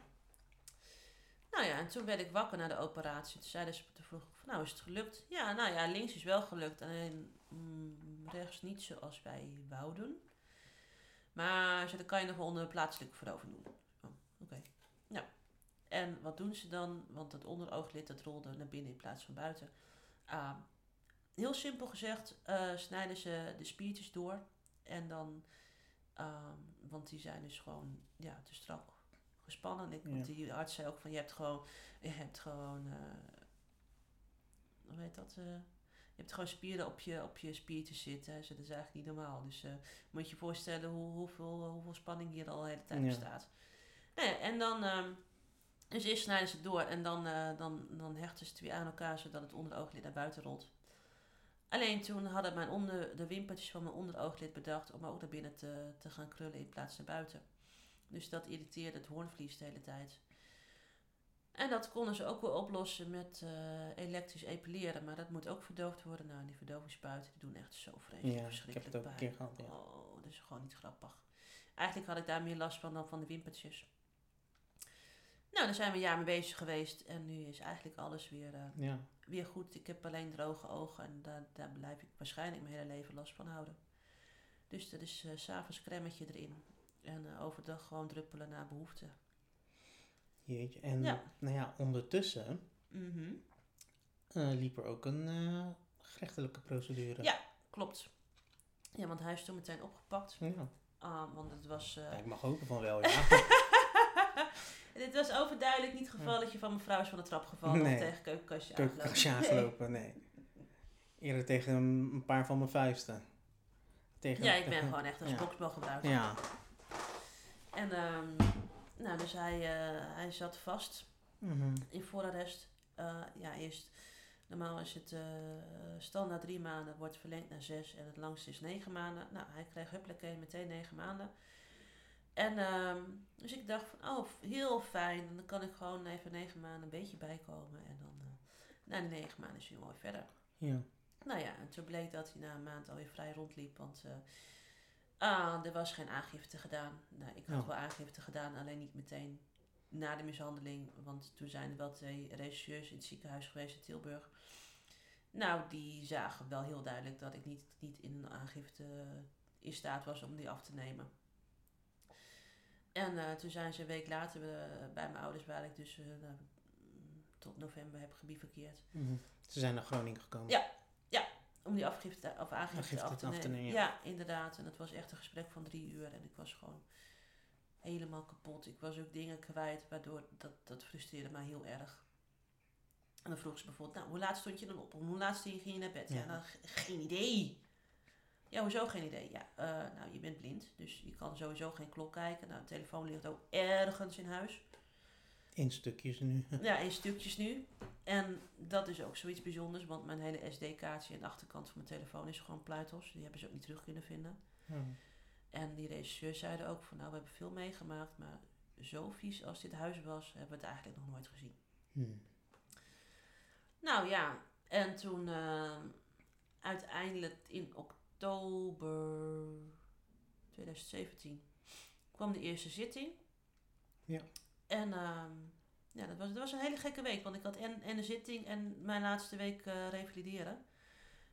[SPEAKER 3] Nou ja, en toen werd ik wakker na de operatie. Toen zeiden ze, toen vroeg ik van, nou is het gelukt? Ja, nou ja, links is wel gelukt. Alleen mm, rechts niet zoals wij wouden. Maar ze, dan kan je nog wel onder plaatselijk voor over doen. Oh, Oké. Nou, en wat doen ze dan? Want het onderooglid dat rolde naar binnen in plaats van buiten. Ah, heel simpel gezegd eh, snijden ze de spiertjes door. En dan, ah, want die zijn dus gewoon ja, te strak gespannen. En ik,
[SPEAKER 2] Ja.
[SPEAKER 3] Die arts zei ook van je hebt gewoon, je hebt gewoon, eh, hoe heet dat? eh, je hebt gewoon spieren op je, op je spiertjes zitten. Hij zei, dat is eigenlijk niet normaal. Dus eh, moet je je voorstellen hoe, hoeveel, hoeveel spanning hier al de hele tijd
[SPEAKER 2] Ja.
[SPEAKER 3] bestaat. Ja, en dan, ehm, dus eerst snijden ze het door en dan, dan, dan hechten ze het weer aan elkaar zodat het onderooglid naar buiten rolt. Alleen toen hadden mijn onder, de wimpertjes van mijn onderooglid bedacht om ook naar binnen te, te gaan krullen in plaats naar buiten. Dus dat irriteerde het hoornvlies de hele tijd. En dat konden ze ook wel oplossen met eh, elektrisch epileren, maar dat moet ook verdoofd worden. Nou, die verdovingsspuiten die doen echt zo vreselijk
[SPEAKER 2] Ja, ik heb
[SPEAKER 3] verschrikkelijk
[SPEAKER 2] het ook een keer gehad, ja.
[SPEAKER 3] Oh, dat is gewoon niet grappig. Eigenlijk had ik daar meer last van dan van de wimpertjes. Nou, daar zijn we een jaar mee bezig geweest en nu is eigenlijk alles weer, eh,
[SPEAKER 2] Ja.
[SPEAKER 3] Weer goed. Ik heb alleen droge ogen en daar, daar blijf ik waarschijnlijk mijn hele leven last van houden. Dus dat is eh, s s'avonds cremmetje erin en eh, overdag gewoon druppelen naar behoefte.
[SPEAKER 2] Jeetje. En
[SPEAKER 3] Ja.
[SPEAKER 2] nou ja, ondertussen
[SPEAKER 3] Mhm.
[SPEAKER 2] eh, liep er ook een gerechtelijke procedure.
[SPEAKER 3] Ja. Klopt. Ja, want hij is toen meteen opgepakt.
[SPEAKER 2] Ja.
[SPEAKER 3] Ah, want het was...
[SPEAKER 2] Ja, ik mag hopen van wel, ja.
[SPEAKER 3] Dit was overduidelijk niet het geval dat je van mevrouw is van de trap gevallen
[SPEAKER 2] Nee.
[SPEAKER 3] of tegen keukenkastje
[SPEAKER 2] Keukenkastje
[SPEAKER 3] aangelopen.
[SPEAKER 2] aangelopen, nee. Eerder tegen een, paar van mijn vuisten. Tegen,
[SPEAKER 3] Ja, ik ben gewoon echt als
[SPEAKER 2] Ja.
[SPEAKER 3] boksbal gebruikt.
[SPEAKER 2] Ja,
[SPEAKER 3] En ehm, nou, dus hij, eh, hij zat vast
[SPEAKER 2] mhm.
[SPEAKER 3] in voorarrest. Eh, ja, eerst, normaal is het eh, standaard drie maanden, wordt verlengd naar zes en het langste is negen maanden. Nou, hij kreeg hupplekeer meteen negen maanden. En ehm, dus ik dacht van, oh, heel fijn. En dan kan ik gewoon even negen maanden een beetje bijkomen. En dan eh, na die negen maanden is hij mooi verder.
[SPEAKER 2] ja.
[SPEAKER 3] Nou ja, en toen bleek dat hij na een maand alweer vrij rondliep. Want eh, ah, er was geen aangifte gedaan. Nou, ik had
[SPEAKER 2] Oh.
[SPEAKER 3] wel aangifte gedaan, alleen niet meteen na de mishandeling. Want toen zijn er wel twee regisseurs in het ziekenhuis geweest in Tilburg. Nou, die zagen wel heel duidelijk dat ik niet, niet in een aangifte in staat was om die af te nemen. En eh, toen zijn ze een week later eh, bij mijn ouders, waar ik dus eh, tot november heb gebivakkeerd.
[SPEAKER 2] mhm. Ze zijn naar Groningen gekomen.
[SPEAKER 3] Ja. Om die afgifte of aangifte
[SPEAKER 2] Aangifte
[SPEAKER 3] af te
[SPEAKER 2] af te
[SPEAKER 3] nemen. ja.
[SPEAKER 2] ja.
[SPEAKER 3] inderdaad. En het was echt een gesprek van drie uur. En ik was gewoon helemaal kapot. Ik was ook dingen kwijt, waardoor dat, dat frustreerde mij heel erg. En dan vroeg ze bijvoorbeeld, nou, hoe laat stond je dan op? Hoe laat ging je naar bed? Ja,
[SPEAKER 2] Ja.
[SPEAKER 3] dan geen idee. Ja, hoezo geen idee? Ja, eh, nou, je bent blind, dus je kan sowieso geen klok kijken. Nou, de telefoon ligt ook ergens in huis.
[SPEAKER 2] In stukjes nu.
[SPEAKER 3] Ja, in stukjes nu. En dat is ook zoiets bijzonders, want mijn hele SD-kaartje en de achterkant van mijn telefoon is gewoon pluitos. Die hebben ze ook niet terug kunnen vinden.
[SPEAKER 2] Ja.
[SPEAKER 3] En die regisseur zeiden ook van, nou, we hebben veel meegemaakt, maar zo vies als dit huis was, hebben we het eigenlijk nog nooit gezien.
[SPEAKER 2] Hm.
[SPEAKER 3] Nou ja, en toen ehm, uiteindelijk in oktober 2017 kwam de eerste zitting.
[SPEAKER 2] Ja.
[SPEAKER 3] En ehm, ja, dat was, dat was een hele gekke week, want ik had en, en de zitting en mijn laatste week eh, revalideren.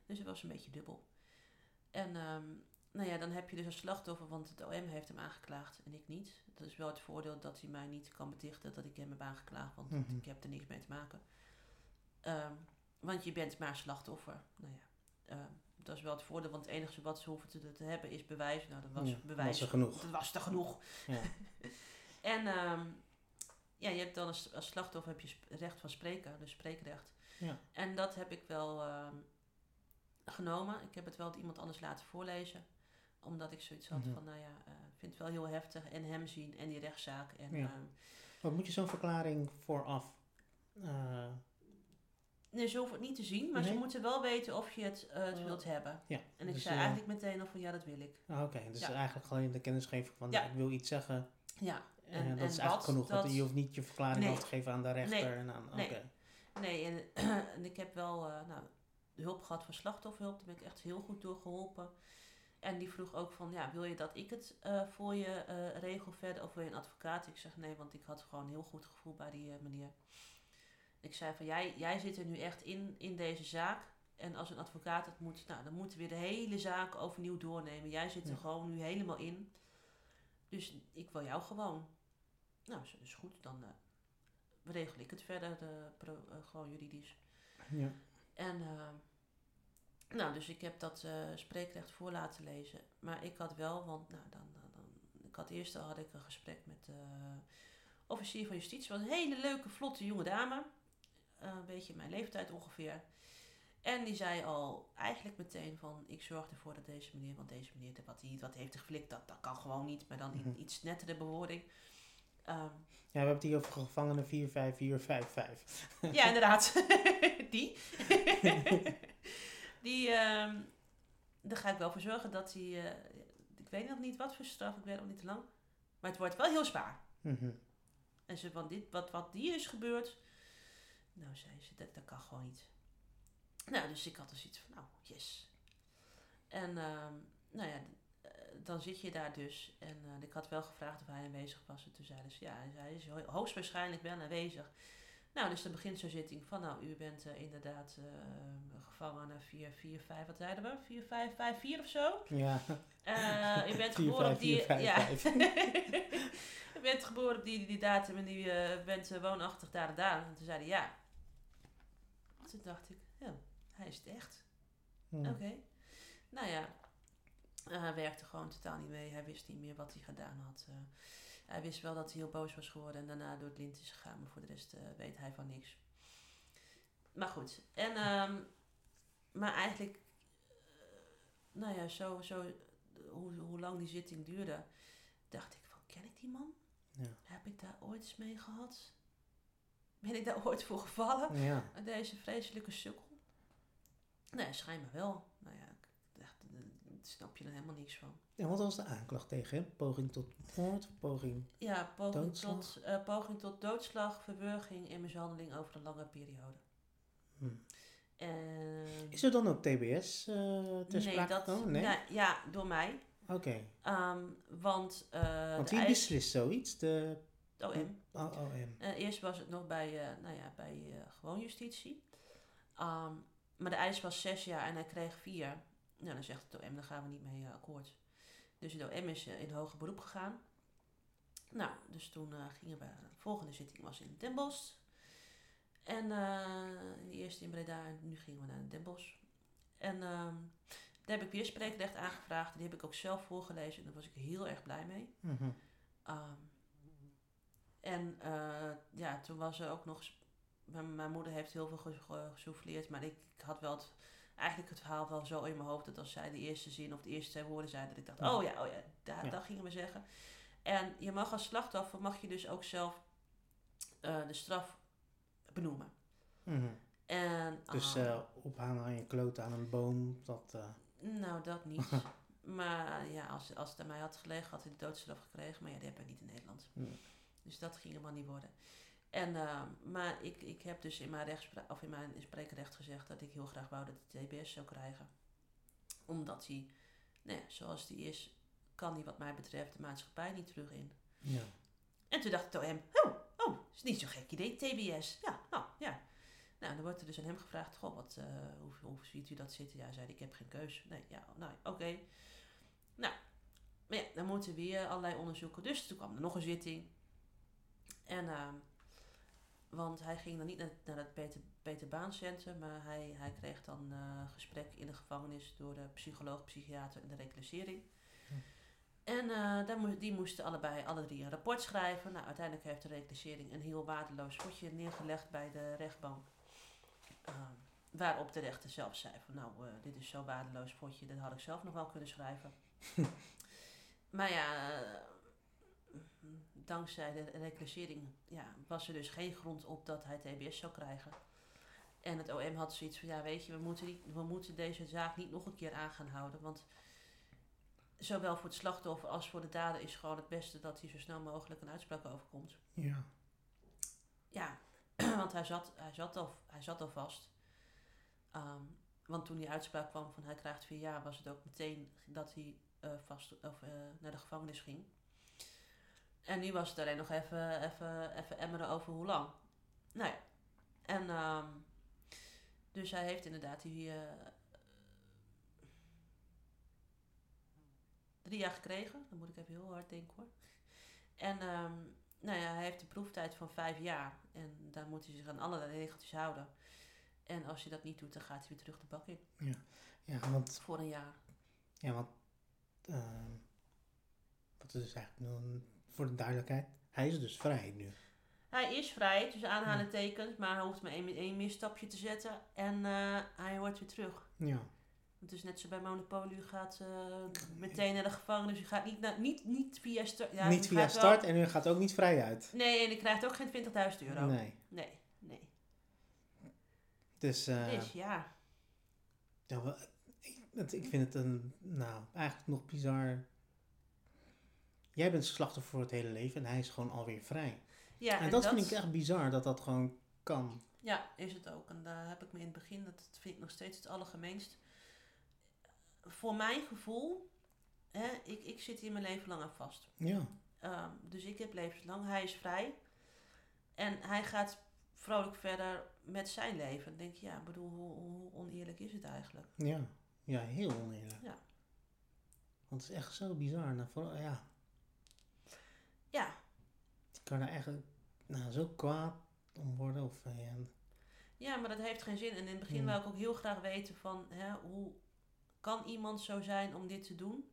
[SPEAKER 3] Dus het was een beetje dubbel. En ehm, nou ja, dan heb je dus een slachtoffer, want het OM heeft hem aangeklaagd en ik niet. Dat is wel het voordeel dat hij mij niet kan betichten dat ik hem heb aangeklaagd, want
[SPEAKER 2] Mhm.
[SPEAKER 3] ik heb er niks mee te maken. Ehm, want je bent maar slachtoffer. Nou ja, ehm, dat is wel het voordeel, want het enige wat ze hoeven te, te hebben is bewijs. Nou, dat was
[SPEAKER 2] Ja,
[SPEAKER 3] bewijs.
[SPEAKER 2] was er genoeg.
[SPEAKER 3] Dat was er genoeg.
[SPEAKER 2] Ja.
[SPEAKER 3] En ehm, ja, je hebt dan als, als slachtoffer heb je recht van spreken, dus spreekrecht.
[SPEAKER 2] Ja.
[SPEAKER 3] En dat heb ik wel ehm, genomen. Ik heb het wel iemand anders laten voorlezen. Omdat ik zoiets had
[SPEAKER 2] Mhm.
[SPEAKER 3] van, nou ja, eh, ik vind het wel heel heftig. En hem zien en die rechtszaak. En,
[SPEAKER 2] Ja.
[SPEAKER 3] ehm,
[SPEAKER 2] Wat moet je zo'n verklaring vooraf? eh,
[SPEAKER 3] nee, ze hoeven het niet te zien, maar ze moeten wel weten of je het, eh, het
[SPEAKER 2] Oh.
[SPEAKER 3] wilt hebben.
[SPEAKER 2] ja.
[SPEAKER 3] En ik
[SPEAKER 2] dus,
[SPEAKER 3] zei
[SPEAKER 2] eh,
[SPEAKER 3] eigenlijk meteen al van, ja, dat wil ik.
[SPEAKER 2] ah, Oké, dus
[SPEAKER 3] Ja.
[SPEAKER 2] eigenlijk gewoon de kennisgeving van
[SPEAKER 3] Ja.
[SPEAKER 2] ik wil iets zeggen.
[SPEAKER 3] Ja,
[SPEAKER 2] En,
[SPEAKER 3] En-
[SPEAKER 2] dat
[SPEAKER 3] en
[SPEAKER 2] is eigenlijk
[SPEAKER 3] wat,
[SPEAKER 2] genoeg. want
[SPEAKER 3] dat-
[SPEAKER 2] je hoeft niet je verklaring
[SPEAKER 3] Nee.
[SPEAKER 2] af te geven aan de rechter.
[SPEAKER 3] Nee.
[SPEAKER 2] En aan, oké.
[SPEAKER 3] Nee. Nee, en, en ik heb wel eh, nou, de hulp gehad van slachtofferhulp. Daar ben ik echt heel goed door geholpen. En die vroeg ook van, ja, wil je dat ik het eh, voor je eh, regel verder of wil je een advocaat? Ik zeg nee, want ik had gewoon een heel goed gevoel bij die eh, meneer. Ik zei van, jij, jij zit er nu echt in, in deze zaak. En als een advocaat het moet, nou, dan moeten we weer de hele zaak overnieuw doornemen. Jij zit er
[SPEAKER 2] Ja.
[SPEAKER 3] gewoon nu helemaal in. Dus ik wil jou gewoon. Nou, is goed, dan eh, regel ik het verder, de, pro- eh, gewoon juridisch.
[SPEAKER 2] Ja.
[SPEAKER 3] En, eh, nou, dus ik heb dat spreekrecht voor laten lezen. Maar ik had wel, want, nou, dan, dan, ik had eerst al had ik een gesprek met de officier van justitie. was een hele leuke, vlotte jonge dame. Eh, een beetje mijn leeftijd ongeveer. En die zei al eigenlijk meteen van, ik zorg ervoor dat deze meneer, want deze meneer, wat hij wat heeft hij geflikt, dat, dat kan gewoon niet. Maar dan in
[SPEAKER 2] Mhm.
[SPEAKER 3] iets nettere bewoording. Ehm,
[SPEAKER 2] ja, we hebben het hier over gevangenen 45455.
[SPEAKER 3] Ja, inderdaad. die. die, ehm daar ga ik wel voor zorgen dat hij... eh, ik weet nog niet wat voor straf, ik weet nog niet te lang. Maar het wordt wel heel zwaar.
[SPEAKER 2] Mhm.
[SPEAKER 3] En ze van dit, wat, wat die is gebeurd... Nou, zei ze, dat, dat kan gewoon niet. Nou, dus ik had dus iets van, nou, yes. En, ehm, nou ja, eh, dan zit je daar dus. En eh, ik had wel gevraagd of hij aanwezig was. En toen zeiden ze, ja, hij is ho- hoogstwaarschijnlijk wel aanwezig. Nou, dus dan begint zo'n zitting van, nou, u bent eh, inderdaad eh gevangene 4, 4, 5, wat zeiden we? 4, 5, 5, 4 of zo?
[SPEAKER 2] Ja,
[SPEAKER 3] Eh, u bent geboren op die...
[SPEAKER 2] 45455.
[SPEAKER 3] Ja. u bent geboren op die, die, datum en u bent woonachtig daar en daar. En toen zeiden ja. Toen dacht ik, ja, hij is het echt. Oké. Nou ja, hij werkte gewoon totaal niet mee. Hij wist niet meer wat hij gedaan had. Eh, hij wist wel dat hij heel boos was geworden en daarna door het lint is gegaan. Maar voor de rest eh, weet hij van niks. Maar goed. En, ehm, maar eigenlijk, eh, nou ja, zo, zo hoe, hoe lang die zitting duurde, dacht ik van, ken ik die man?
[SPEAKER 2] Ja.
[SPEAKER 3] Heb ik daar ooit eens mee gehad? Ben ik daar ooit voor gevallen?
[SPEAKER 2] Ja.
[SPEAKER 3] Deze vreselijke sukkel? Nee, schijnbaar wel. Nou ja, eh, daar snap je er helemaal niks van.
[SPEAKER 2] En wat was de aanklacht tegen hem? Poging tot moord? Poging?
[SPEAKER 3] Ja, poging
[SPEAKER 2] Doodslag?
[SPEAKER 3] tot, eh, poging tot doodslag, verwurging en mishandeling over een lange periode.
[SPEAKER 2] Hm.
[SPEAKER 3] En
[SPEAKER 2] Is er dan ook TBS eh ter
[SPEAKER 3] nee,
[SPEAKER 2] sprake
[SPEAKER 3] dat,
[SPEAKER 2] gekomen? Nee?
[SPEAKER 3] ja, ja, door mij.
[SPEAKER 2] Oké.
[SPEAKER 3] Ehm, want uh,
[SPEAKER 2] Want wie beslist zoiets? De
[SPEAKER 3] OM.
[SPEAKER 2] OM.
[SPEAKER 3] Eh, eerst was het nog bij, eh, nou ja, bij eh, gewoon justitie. Ehm, maar de eis was zes jaar en hij kreeg vier. Nou, dan zegt het OM, daar gaan we niet mee akkoord. Dus het OM is in hoger beroep gegaan. Nou, dus toen eh, gingen we, de volgende zitting was in Den Bosch. En eh, in de eerste in Breda en nu gingen we naar Den Bosch. En ehm, daar heb ik weer spreekrecht aangevraagd. Die heb ik ook zelf voorgelezen en daar was ik heel erg blij mee.
[SPEAKER 2] Mhm.
[SPEAKER 3] Ehm, en eh, ja, toen was er ook nog... Mijn, mijn moeder heeft heel veel ge- ge- gesouffleerd, maar ik, ik had wel het, eigenlijk het verhaal wel zo in mijn hoofd dat als zij de eerste zin of de eerste twee woorden zei, dat ik dacht, oh ja, oh ja, daar,
[SPEAKER 2] Ja.
[SPEAKER 3] dat gingen we zeggen. En je mag als slachtoffer, mag je dus ook zelf eh, de straf benoemen.
[SPEAKER 2] Mhm.
[SPEAKER 3] En,
[SPEAKER 2] Dus eh ophangen aan je kloot aan een boom, dat...
[SPEAKER 3] Nou, dat niet. maar ja, als, als het aan mij had gelegen, had hij de doodstraf gekregen. Maar ja, die heb ik niet in Nederland. Dus dat ging helemaal niet worden. En, eh, maar ik, ik heb dus in mijn, rechtspra- of in mijn spreekrecht gezegd dat ik heel graag wou dat hij TBS zou krijgen. Omdat hij, nou ja, zoals die is, kan hij wat mij betreft de maatschappij niet terug in.
[SPEAKER 2] ja.
[SPEAKER 3] En toen dacht ik tegen hem, oh, oh, is niet zo'n gek idee, TBS. Ja, nou, ja. Nou, dan wordt er dus aan hem gevraagd, goh, wat, eh, hoe, hoe ziet u dat zitten? Ja, hij zei, ik heb geen keus. Nee, ja, nou, oké. Nou, maar ja, dan moeten we weer allerlei onderzoeken. Dus toen kwam er nog een zitting. En, ehm, want hij ging dan niet naar, naar het Peter, Peter Baan Centrum, maar hij, hij kreeg dan eh gesprek in de gevangenis door de psycholoog, psychiater en de reclassering. En eh, daar die moesten allebei, alle drie, een rapport schrijven. Nou, uiteindelijk heeft de reclassering een heel waardeloos potje neergelegd bij de rechtbank. Ehm, waarop de rechter zelf zei van, nou, eh, dit is zo'n waardeloos potje, dat had ik zelf nog wel kunnen schrijven. maar ja, dankzij de reclassering ja, was er dus geen grond op dat hij TBS zou krijgen. En het OM had zoiets van, ja weet je, we moeten, niet, we moeten deze zaak niet nog een keer aan gaan houden. Want zowel voor het slachtoffer als voor de dader is gewoon het beste dat hij zo snel mogelijk een uitspraak overkomt.
[SPEAKER 2] Ja.
[SPEAKER 3] Ja, want hij zat, hij zat, al, hij zat al vast. Ehm, want toen die uitspraak kwam van hij krijgt vier jaar, was het ook meteen dat hij eh, vast, of, eh, naar de gevangenis ging. En nu was het alleen nog even, even, even emmeren over hoe lang. Nou ja, en ehm, dus hij heeft inderdaad die eh, drie jaar gekregen. Dan moet ik even heel hard denken hoor. En ehm, nou ja, hij heeft een proeftijd van vijf jaar. En daar moet hij zich aan allerlei regeltjes houden. En als je dat niet doet, dan gaat hij weer terug de bak in.
[SPEAKER 2] Ja, want...
[SPEAKER 3] Voor een jaar.
[SPEAKER 2] Ja, want... ehm, wat is dus eigenlijk voor de duidelijkheid? Hij is dus vrij nu.
[SPEAKER 3] Hij is vrij, tussen aanhalingstekens, maar hij hoeft maar één, één misstapje te zetten. En eh, hij wordt weer terug.
[SPEAKER 2] Ja.
[SPEAKER 3] Het is net zo bij Monopoly, u gaat eh, meteen naar de gevangenis. U gaat niet, naar, niet, niet via start. Ja,
[SPEAKER 2] niet via
[SPEAKER 3] wel-
[SPEAKER 2] start en u gaat ook niet vrij uit.
[SPEAKER 3] Nee, en u krijgt ook geen 20.000 euro.
[SPEAKER 2] Nee.
[SPEAKER 3] nee. nee.
[SPEAKER 2] Dus...
[SPEAKER 3] Dus ja.
[SPEAKER 2] Ja, ik, ik vind het een, nou, eigenlijk nog bizar. Jij bent slachtoffer voor het hele leven en hij is gewoon alweer vrij.
[SPEAKER 3] ja
[SPEAKER 2] en, dat, vind ik echt bizar dat dat gewoon kan.
[SPEAKER 3] Ja, is het ook. En daar heb ik me in het begin, dat vind ik nog steeds het allergemeenst. Voor mijn gevoel, hè, ik, ik zit hier mijn leven lang aan vast.
[SPEAKER 2] Ja,
[SPEAKER 3] Ehm, dus ik heb levenslang, hij is vrij. En hij gaat vrolijk verder met zijn leven. Dan denk je, ja, bedoel, hoe, hoe oneerlijk is het eigenlijk?
[SPEAKER 2] ja, ja, heel oneerlijk.
[SPEAKER 3] Ja.
[SPEAKER 2] Want het is echt zo bizar. Nou, vooral, ja, kan er echt nou, zo kwaad om worden. Of, eh, ja,
[SPEAKER 3] ja maar dat heeft geen zin. En in het begin
[SPEAKER 2] Hmm.
[SPEAKER 3] wou ik ook heel graag weten van, hè, hoe kan iemand zo zijn om dit te doen?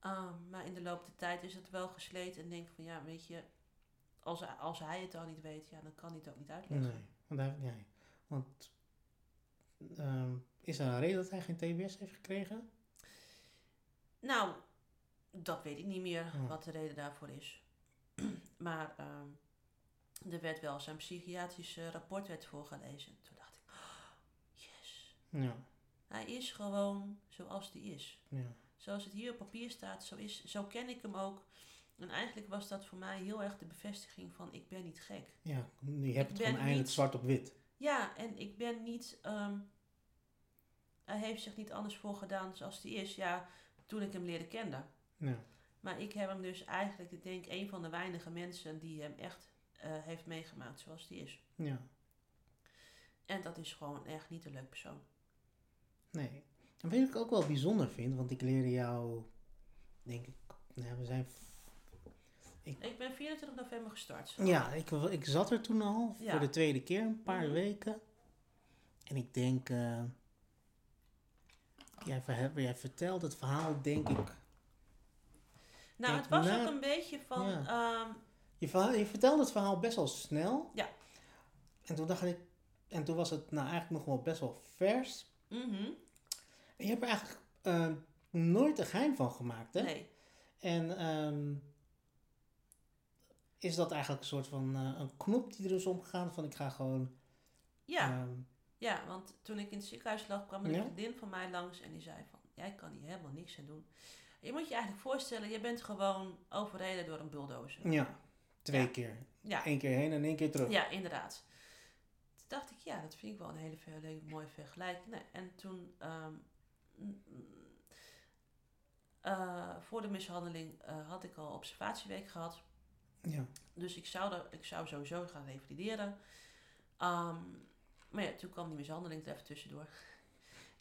[SPEAKER 3] Ehm, maar in de loop der tijd is het wel gesleten en denk van, ja, weet je, als, als hij het al niet weet, ja, dan kan hij het ook niet uitleggen.
[SPEAKER 2] nee, want, hij, nee, want ehm, is er een reden dat hij geen TBS heeft gekregen?
[SPEAKER 3] Nou, dat weet ik niet meer
[SPEAKER 2] Hmm.
[SPEAKER 3] wat de reden daarvoor is. Maar ehm, er werd wel zijn psychiatrisch eh, rapport werd voorgelezen. Toen dacht ik, oh, yes,
[SPEAKER 2] Ja,
[SPEAKER 3] hij is gewoon zoals die is.
[SPEAKER 2] ja,
[SPEAKER 3] Zoals het hier op papier staat, zo, is, zo ken ik hem ook. En eigenlijk was dat voor mij heel erg de bevestiging van ik ben niet gek.
[SPEAKER 2] ja. Je hebt het
[SPEAKER 3] ben
[SPEAKER 2] gewoon eindelijk
[SPEAKER 3] niet-
[SPEAKER 2] zwart op wit.
[SPEAKER 3] Ja, en ik ben niet. ehm, hij heeft zich niet anders voor gedaan zoals hij is. Ja, toen ik hem leerde kennen.
[SPEAKER 2] Ja,
[SPEAKER 3] Maar ik heb hem dus eigenlijk, ik denk, een van de weinige mensen die hem echt eh, heeft meegemaakt zoals hij is.
[SPEAKER 2] ja.
[SPEAKER 3] En dat is gewoon echt niet een leuk persoon.
[SPEAKER 2] Nee. En wat ik ook wel bijzonder vind, want ik leerde jou, denk ik, nou, we zijn,
[SPEAKER 3] Ik ben 24 november gestart.
[SPEAKER 2] ja, ik, ik zat er toen al
[SPEAKER 3] Ja.
[SPEAKER 2] voor de tweede keer, een paar
[SPEAKER 3] Mhm.
[SPEAKER 2] weken. En ik denk, eh, jij, jij vertelt het verhaal, denk ik,
[SPEAKER 3] Nou, het was ook een beetje van...
[SPEAKER 2] ja.
[SPEAKER 3] ehm,
[SPEAKER 2] Je, verhaal, je vertelde het verhaal best wel snel.
[SPEAKER 3] Ja.
[SPEAKER 2] En toen dacht ik, en toen was het nou eigenlijk nog wel best wel vers.
[SPEAKER 3] mhm,
[SPEAKER 2] En je hebt er eigenlijk eh, nooit een geheim van gemaakt, hè?
[SPEAKER 3] Nee.
[SPEAKER 2] En ehm, is dat eigenlijk een soort van eh, een knop die er is omgegaan van ik ga gewoon...
[SPEAKER 3] Ja,
[SPEAKER 2] ehm,
[SPEAKER 3] ja, want toen ik in het ziekenhuis lag, kwam een
[SPEAKER 2] Ja?
[SPEAKER 3] vriendin van mij langs en die zei van, jij kan hier helemaal niks aan doen. Je moet je eigenlijk voorstellen, je bent gewoon overreden door een bulldozer.
[SPEAKER 2] ja, twee
[SPEAKER 3] Ja.
[SPEAKER 2] keer.
[SPEAKER 3] Ja,
[SPEAKER 2] Eén keer heen en één keer terug.
[SPEAKER 3] ja, inderdaad. Toen dacht ik, ja, dat vind ik wel een hele hele mooie vergelijking. Nee, en toen, ehm, eh, voor de mishandeling eh, had ik al observatieweek gehad.
[SPEAKER 2] Ja.
[SPEAKER 3] Dus ik zou, er, ik zou sowieso gaan revalideren. Ehm, maar ja, toen kwam die mishandeling er even tussendoor.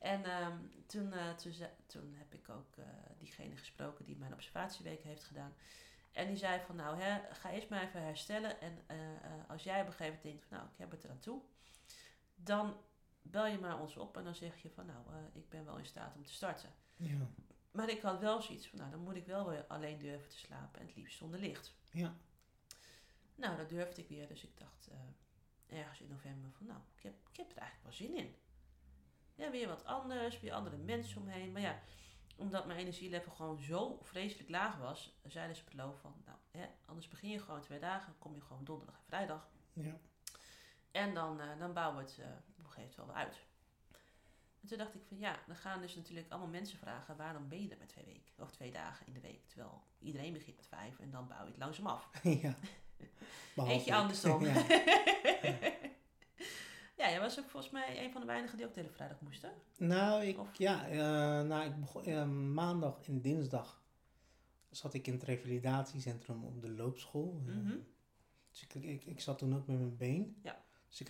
[SPEAKER 3] En ehm, toen, eh, toen, toen heb ik ook eh, diegene gesproken die mijn observatieweek heeft gedaan. En die zei van nou, hè, ga eerst maar even herstellen. En eh, als jij op een gegeven moment denkt van nou, ik heb het eraan toe. Dan bel je maar ons op en dan zeg je van nou, ik ben wel in staat om te starten.
[SPEAKER 2] Ja.
[SPEAKER 3] Maar ik had wel zoiets van nou, dan moet ik wel weer alleen durven te slapen. En het liefst zonder licht.
[SPEAKER 2] Ja.
[SPEAKER 3] Nou, dat durfde ik weer. Dus ik dacht ergens in november van nou, ik heb, ik heb er eigenlijk wel zin in. Ja, weer wat anders, weer andere mensen omheen. Maar ja, omdat mijn energielevel gewoon zo vreselijk laag was, zeiden ze op het loop van nou, hè, anders begin je gewoon twee dagen, kom je gewoon donderdag en vrijdag.
[SPEAKER 2] Ja.
[SPEAKER 3] En dan, eh, dan bouwen we het eh, op een gegeven moment wel weer uit. En toen dacht ik van ja, dan gaan dus natuurlijk allemaal mensen vragen waarom ben je er met twee weken of twee dagen in de week. Terwijl iedereen begint met vijf en dan bouw je het langzaam af.
[SPEAKER 2] ja.
[SPEAKER 3] Eentje andersom.
[SPEAKER 2] ja.
[SPEAKER 3] ja, jij was ook volgens mij een van de weinigen die ook de hele vrijdag moesten.
[SPEAKER 2] Nou, ik,
[SPEAKER 3] Of-
[SPEAKER 2] ja, eh, nou, ik begon, eh, maandag en dinsdag zat ik in het revalidatiecentrum op de loopschool. Eh,
[SPEAKER 3] Mhm.
[SPEAKER 2] dus ik, ik, ik zat toen ook met mijn been.
[SPEAKER 3] Ja.
[SPEAKER 2] Dus ik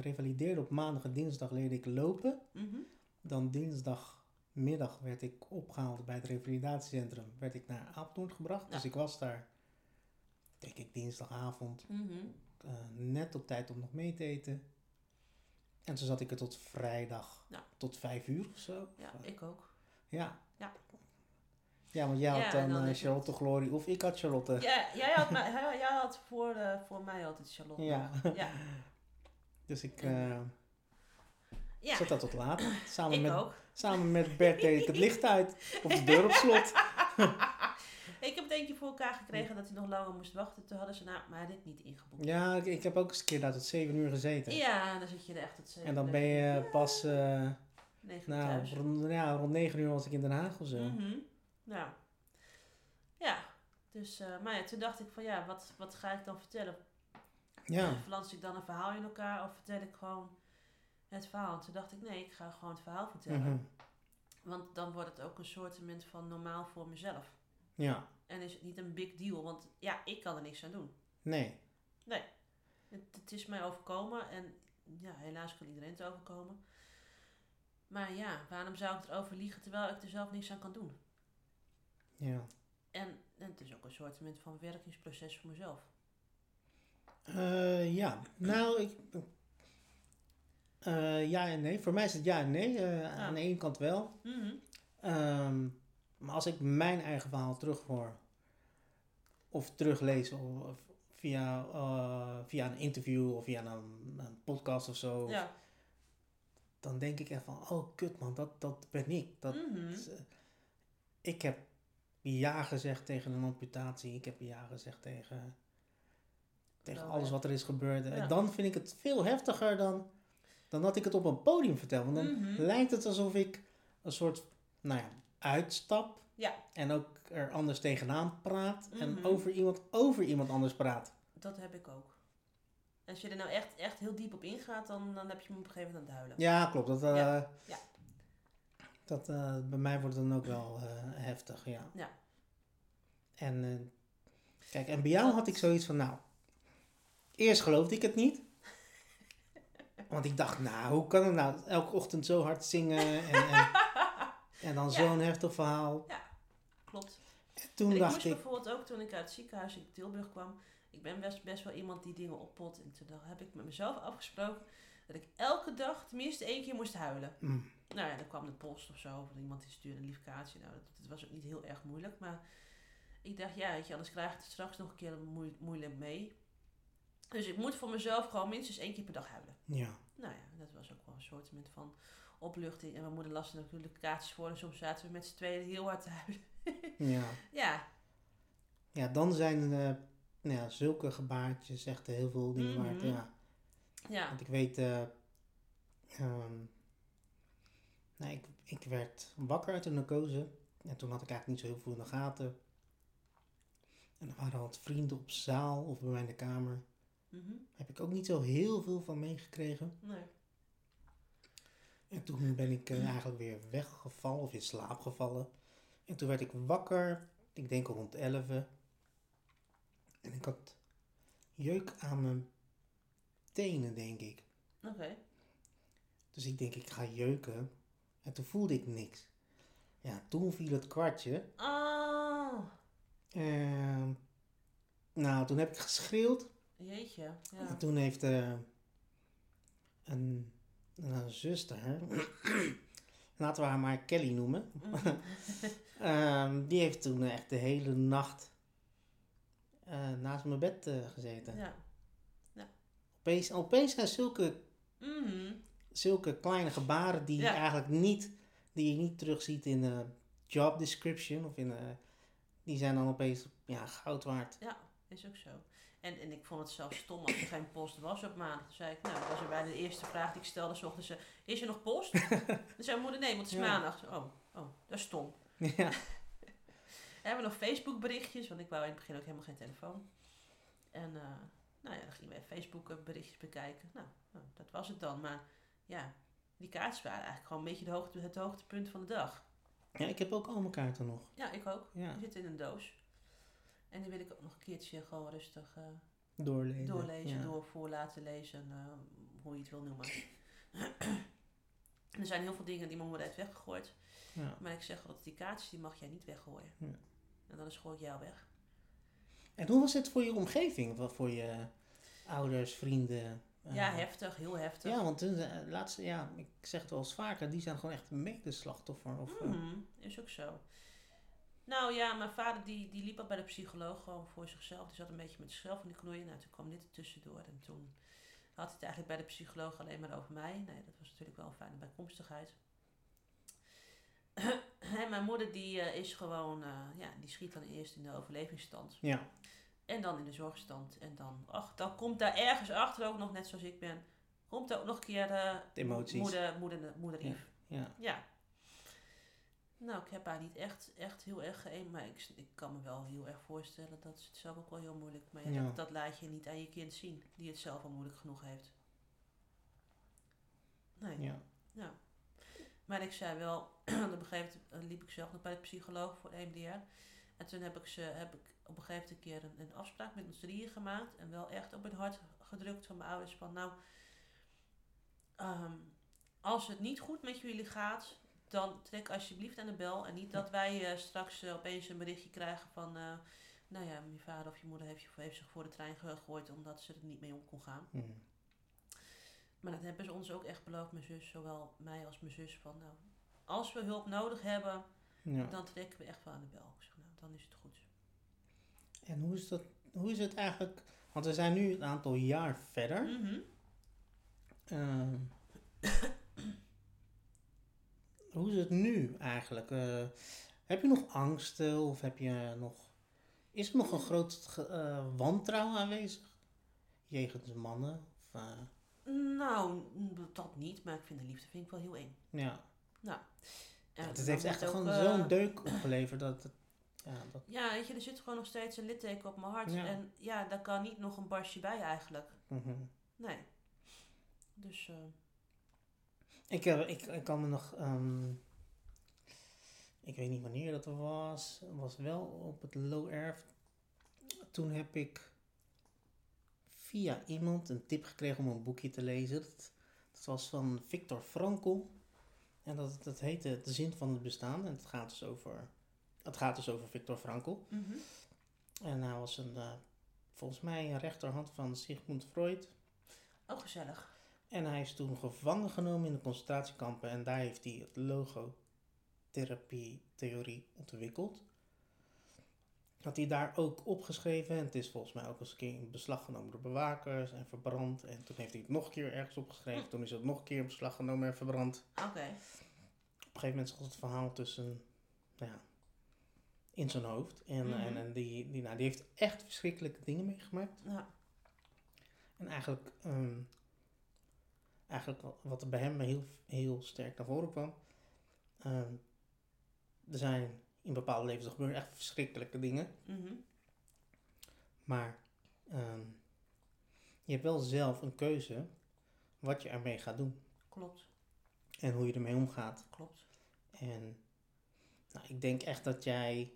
[SPEAKER 2] revalideerde op maandag en dinsdag leerde ik lopen.
[SPEAKER 3] Mhm.
[SPEAKER 2] Dan dinsdagmiddag werd ik opgehaald bij het revalidatiecentrum. Werd ik naar Apeldoorn gebracht. Dus
[SPEAKER 3] Ja.
[SPEAKER 2] ik was daar, denk ik, dinsdagavond
[SPEAKER 3] Mhm.
[SPEAKER 2] net op tijd om nog mee te eten. En toen zat ik er tot vrijdag,
[SPEAKER 3] Ja.
[SPEAKER 2] tot vijf uur of zo.
[SPEAKER 3] Ja, ik ook.
[SPEAKER 2] ja.
[SPEAKER 3] Ja.
[SPEAKER 2] Ja, want jij had dan,
[SPEAKER 3] dan
[SPEAKER 2] eh, Charlotte Glory of ik had Charlotte.
[SPEAKER 3] Ja, jij had, mij- jij had voor, eh, voor mij altijd Charlotte.
[SPEAKER 2] Ja.
[SPEAKER 3] ja.
[SPEAKER 2] Dus ik eh,
[SPEAKER 3] ja.
[SPEAKER 2] zat daar tot laat. Samen
[SPEAKER 3] ik
[SPEAKER 2] met,
[SPEAKER 3] ook.
[SPEAKER 2] samen met Bert deed ik het licht uit. Of de deur op slot.
[SPEAKER 3] Ik heb het eentje voor elkaar gekregen dat hij nog langer moest wachten. Toen hadden ze nou, maar dit niet ingeboekt.
[SPEAKER 2] Ja, ik, ik heb ook eens een keer daar tot zeven uur gezeten.
[SPEAKER 3] Ja, dan zit je er echt tot zeven
[SPEAKER 2] En dan ben je pas, eh, nou, rond, ja, rond negen uur was ik in Den Haag of zo.
[SPEAKER 3] Mhm. Ja. Ja. Dus, eh, maar ja, toen dacht ik van ja, wat, wat ga ik dan vertellen?
[SPEAKER 2] Ja,
[SPEAKER 3] Flans ik dan een verhaal in elkaar of vertel ik gewoon het verhaal? En toen dacht ik nee, ik ga gewoon het verhaal vertellen.
[SPEAKER 2] mhm.
[SPEAKER 3] Want dan wordt het ook een soort van normaal voor mezelf.
[SPEAKER 2] ja,
[SPEAKER 3] En is het niet een big deal, want ja, ik kan er niks aan doen.
[SPEAKER 2] nee.
[SPEAKER 3] Het, het is mij overkomen en ja, helaas kan iedereen het overkomen. Maar ja, waarom zou ik erover liegen terwijl ik er zelf niks aan kan doen?
[SPEAKER 2] Ja.
[SPEAKER 3] En, en het is ook een soort van werkingsproces voor mezelf.
[SPEAKER 2] Eh, ja, nou, ik. eh, ja en nee. Voor mij is het ja en nee. Eh, Aan de ene kant wel. Ehm, maar als ik mijn eigen verhaal terughoor, of teruglees, of, of via, eh, via een interview of via een, een podcast of zo,
[SPEAKER 3] Ja.
[SPEAKER 2] dan denk ik echt van: oh kut man, dat, dat ben ik. Dat,
[SPEAKER 3] Mhm.
[SPEAKER 2] eh, ik heb ja gezegd tegen een amputatie, ik heb ja gezegd tegen, tegen alles
[SPEAKER 3] ja.
[SPEAKER 2] wat er is gebeurd. En
[SPEAKER 3] Ja.
[SPEAKER 2] dan vind ik het veel heftiger dan, dan dat ik het op een podium vertel. Want dan
[SPEAKER 3] Mhm.
[SPEAKER 2] lijkt het alsof ik een soort, nou ja, uitstap.
[SPEAKER 3] Ja.
[SPEAKER 2] En ook er anders tegenaan praat. En
[SPEAKER 3] Mhm.
[SPEAKER 2] over iemand, over iemand anders praat.
[SPEAKER 3] Dat heb ik ook. Als je er nou echt, echt heel diep op ingaat, dan, dan heb je me op een gegeven moment aan het huilen.
[SPEAKER 2] Ja, klopt. Dat, eh,
[SPEAKER 3] Ja. Ja.
[SPEAKER 2] dat, eh, bij mij wordt het dan ook wel eh, heftig, ja.
[SPEAKER 3] Ja.
[SPEAKER 2] En eh, kijk, en bij jou had ik zoiets van, nou, eerst geloofde ik het niet. Want ik dacht, nou, hoe kan het nou elke ochtend zo hard zingen en, en, en dan
[SPEAKER 3] Ja.
[SPEAKER 2] zo'n heftig verhaal.
[SPEAKER 3] Klopt.
[SPEAKER 2] Toen
[SPEAKER 3] En ik
[SPEAKER 2] dacht
[SPEAKER 3] moest
[SPEAKER 2] ik,
[SPEAKER 3] bijvoorbeeld ook toen ik uit het ziekenhuis in Tilburg kwam. Ik ben best, best wel iemand die dingen oppot. En toen heb ik met mezelf afgesproken dat ik elke dag tenminste één keer moest huilen.
[SPEAKER 2] mm,
[SPEAKER 3] Nou ja, dan kwam de post of zo. Of iemand die stuurde een lief kaartje. Nou, dat, dat was ook niet heel erg moeilijk. Maar ik dacht, ja, weet je, anders krijg ik het straks nog een keer moe- moeilijk mee. Dus ik moet voor mezelf gewoon minstens één keer per dag huilen.
[SPEAKER 2] Ja.
[SPEAKER 3] Nou ja, dat was ook wel een soort van opluchting. En mijn moeder las er natuurlijk kaartjes voor. En soms zaten we met z'n tweeën heel hard te huilen.
[SPEAKER 2] Ja.
[SPEAKER 3] Ja,
[SPEAKER 2] Ja, dan zijn eh, nou ja, zulke gebaartjes echt heel veel dingen waard.
[SPEAKER 3] Mhm.
[SPEAKER 2] Ja.
[SPEAKER 3] ja.
[SPEAKER 2] Want ik weet, eh, ehm, nou, ik, ik werd wakker uit de narcose. En toen had ik eigenlijk niet zo heel veel in de gaten. En er waren wat vrienden op zaal of bij mij in de kamer.
[SPEAKER 3] Mhm.
[SPEAKER 2] Heb ik ook niet zo heel veel van meegekregen.
[SPEAKER 3] Nee.
[SPEAKER 2] En toen ben ik eh, eigenlijk weer weggevallen of in slaap gevallen. En toen werd ik wakker, ik denk rond 11. En ik had jeuk aan mijn tenen, denk ik.
[SPEAKER 3] Oké.
[SPEAKER 2] Dus ik denk, ik ga jeuken. En toen voelde ik niks. Ja, toen viel het kwartje.
[SPEAKER 3] Oh,
[SPEAKER 2] Ehm, nou, toen heb ik geschreeuwd.
[SPEAKER 3] jeetje.
[SPEAKER 2] En
[SPEAKER 3] Ja.
[SPEAKER 2] toen heeft eh, een, een zuster, laten we haar maar Kelly noemen. Ehm, die heeft toen echt de hele nacht eh, naast mijn bed eh, gezeten.
[SPEAKER 3] ja.
[SPEAKER 2] Opeens, opeens zijn zulke,
[SPEAKER 3] Mhm.
[SPEAKER 2] zulke kleine gebaren die
[SPEAKER 3] Ja.
[SPEAKER 2] je eigenlijk niet, die je niet terugziet in de job description of in de, die zijn dan opeens ja, goud waard.
[SPEAKER 3] Ja, is ook zo. En, en ik vond het zelfs stom als er geen post was op maandag. Toen zei ik, nou, dat was er bij de eerste vraag die ik stelde, s ochtends, eh, is er nog post? Toen zei mijn moeder, nee, want het is
[SPEAKER 2] Ja.
[SPEAKER 3] maandag. Oh, oh, dat is stom.
[SPEAKER 2] ja.
[SPEAKER 3] We hebben nog Facebook berichtjes, want ik wou in het begin ook helemaal geen telefoon. En eh, nou ja, dan gingen we Facebook eh, berichtjes bekijken. Nou, nou, dat was het dan. Maar ja, die kaartjes waren eigenlijk gewoon een beetje de hoogte, het hoogtepunt van de dag.
[SPEAKER 2] ja, ik heb ook al mijn kaarten nog.
[SPEAKER 3] Ja, ik ook.
[SPEAKER 2] Ja,
[SPEAKER 3] Die zitten in een doos. En die wil ik ook nog een keertje gewoon rustig eh,
[SPEAKER 2] doorlezen.
[SPEAKER 3] doorlezen,
[SPEAKER 2] ja.
[SPEAKER 3] door voor laten lezen, eh, hoe je het wil noemen. er zijn heel veel dingen die moeder heeft weggegooid.
[SPEAKER 2] Ja.
[SPEAKER 3] Maar ik zeg altijd, die kaartjes die mag jij niet weggooien.
[SPEAKER 2] Ja.
[SPEAKER 3] En dan is gooi ik jou weg.
[SPEAKER 2] En hoe was het voor je omgeving? Wat voor je ouders, vrienden? eh,
[SPEAKER 3] ja, heftig, heel heftig.
[SPEAKER 2] Ja, want eh, laatste, ja, ik zeg het wel eens vaker, die zijn gewoon echt medeslachtoffer. Of, eh,
[SPEAKER 3] Mhm, is ook zo. Nou ja, mijn vader die, die liep al bij de psycholoog gewoon voor zichzelf. Die zat een beetje met zichzelf in de knoeien. Nou, toen kwam dit er tussendoor. En toen had hij het eigenlijk bij de psycholoog alleen maar over mij. Nee, dat was natuurlijk wel een fijne bijkomstigheid. en mijn moeder die eh, is gewoon, eh, ja, die schiet dan eerst in de overlevingsstand.
[SPEAKER 2] ja,
[SPEAKER 3] En dan in de zorgstand. En dan, ach, dan komt daar ergens achter ook nog, net zoals ik ben, komt daar ook nog een keer eh,
[SPEAKER 2] De emoties.
[SPEAKER 3] moeder, moeder, moeder
[SPEAKER 2] ja.
[SPEAKER 3] Ja. Nou, ik heb haar niet echt, echt heel erg geëmd, maar ik, ik kan me wel heel erg voorstellen dat ze het zelf ook wel heel moeilijk... Maar ja,
[SPEAKER 2] Ja.
[SPEAKER 3] Dat, dat laat je niet aan je kind zien, die het zelf al moeilijk genoeg heeft. Nee, ja.
[SPEAKER 2] ja.
[SPEAKER 3] Maar ik zei wel, op een gegeven moment liep ik zelf nog bij de psycholoog voor de EMDR. En toen heb ik, ze, heb ik op een gegeven moment een keer een, een afspraak met ons drieën gemaakt. En wel echt op het hart gedrukt van mijn ouders van nou... ehm, als het niet goed met jullie gaat, dan trek alsjeblieft aan de bel. En niet dat wij eh, straks eh, opeens een berichtje krijgen van... eh, nou ja, je vader of je moeder heeft, heeft zich voor de trein gegooid omdat ze er niet mee om kon gaan.
[SPEAKER 2] Hm.
[SPEAKER 3] Maar dat hebben ze ons ook echt beloofd, mijn zus, zowel mij als mijn zus. Van nou, als we hulp nodig hebben,
[SPEAKER 2] ja.
[SPEAKER 3] dan trekken we echt wel aan de bel. Ik zeg, nou, dan is het goed.
[SPEAKER 2] En hoe is, dat, hoe is het eigenlijk, want we zijn nu een aantal jaar verder. Ehm, hoe is het nu eigenlijk? Eh, heb je nog angsten of heb je nog, is er nog een groot eh, wantrouwen aanwezig? Jegens mannen? Of, eh,
[SPEAKER 3] Nou, dat niet, maar ik vind de liefde vind ik wel heel eng.
[SPEAKER 2] ja.
[SPEAKER 3] En
[SPEAKER 2] het heeft echt gewoon zo'n deuk opgeleverd dat het, ja, dat,
[SPEAKER 3] Ja, weet je, er zit gewoon nog steeds een litteken op mijn hart.
[SPEAKER 2] Ja.
[SPEAKER 3] En ja, daar kan niet nog een barstje bij eigenlijk.
[SPEAKER 2] mhm.
[SPEAKER 3] Nee. Dus,
[SPEAKER 2] Ik, heb, ik, ik kan me nog. ehm, ik weet niet wanneer dat was. Was wel op het Low Erf. Toen heb ik via iemand een tip gekregen om een boekje te lezen. Dat, dat was van Viktor Frankl. En dat, dat heette De Zin van het Bestaan. En het gaat dus over, het gaat dus over Viktor Frankl.
[SPEAKER 3] mhm.
[SPEAKER 2] En hij was een, eh, volgens mij een rechterhand van Sigmund Freud.
[SPEAKER 3] Ook gezellig.
[SPEAKER 2] En hij is toen gevangen genomen in de concentratiekampen en daar heeft hij het logotherapie-theorie ontwikkeld. had hij daar ook opgeschreven. En het is volgens mij ook eens een keer in beslag genomen door bewakers en verbrand. En toen heeft hij het nog een keer ergens opgeschreven. Toen is het nog een keer in beslag genomen en verbrand.
[SPEAKER 3] Oké.
[SPEAKER 2] Op een gegeven moment zat het verhaal tussen, nou ja, in zijn hoofd. En,
[SPEAKER 3] Mhm.
[SPEAKER 2] en, en die, die, nou, die heeft echt verschrikkelijke dingen meegemaakt.
[SPEAKER 3] Ja.
[SPEAKER 2] En eigenlijk, ehm, eigenlijk wat- er bij hem heel, heel sterk naar voren kwam. ehm, er zijn in bepaalde levens gebeuren echt verschrikkelijke dingen.
[SPEAKER 3] Mhm.
[SPEAKER 2] Maar ehm, je hebt wel zelf een keuze wat je ermee gaat doen.
[SPEAKER 3] Klopt.
[SPEAKER 2] En hoe je ermee omgaat.
[SPEAKER 3] Klopt.
[SPEAKER 2] En nou, ik denk echt dat jij...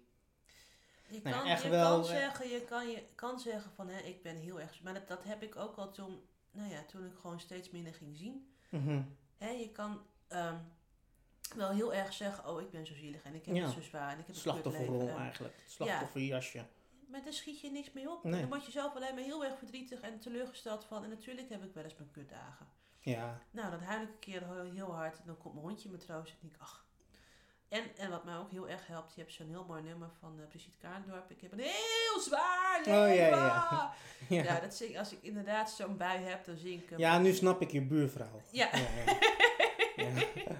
[SPEAKER 3] Je
[SPEAKER 2] Nou
[SPEAKER 3] kan,
[SPEAKER 2] echt
[SPEAKER 3] je
[SPEAKER 2] wel,
[SPEAKER 3] kan zeggen, je kan, je kan zeggen van hè, ik ben heel erg. Maar dat, dat heb ik ook al toen, nou ja, toen ik gewoon steeds minder ging zien. Hè, je kan ehm, wel heel erg zeggen, oh ik ben zo zielig en ik heb
[SPEAKER 2] Ja.
[SPEAKER 3] het zo zwaar en ik heb een kut
[SPEAKER 2] Slachtofferrol eigenlijk. Slachtofferjasje.
[SPEAKER 3] Maar daar schiet je niks mee op.
[SPEAKER 2] Nee.
[SPEAKER 3] Dan word je zelf alleen maar heel erg verdrietig en teleurgesteld van. En natuurlijk heb ik wel eens mijn kutdagen.
[SPEAKER 2] Ja,
[SPEAKER 3] Nou, dan huil ik een keer heel, hard en dan komt mijn hondje me troosten en denk ik, ach. En, en wat mij ook heel erg helpt, je hebt zo'n heel mooi nummer van uh, Brigitte Kaandorp. Ik heb een heel zwaar leven.
[SPEAKER 2] Oh, ja, ja.
[SPEAKER 3] Ja,
[SPEAKER 2] ja.
[SPEAKER 3] dat zing, als ik inderdaad zo'n bui heb, dan zing ik hem.
[SPEAKER 2] ja, nu snap ik je buurvrouw.
[SPEAKER 3] Ja.
[SPEAKER 2] Ja, ja. Ja.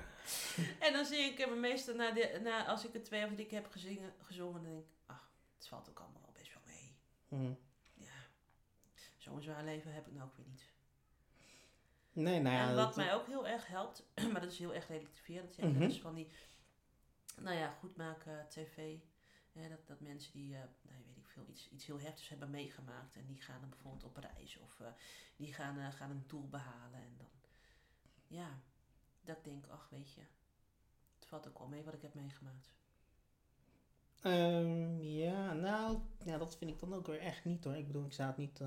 [SPEAKER 3] En dan zing ik hem meestal na, de, na als ik het twee of drie keer heb gezingen, gezongen, dan denk ik, ach, het valt ook allemaal wel best wel mee.
[SPEAKER 2] Mhm.
[SPEAKER 3] Ja, zo'n zwaar leven heb ik nou ook weer niet.
[SPEAKER 2] Nee, nou ja.
[SPEAKER 3] en wat mij ook heel erg helpt, maar dat is heel erg relativerend, dat zeg
[SPEAKER 2] Mhm.
[SPEAKER 3] dat is van die, nou ja, goed maken tv. Dat, dat mensen die, eh nou, weet ik veel, iets, iets heel heftigs hebben meegemaakt en die gaan dan bijvoorbeeld op reis of eh, die gaan, eh, gaan een doel behalen en dan, ja, dat ik denk, ach weet je, het valt ook wel mee wat ik heb meegemaakt.
[SPEAKER 2] Ehm, ja, nou, ja, dat vind ik dan ook weer echt niet hoor. Ik bedoel, ik zou het niet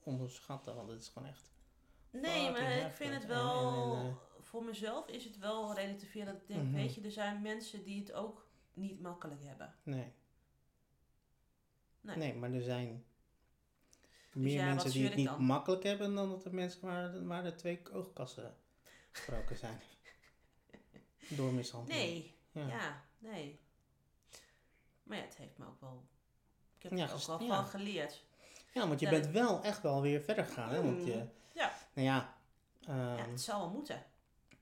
[SPEAKER 2] onderschatten, want het is gewoon echt.
[SPEAKER 3] Nee, maar ik vind het wel,
[SPEAKER 2] en- en,
[SPEAKER 3] voor mezelf is het wel relativerend dat ik denk,
[SPEAKER 2] Mhm.
[SPEAKER 3] weet je, er zijn mensen die het ook niet makkelijk hebben.
[SPEAKER 2] Nee.
[SPEAKER 3] Nee.
[SPEAKER 2] Nee, maar er zijn meer
[SPEAKER 3] Dus ja, wat
[SPEAKER 2] mensen die het niet
[SPEAKER 3] dan?
[SPEAKER 2] makkelijk hebben dan dat er mensen waar, waar er twee oogkassen gebroken zijn. Door mishandeling.
[SPEAKER 3] Nee,
[SPEAKER 2] Ja.
[SPEAKER 3] ja. nee. Maar ja, het heeft me ook wel, ik heb
[SPEAKER 2] Ja,
[SPEAKER 3] er ook wel van geleerd.
[SPEAKER 2] Ja, want je bent wel echt wel weer verder gegaan, hè? Want je,
[SPEAKER 3] Mm, ja.
[SPEAKER 2] nou ja, ehm,
[SPEAKER 3] ja, het zou wel moeten.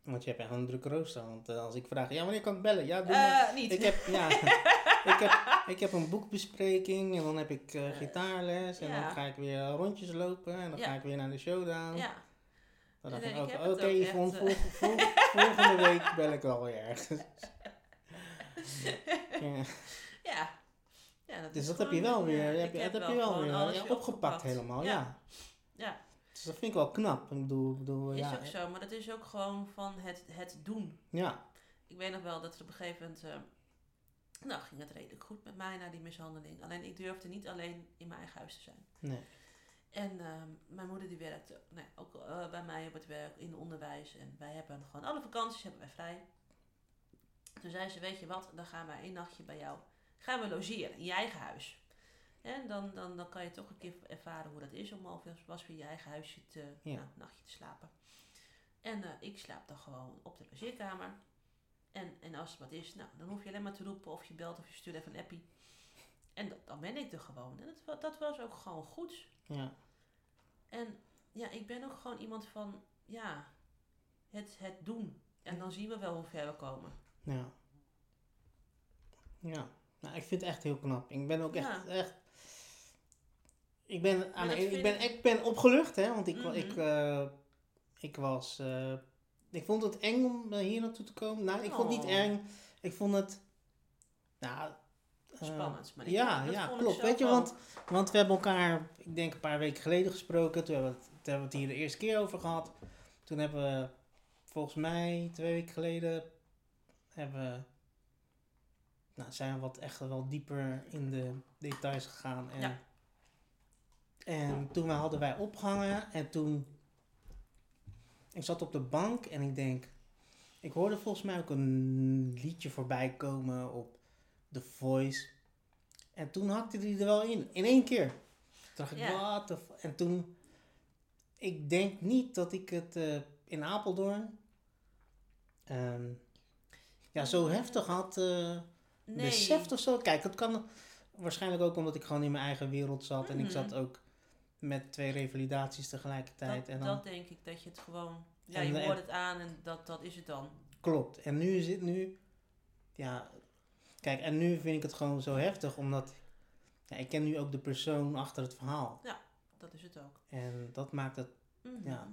[SPEAKER 2] Want je hebt echt een drukke rooster. Want eh, als ik vraag, ja, wanneer kan ik bellen? Ja, doe maar.
[SPEAKER 3] Eh, niet.
[SPEAKER 2] Ik heb, ja, ik, heb, ik heb een boekbespreking en dan heb ik eh, gitaarles en
[SPEAKER 3] ja.
[SPEAKER 2] dan ga ik weer rondjes lopen en dan
[SPEAKER 3] Ja.
[SPEAKER 2] ga ik weer naar de showdown.
[SPEAKER 3] ja,
[SPEAKER 2] Dan dacht ik
[SPEAKER 3] heb
[SPEAKER 2] oké, vol- volgende week bel ik wel weer ergens. ja.
[SPEAKER 3] ja. dat
[SPEAKER 2] Dus dat heb je wel weer, heb je, dat heb je wel weer ja,
[SPEAKER 3] weer
[SPEAKER 2] opgepakt helemaal, ja. Dus dat vind ik wel knap. Ik bedoel, bedoel
[SPEAKER 3] Is
[SPEAKER 2] ja,
[SPEAKER 3] ook zo, maar dat is ook gewoon van het, het doen.
[SPEAKER 2] ja,
[SPEAKER 3] Ik weet nog wel dat er op een gegeven moment, eh, nou ging het redelijk goed met mij na die mishandeling. Alleen ik durfde niet alleen in mijn eigen huis te zijn.
[SPEAKER 2] nee.
[SPEAKER 3] En ehm, mijn moeder die werkte nee, ook eh, bij mij op het werk, in het onderwijs. En wij hebben gewoon alle vakanties hebben wij vrij. Toen zei ze, weet je wat, dan gaan wij één nachtje bij jou, gaan we logeren in je eigen huis. En dan, dan, dan kan je toch een keer ervaren hoe dat is om alvast was weer in je eigen huisje te,
[SPEAKER 2] Ja.
[SPEAKER 3] nou, een nachtje te slapen. En eh, ik slaap dan gewoon op de logeerkamer. En, en als er wat is, nou, dan hoef je alleen maar te roepen of je belt of je stuurt even een appie. En dat, dan ben ik er gewoon. En dat, dat was ook gewoon goed.
[SPEAKER 2] Ja,
[SPEAKER 3] En ja, ik ben ook gewoon iemand van, ja, het, het doen. En dan zien we wel hoe ver we komen.
[SPEAKER 2] ja. Ja, nou, ik vind het echt heel knap. Ik ben ook echt,
[SPEAKER 3] Ja.
[SPEAKER 2] echt... Ik ben, aan ik, ben,
[SPEAKER 3] ik-
[SPEAKER 2] ik ben opgelucht, hè. Want ik, wa-
[SPEAKER 3] Mhm.
[SPEAKER 2] ik, eh, ik was... eh, ik vond het eng om eh, hier naartoe te komen. Nou, ik vond het niet
[SPEAKER 3] Oh.
[SPEAKER 2] eng. Ik vond het... Nou...
[SPEAKER 3] Spannend. Maar ik-
[SPEAKER 2] ja, ja,
[SPEAKER 3] ik
[SPEAKER 2] klopt. Weet je, want, want we hebben elkaar, ik denk een paar weken geleden gesproken. Toen hebben we het, toen hebben we het hier de eerste keer over gehad. Toen hebben we, volgens mij, twee weken geleden, hebben we, nou, zijn we wat echt wel dieper in de details gegaan. En,
[SPEAKER 3] Ja.
[SPEAKER 2] En toen hadden wij opgehangen en toen, ik zat op de bank en ik denk, ik hoorde volgens mij ook een liedje voorbij komen op The Voice. En toen hakte die er wel in, in één keer. Toen dacht ik,
[SPEAKER 3] Ja.
[SPEAKER 2] wat de f-" En toen, ik denk niet dat ik het eh, in Apeldoorn ehm, ja, zo heftig had
[SPEAKER 3] Nee.
[SPEAKER 2] beseft of zo. Kijk, het kan, waarschijnlijk ook omdat ik gewoon in mijn eigen wereld zat. En ik
[SPEAKER 3] Mhm.
[SPEAKER 2] zat ook met twee revalidaties tegelijkertijd.
[SPEAKER 3] Dat,
[SPEAKER 2] en dan,
[SPEAKER 3] dat denk ik, dat je het gewoon... Ja, je hoort het aan en dat, dat is het dan.
[SPEAKER 2] Klopt. En nu zit nu... Ja, kijk, en nu vind ik het gewoon zo heftig, omdat... Ja, ik ken nu ook de persoon achter het verhaal.
[SPEAKER 3] Dat is het ook.
[SPEAKER 2] En dat maakt het
[SPEAKER 3] Mhm.
[SPEAKER 2] Ja.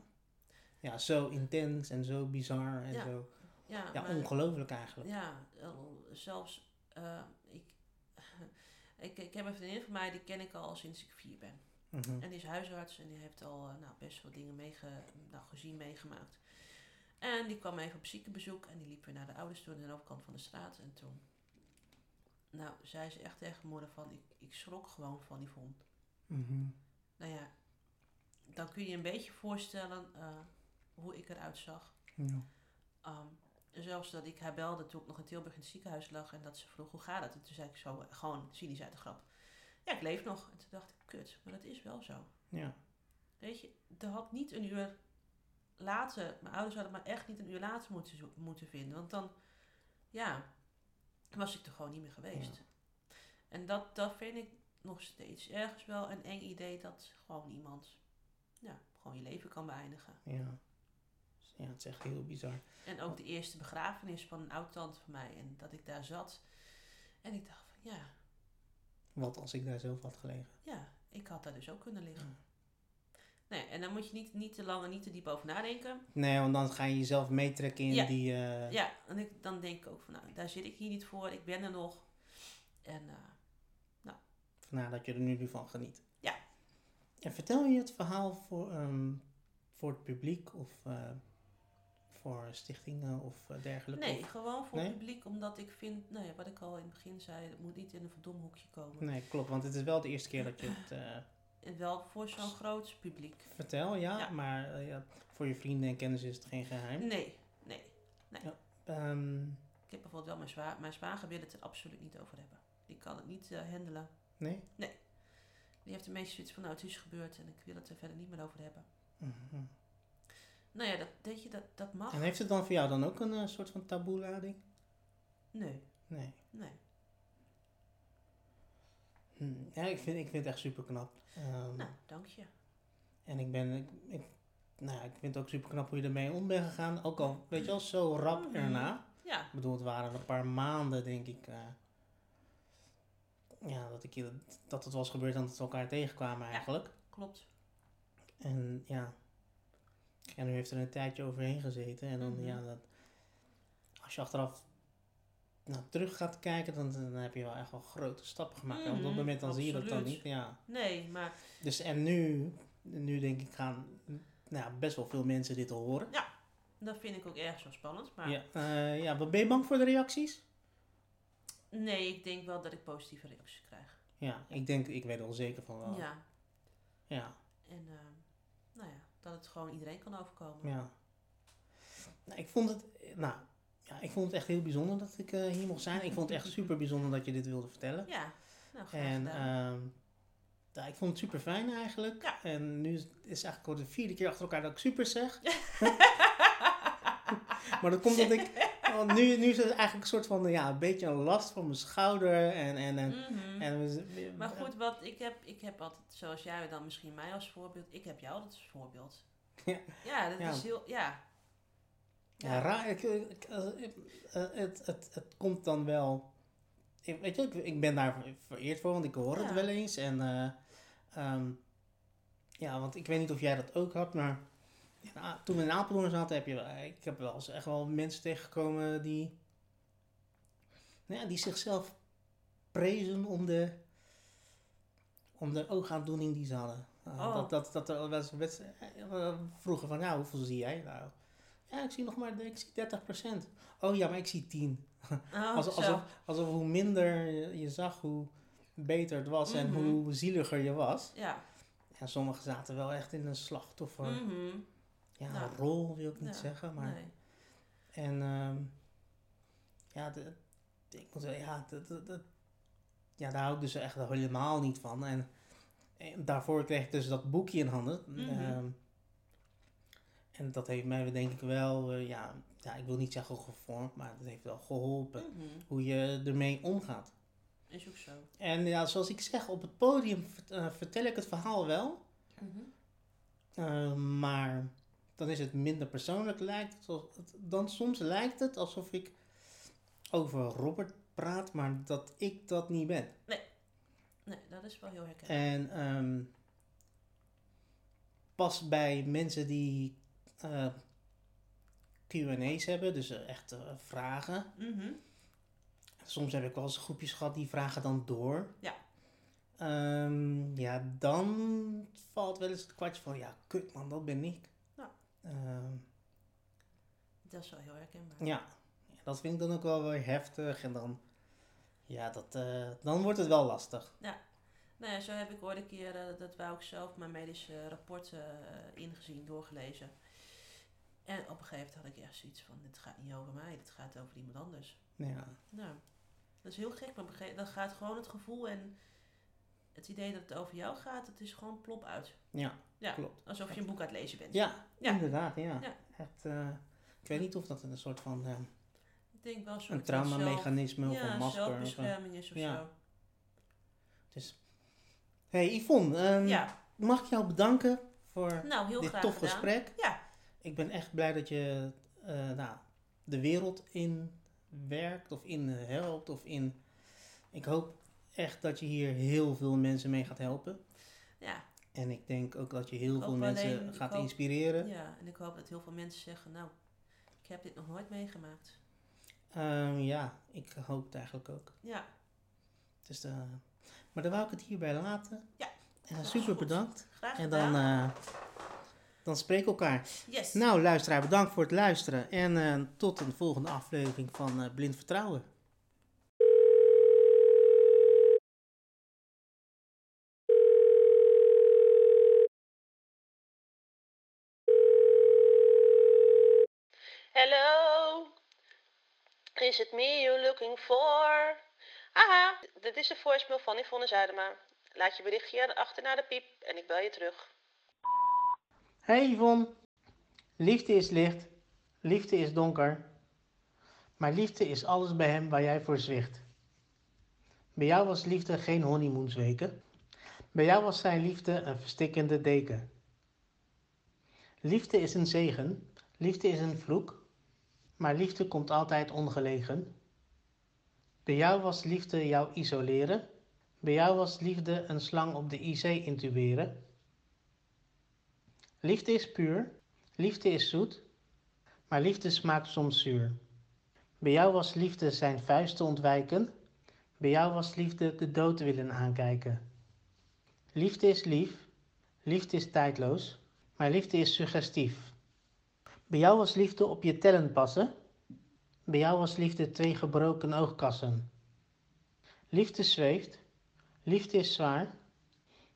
[SPEAKER 2] ja, zo intens en zo bizar en
[SPEAKER 3] Ja,
[SPEAKER 2] zo...
[SPEAKER 3] Ja,
[SPEAKER 2] Ja,
[SPEAKER 3] maar-
[SPEAKER 2] ongelooflijk eigenlijk.
[SPEAKER 3] Ja, zelfs... eh, ik, ik, ik heb een vriendin van mij, die ken ik al sinds ik vier ben.
[SPEAKER 2] Mhm.
[SPEAKER 3] En die is huisarts en die heeft al eh, nou, best wel dingen meege, nou, gezien, meegemaakt. En die kwam even op ziekenbezoek en die liep weer naar de ouders toe aan de overkant van de straat. En toen, nou, zei ze echt tegen moeder van, ik, ik schrok gewoon van die vond.
[SPEAKER 2] Mhm.
[SPEAKER 3] Nou ja, dan kun je je een beetje voorstellen eh, hoe ik eruit zag.
[SPEAKER 2] Ja.
[SPEAKER 3] Ehm, zelfs dat ik haar belde toen ik nog in Tilburg in het ziekenhuis lag en dat ze vroeg hoe gaat het. En toen zei ik zo eh, gewoon cynisch uit de grap. Ja, ik leef nog. En toen dacht ik, kut, maar dat is wel zo.
[SPEAKER 2] ja.
[SPEAKER 3] Weet je, er had niet een uur later, mijn ouders hadden maar echt niet een uur later moeten, zo- moeten vinden. Want dan, ja, was ik er gewoon niet meer geweest. En dat, dat vind ik nog steeds ergens wel een eng idee dat gewoon iemand, ja, gewoon je leven kan beëindigen.
[SPEAKER 2] Ja. Ja, het is echt heel bizar.
[SPEAKER 3] En ook de eerste begrafenis van een oud-tante van mij. En dat ik daar zat. En ik dacht van, ja,
[SPEAKER 2] Wat als ik daar zelf had gelegen.
[SPEAKER 3] ja, ik had daar dus ook kunnen liggen.
[SPEAKER 2] Ja.
[SPEAKER 3] Nee, en dan moet je niet, niet te lang en niet te diep over nadenken.
[SPEAKER 2] Nee, want dan ga je jezelf meetrekken in
[SPEAKER 3] Ja.
[SPEAKER 2] die... eh,
[SPEAKER 3] Ja, en ik, dan denk ik ook van, nou, daar zit ik hier niet voor. Ik ben er nog. En eh,
[SPEAKER 2] Vandaar dat je er nu van geniet.
[SPEAKER 3] Ja.
[SPEAKER 2] En vertel je het verhaal voor, ehm, voor het publiek of eh, voor stichtingen of eh, dergelijke?
[SPEAKER 3] nee,
[SPEAKER 2] Of-
[SPEAKER 3] gewoon voor
[SPEAKER 2] Nee?
[SPEAKER 3] het publiek. Omdat ik vind, nou ja, wat ik al in het begin zei, het moet niet in een verdom hoekje komen.
[SPEAKER 2] Nee, klopt. Want het is wel de eerste keer dat je het eh,
[SPEAKER 3] En wel voor zo'n groot publiek.
[SPEAKER 2] vertelt, ja.
[SPEAKER 3] Ja.
[SPEAKER 2] Maar eh, ja, voor je vrienden en kennissen is het geen geheim.
[SPEAKER 3] Nee, nee.
[SPEAKER 2] Ehm,
[SPEAKER 3] Ik heb bijvoorbeeld wel mijn, zwa mijn zwager wil het er absoluut niet over hebben. Die kan het niet handelen.
[SPEAKER 2] nee?
[SPEAKER 3] Die heeft de meeste zoiets van, nou het is gebeurd en ik wil het er verder niet meer over hebben.
[SPEAKER 2] Mhm.
[SPEAKER 3] Nou ja, dat, weet je, dat, dat mag.
[SPEAKER 2] En heeft het dan voor jou dan ook een eh, soort van taboe-lading?
[SPEAKER 3] Nee,
[SPEAKER 2] Nee.
[SPEAKER 3] nee.
[SPEAKER 2] Hm. Ja, ik vind, ik vind het echt super knap.
[SPEAKER 3] Nou, dank je.
[SPEAKER 2] En ik ben, ik, ik, nou ja, ik vind het ook super knap hoe je ermee om bent gegaan. Ook al, weet je wel, zo rap
[SPEAKER 3] Mhm.
[SPEAKER 2] erna.
[SPEAKER 3] Ja,
[SPEAKER 2] Ik bedoel, het waren een paar maanden, denk ik. eh, ja, dat, ik, dat het was gebeurd en dat we elkaar tegenkwamen eigenlijk.
[SPEAKER 3] klopt.
[SPEAKER 2] En ja. En nu heeft er een tijdje overheen gezeten. En dan,
[SPEAKER 3] Mhm.
[SPEAKER 2] ja, dat, als je achteraf nou, terug gaat kijken, dan, dan heb je wel echt wel grote stappen gemaakt. Op dat
[SPEAKER 3] Mhm,
[SPEAKER 2] moment dan zie je dat dan niet. Ja.
[SPEAKER 3] Nee, maar
[SPEAKER 2] Dus en nu, nu denk ik gaan nou, ja, best wel veel mensen dit horen.
[SPEAKER 3] dat vind ik ook ergens wel spannend. Maar
[SPEAKER 2] Ja, eh, ja, wat ben je bang voor de reacties?
[SPEAKER 3] nee, ik denk wel dat ik positieve reacties krijg.
[SPEAKER 2] Ja, ik denk, ik weet er wel zeker van wel.
[SPEAKER 3] Ja,
[SPEAKER 2] Ja,
[SPEAKER 3] en eh, nou ja, dat het gewoon iedereen kan overkomen.
[SPEAKER 2] ja. Nou, ik vond het, nou, ja, ik vond het echt heel bijzonder dat ik eh, hier mocht zijn. Ik vond het echt super bijzonder dat je dit wilde vertellen.
[SPEAKER 3] Ja, nou graag
[SPEAKER 2] En ehm, ja, ik vond het super fijn eigenlijk.
[SPEAKER 3] Ja.
[SPEAKER 2] En nu is het eigenlijk al de vierde keer achter elkaar dat ik super zeg. maar dat komt dat ik. Want nu, nu is het eigenlijk een soort van ja, een beetje een last van mijn schouder. En, en, en,
[SPEAKER 3] Mhm.
[SPEAKER 2] en we- we-
[SPEAKER 3] Maar goed, wat ik heb, ik heb altijd, zoals jij dan misschien mij als voorbeeld, ik heb jou altijd als voorbeeld.
[SPEAKER 2] Ja.
[SPEAKER 3] Ja, dat
[SPEAKER 2] Ja.
[SPEAKER 3] is heel, ja.
[SPEAKER 2] Ja, raar. Ik, ik- eh, het, het, het komt dan wel. Ik, weet je, ik, ik ben daar vereerd voor, want ik hoor het wel eens. En eh, ehm, ja, want ik weet niet of jij dat ook had, maar ja, toen we in Apeldoorn zaten, heb je, wel- ik heb wel eens echt wel mensen tegengekomen die, nou ja, die zichzelf prezen om de, om de oogaandoening die ze hadden. Uh,
[SPEAKER 3] Oh.
[SPEAKER 2] Dat, dat, dat er wel eens werd- eh, vroegen van, nou, hoeveel zie jij? Nou, ja, ik zie nog maar, ik zie 30%. Oh ja, maar ik zie 10.
[SPEAKER 3] Oh,
[SPEAKER 2] Alsof, alsof, alsof hoe minder je, zag, hoe beter het was en
[SPEAKER 3] Mhm.
[SPEAKER 2] hoe zieliger je was.
[SPEAKER 3] Ja.
[SPEAKER 2] En sommigen zaten wel echt in een slachtoffer.
[SPEAKER 3] Mhm.
[SPEAKER 2] Ja,
[SPEAKER 3] Nou.
[SPEAKER 2] rol wil ik niet
[SPEAKER 3] Ja,
[SPEAKER 2] zeggen, maar...
[SPEAKER 3] Nee.
[SPEAKER 2] En ehm, ja, de, ik moet zeggen, ja, dat, dat, dat- ja, daar hou ik dus echt helemaal niet van. En, en daarvoor kreeg ik dus dat boekje in handen.
[SPEAKER 3] Mhm.
[SPEAKER 2] Ehm, en dat heeft mij denk ik wel, eh, ja, ja, ik wil niet zeggen gevormd, maar dat heeft wel geholpen.
[SPEAKER 3] Mhm.
[SPEAKER 2] Hoe je ermee omgaat.
[SPEAKER 3] is ook zo.
[SPEAKER 2] En ja, zoals ik zeg, op het podium eh, vertel ik het verhaal wel. Eh, maar dan is het minder persoonlijk. Lijkt, het dan soms lijkt het alsof ik over Robert praat, maar dat ik dat niet ben.
[SPEAKER 3] Nee, dat is wel heel herkenbaar.
[SPEAKER 2] En ehm, pas bij mensen die eh Q&A's hebben, dus eh, echt vragen.
[SPEAKER 3] Mhm.
[SPEAKER 2] Soms heb ik wel eens groepjes gehad die vragen dan door.
[SPEAKER 3] Ja.
[SPEAKER 2] Ehm, ja, dan valt wel eens het kwartje van, ja, kut man, dat ben ik.
[SPEAKER 3] Ja.
[SPEAKER 2] Ehm,
[SPEAKER 3] Dat is wel heel herkenbaar.
[SPEAKER 2] ja, dat vind ik dan ook wel weer heftig. En dan, ja, dat, eh, dan wordt het wel lastig.
[SPEAKER 3] Nou ja, zo heb ik ooit een keer, eh, dat wou ik zelf mijn medische rapport eh, ingezien, doorgelezen. En op een gegeven moment had ik echt zoiets van, dit gaat niet over mij, dit gaat over iemand anders.
[SPEAKER 2] Ja,
[SPEAKER 3] Nou, dat is heel gek, maar dan gaat gewoon het gevoel en het idee dat het over jou gaat, het is gewoon plop uit.
[SPEAKER 2] ja,
[SPEAKER 3] Ja,
[SPEAKER 2] klopt.
[SPEAKER 3] alsof je een boek aan het lezen bent.
[SPEAKER 2] Ja,
[SPEAKER 3] Ja.
[SPEAKER 2] inderdaad, ja.
[SPEAKER 3] Ja.
[SPEAKER 2] Echt, eh, ik weet niet of dat een soort van eh,
[SPEAKER 3] Ik denk wel een soort
[SPEAKER 2] een traumamechanisme of
[SPEAKER 3] ja,
[SPEAKER 2] een masker of
[SPEAKER 3] zelfbescherming is of zo.
[SPEAKER 2] Dus, hey Yvonne, ehm, mag ik jou bedanken voor
[SPEAKER 3] nou
[SPEAKER 2] dit tof
[SPEAKER 3] gedaan.
[SPEAKER 2] gesprek.
[SPEAKER 3] Ja,
[SPEAKER 2] Ik ben echt blij dat je eh, nou, de wereld in werkt of in helpt of in... Ik hoop echt dat je hier heel veel mensen mee gaat helpen.
[SPEAKER 3] ja,
[SPEAKER 2] En ik denk ook dat je heel
[SPEAKER 3] Ik
[SPEAKER 2] veel mensen
[SPEAKER 3] alleen-
[SPEAKER 2] gaat
[SPEAKER 3] hoop-
[SPEAKER 2] inspireren.
[SPEAKER 3] ja, en ik hoop dat heel veel mensen zeggen, nou, ik heb dit nog nooit meegemaakt.
[SPEAKER 2] Ehm, ja, ik hoop het eigenlijk ook.
[SPEAKER 3] Ja,
[SPEAKER 2] Dus, eh, maar dan wou ik het hierbij laten.
[SPEAKER 3] Ja,
[SPEAKER 2] En
[SPEAKER 3] dat is
[SPEAKER 2] super bedankt.
[SPEAKER 3] graag
[SPEAKER 2] En
[SPEAKER 3] gedaan.
[SPEAKER 2] dan, eh, dan spreken we elkaar.
[SPEAKER 3] yes.
[SPEAKER 2] Nou, luisteraar, bedankt voor het luisteren. En eh, tot een volgende aflevering van eh, Blind Vertrouwen.
[SPEAKER 3] Hello, is it me you're looking for? Aha, dit is de voicemail van Yvonne Zuidema. Laat je berichtje achter naar de piep en ik bel je terug.
[SPEAKER 2] Hey Yvonne. Liefde is licht. Liefde is donker. Maar liefde is alles bij hem waar jij voor zwicht. Bij jou was liefde geen honeymoonsweken. Bij jou was zijn liefde een verstikkende deken. Liefde is een zegen. Liefde is een vloek. Maar liefde komt altijd ongelegen. Bij jou was liefde jou isoleren. Bij jou was liefde een slang op de IC intuberen. Liefde is puur, liefde is zoet, maar liefde smaakt soms zuur. Bij jou was liefde zijn vuisten ontwijken, bij jou was liefde de dood willen aankijken. Liefde is lief, liefde is tijdloos, maar liefde is suggestief. Bij jou was liefde op je tellen passen, bij jou was liefde twee gebroken oogkassen. Liefde zweeft, liefde is zwaar,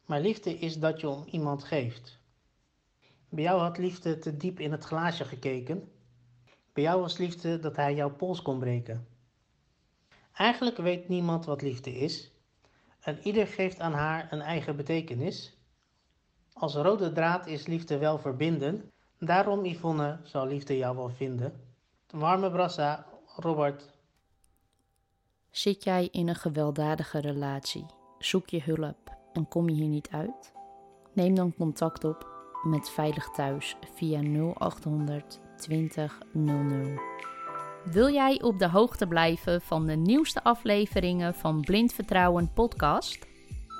[SPEAKER 2] maar liefde is dat je om iemand geeft. Bij jou had liefde te diep in het glaasje gekeken. Bij jou was liefde dat hij jouw pols kon breken. Eigenlijk weet niemand wat liefde is. En ieder geeft aan haar een eigen betekenis. Als rode draad is liefde wel verbinden. Daarom, Yvonne, zal liefde jou wel vinden. Warme brassa, Robert.
[SPEAKER 1] Zit jij in een gewelddadige relatie? Zoek je hulp en kom je hier niet uit? Neem dan contact op met Veilig Thuis via 0800 20 00. Wil jij op de hoogte blijven van de nieuwste afleveringen van Blind Vertrouwen podcast?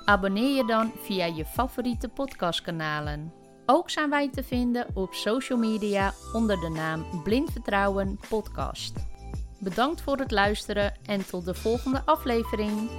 [SPEAKER 1] Abonneer je dan via je favoriete podcastkanalen. Ook zijn wij te vinden op social media onder de naam Blind Vertrouwen Podcast. Bedankt voor het luisteren en tot de volgende aflevering.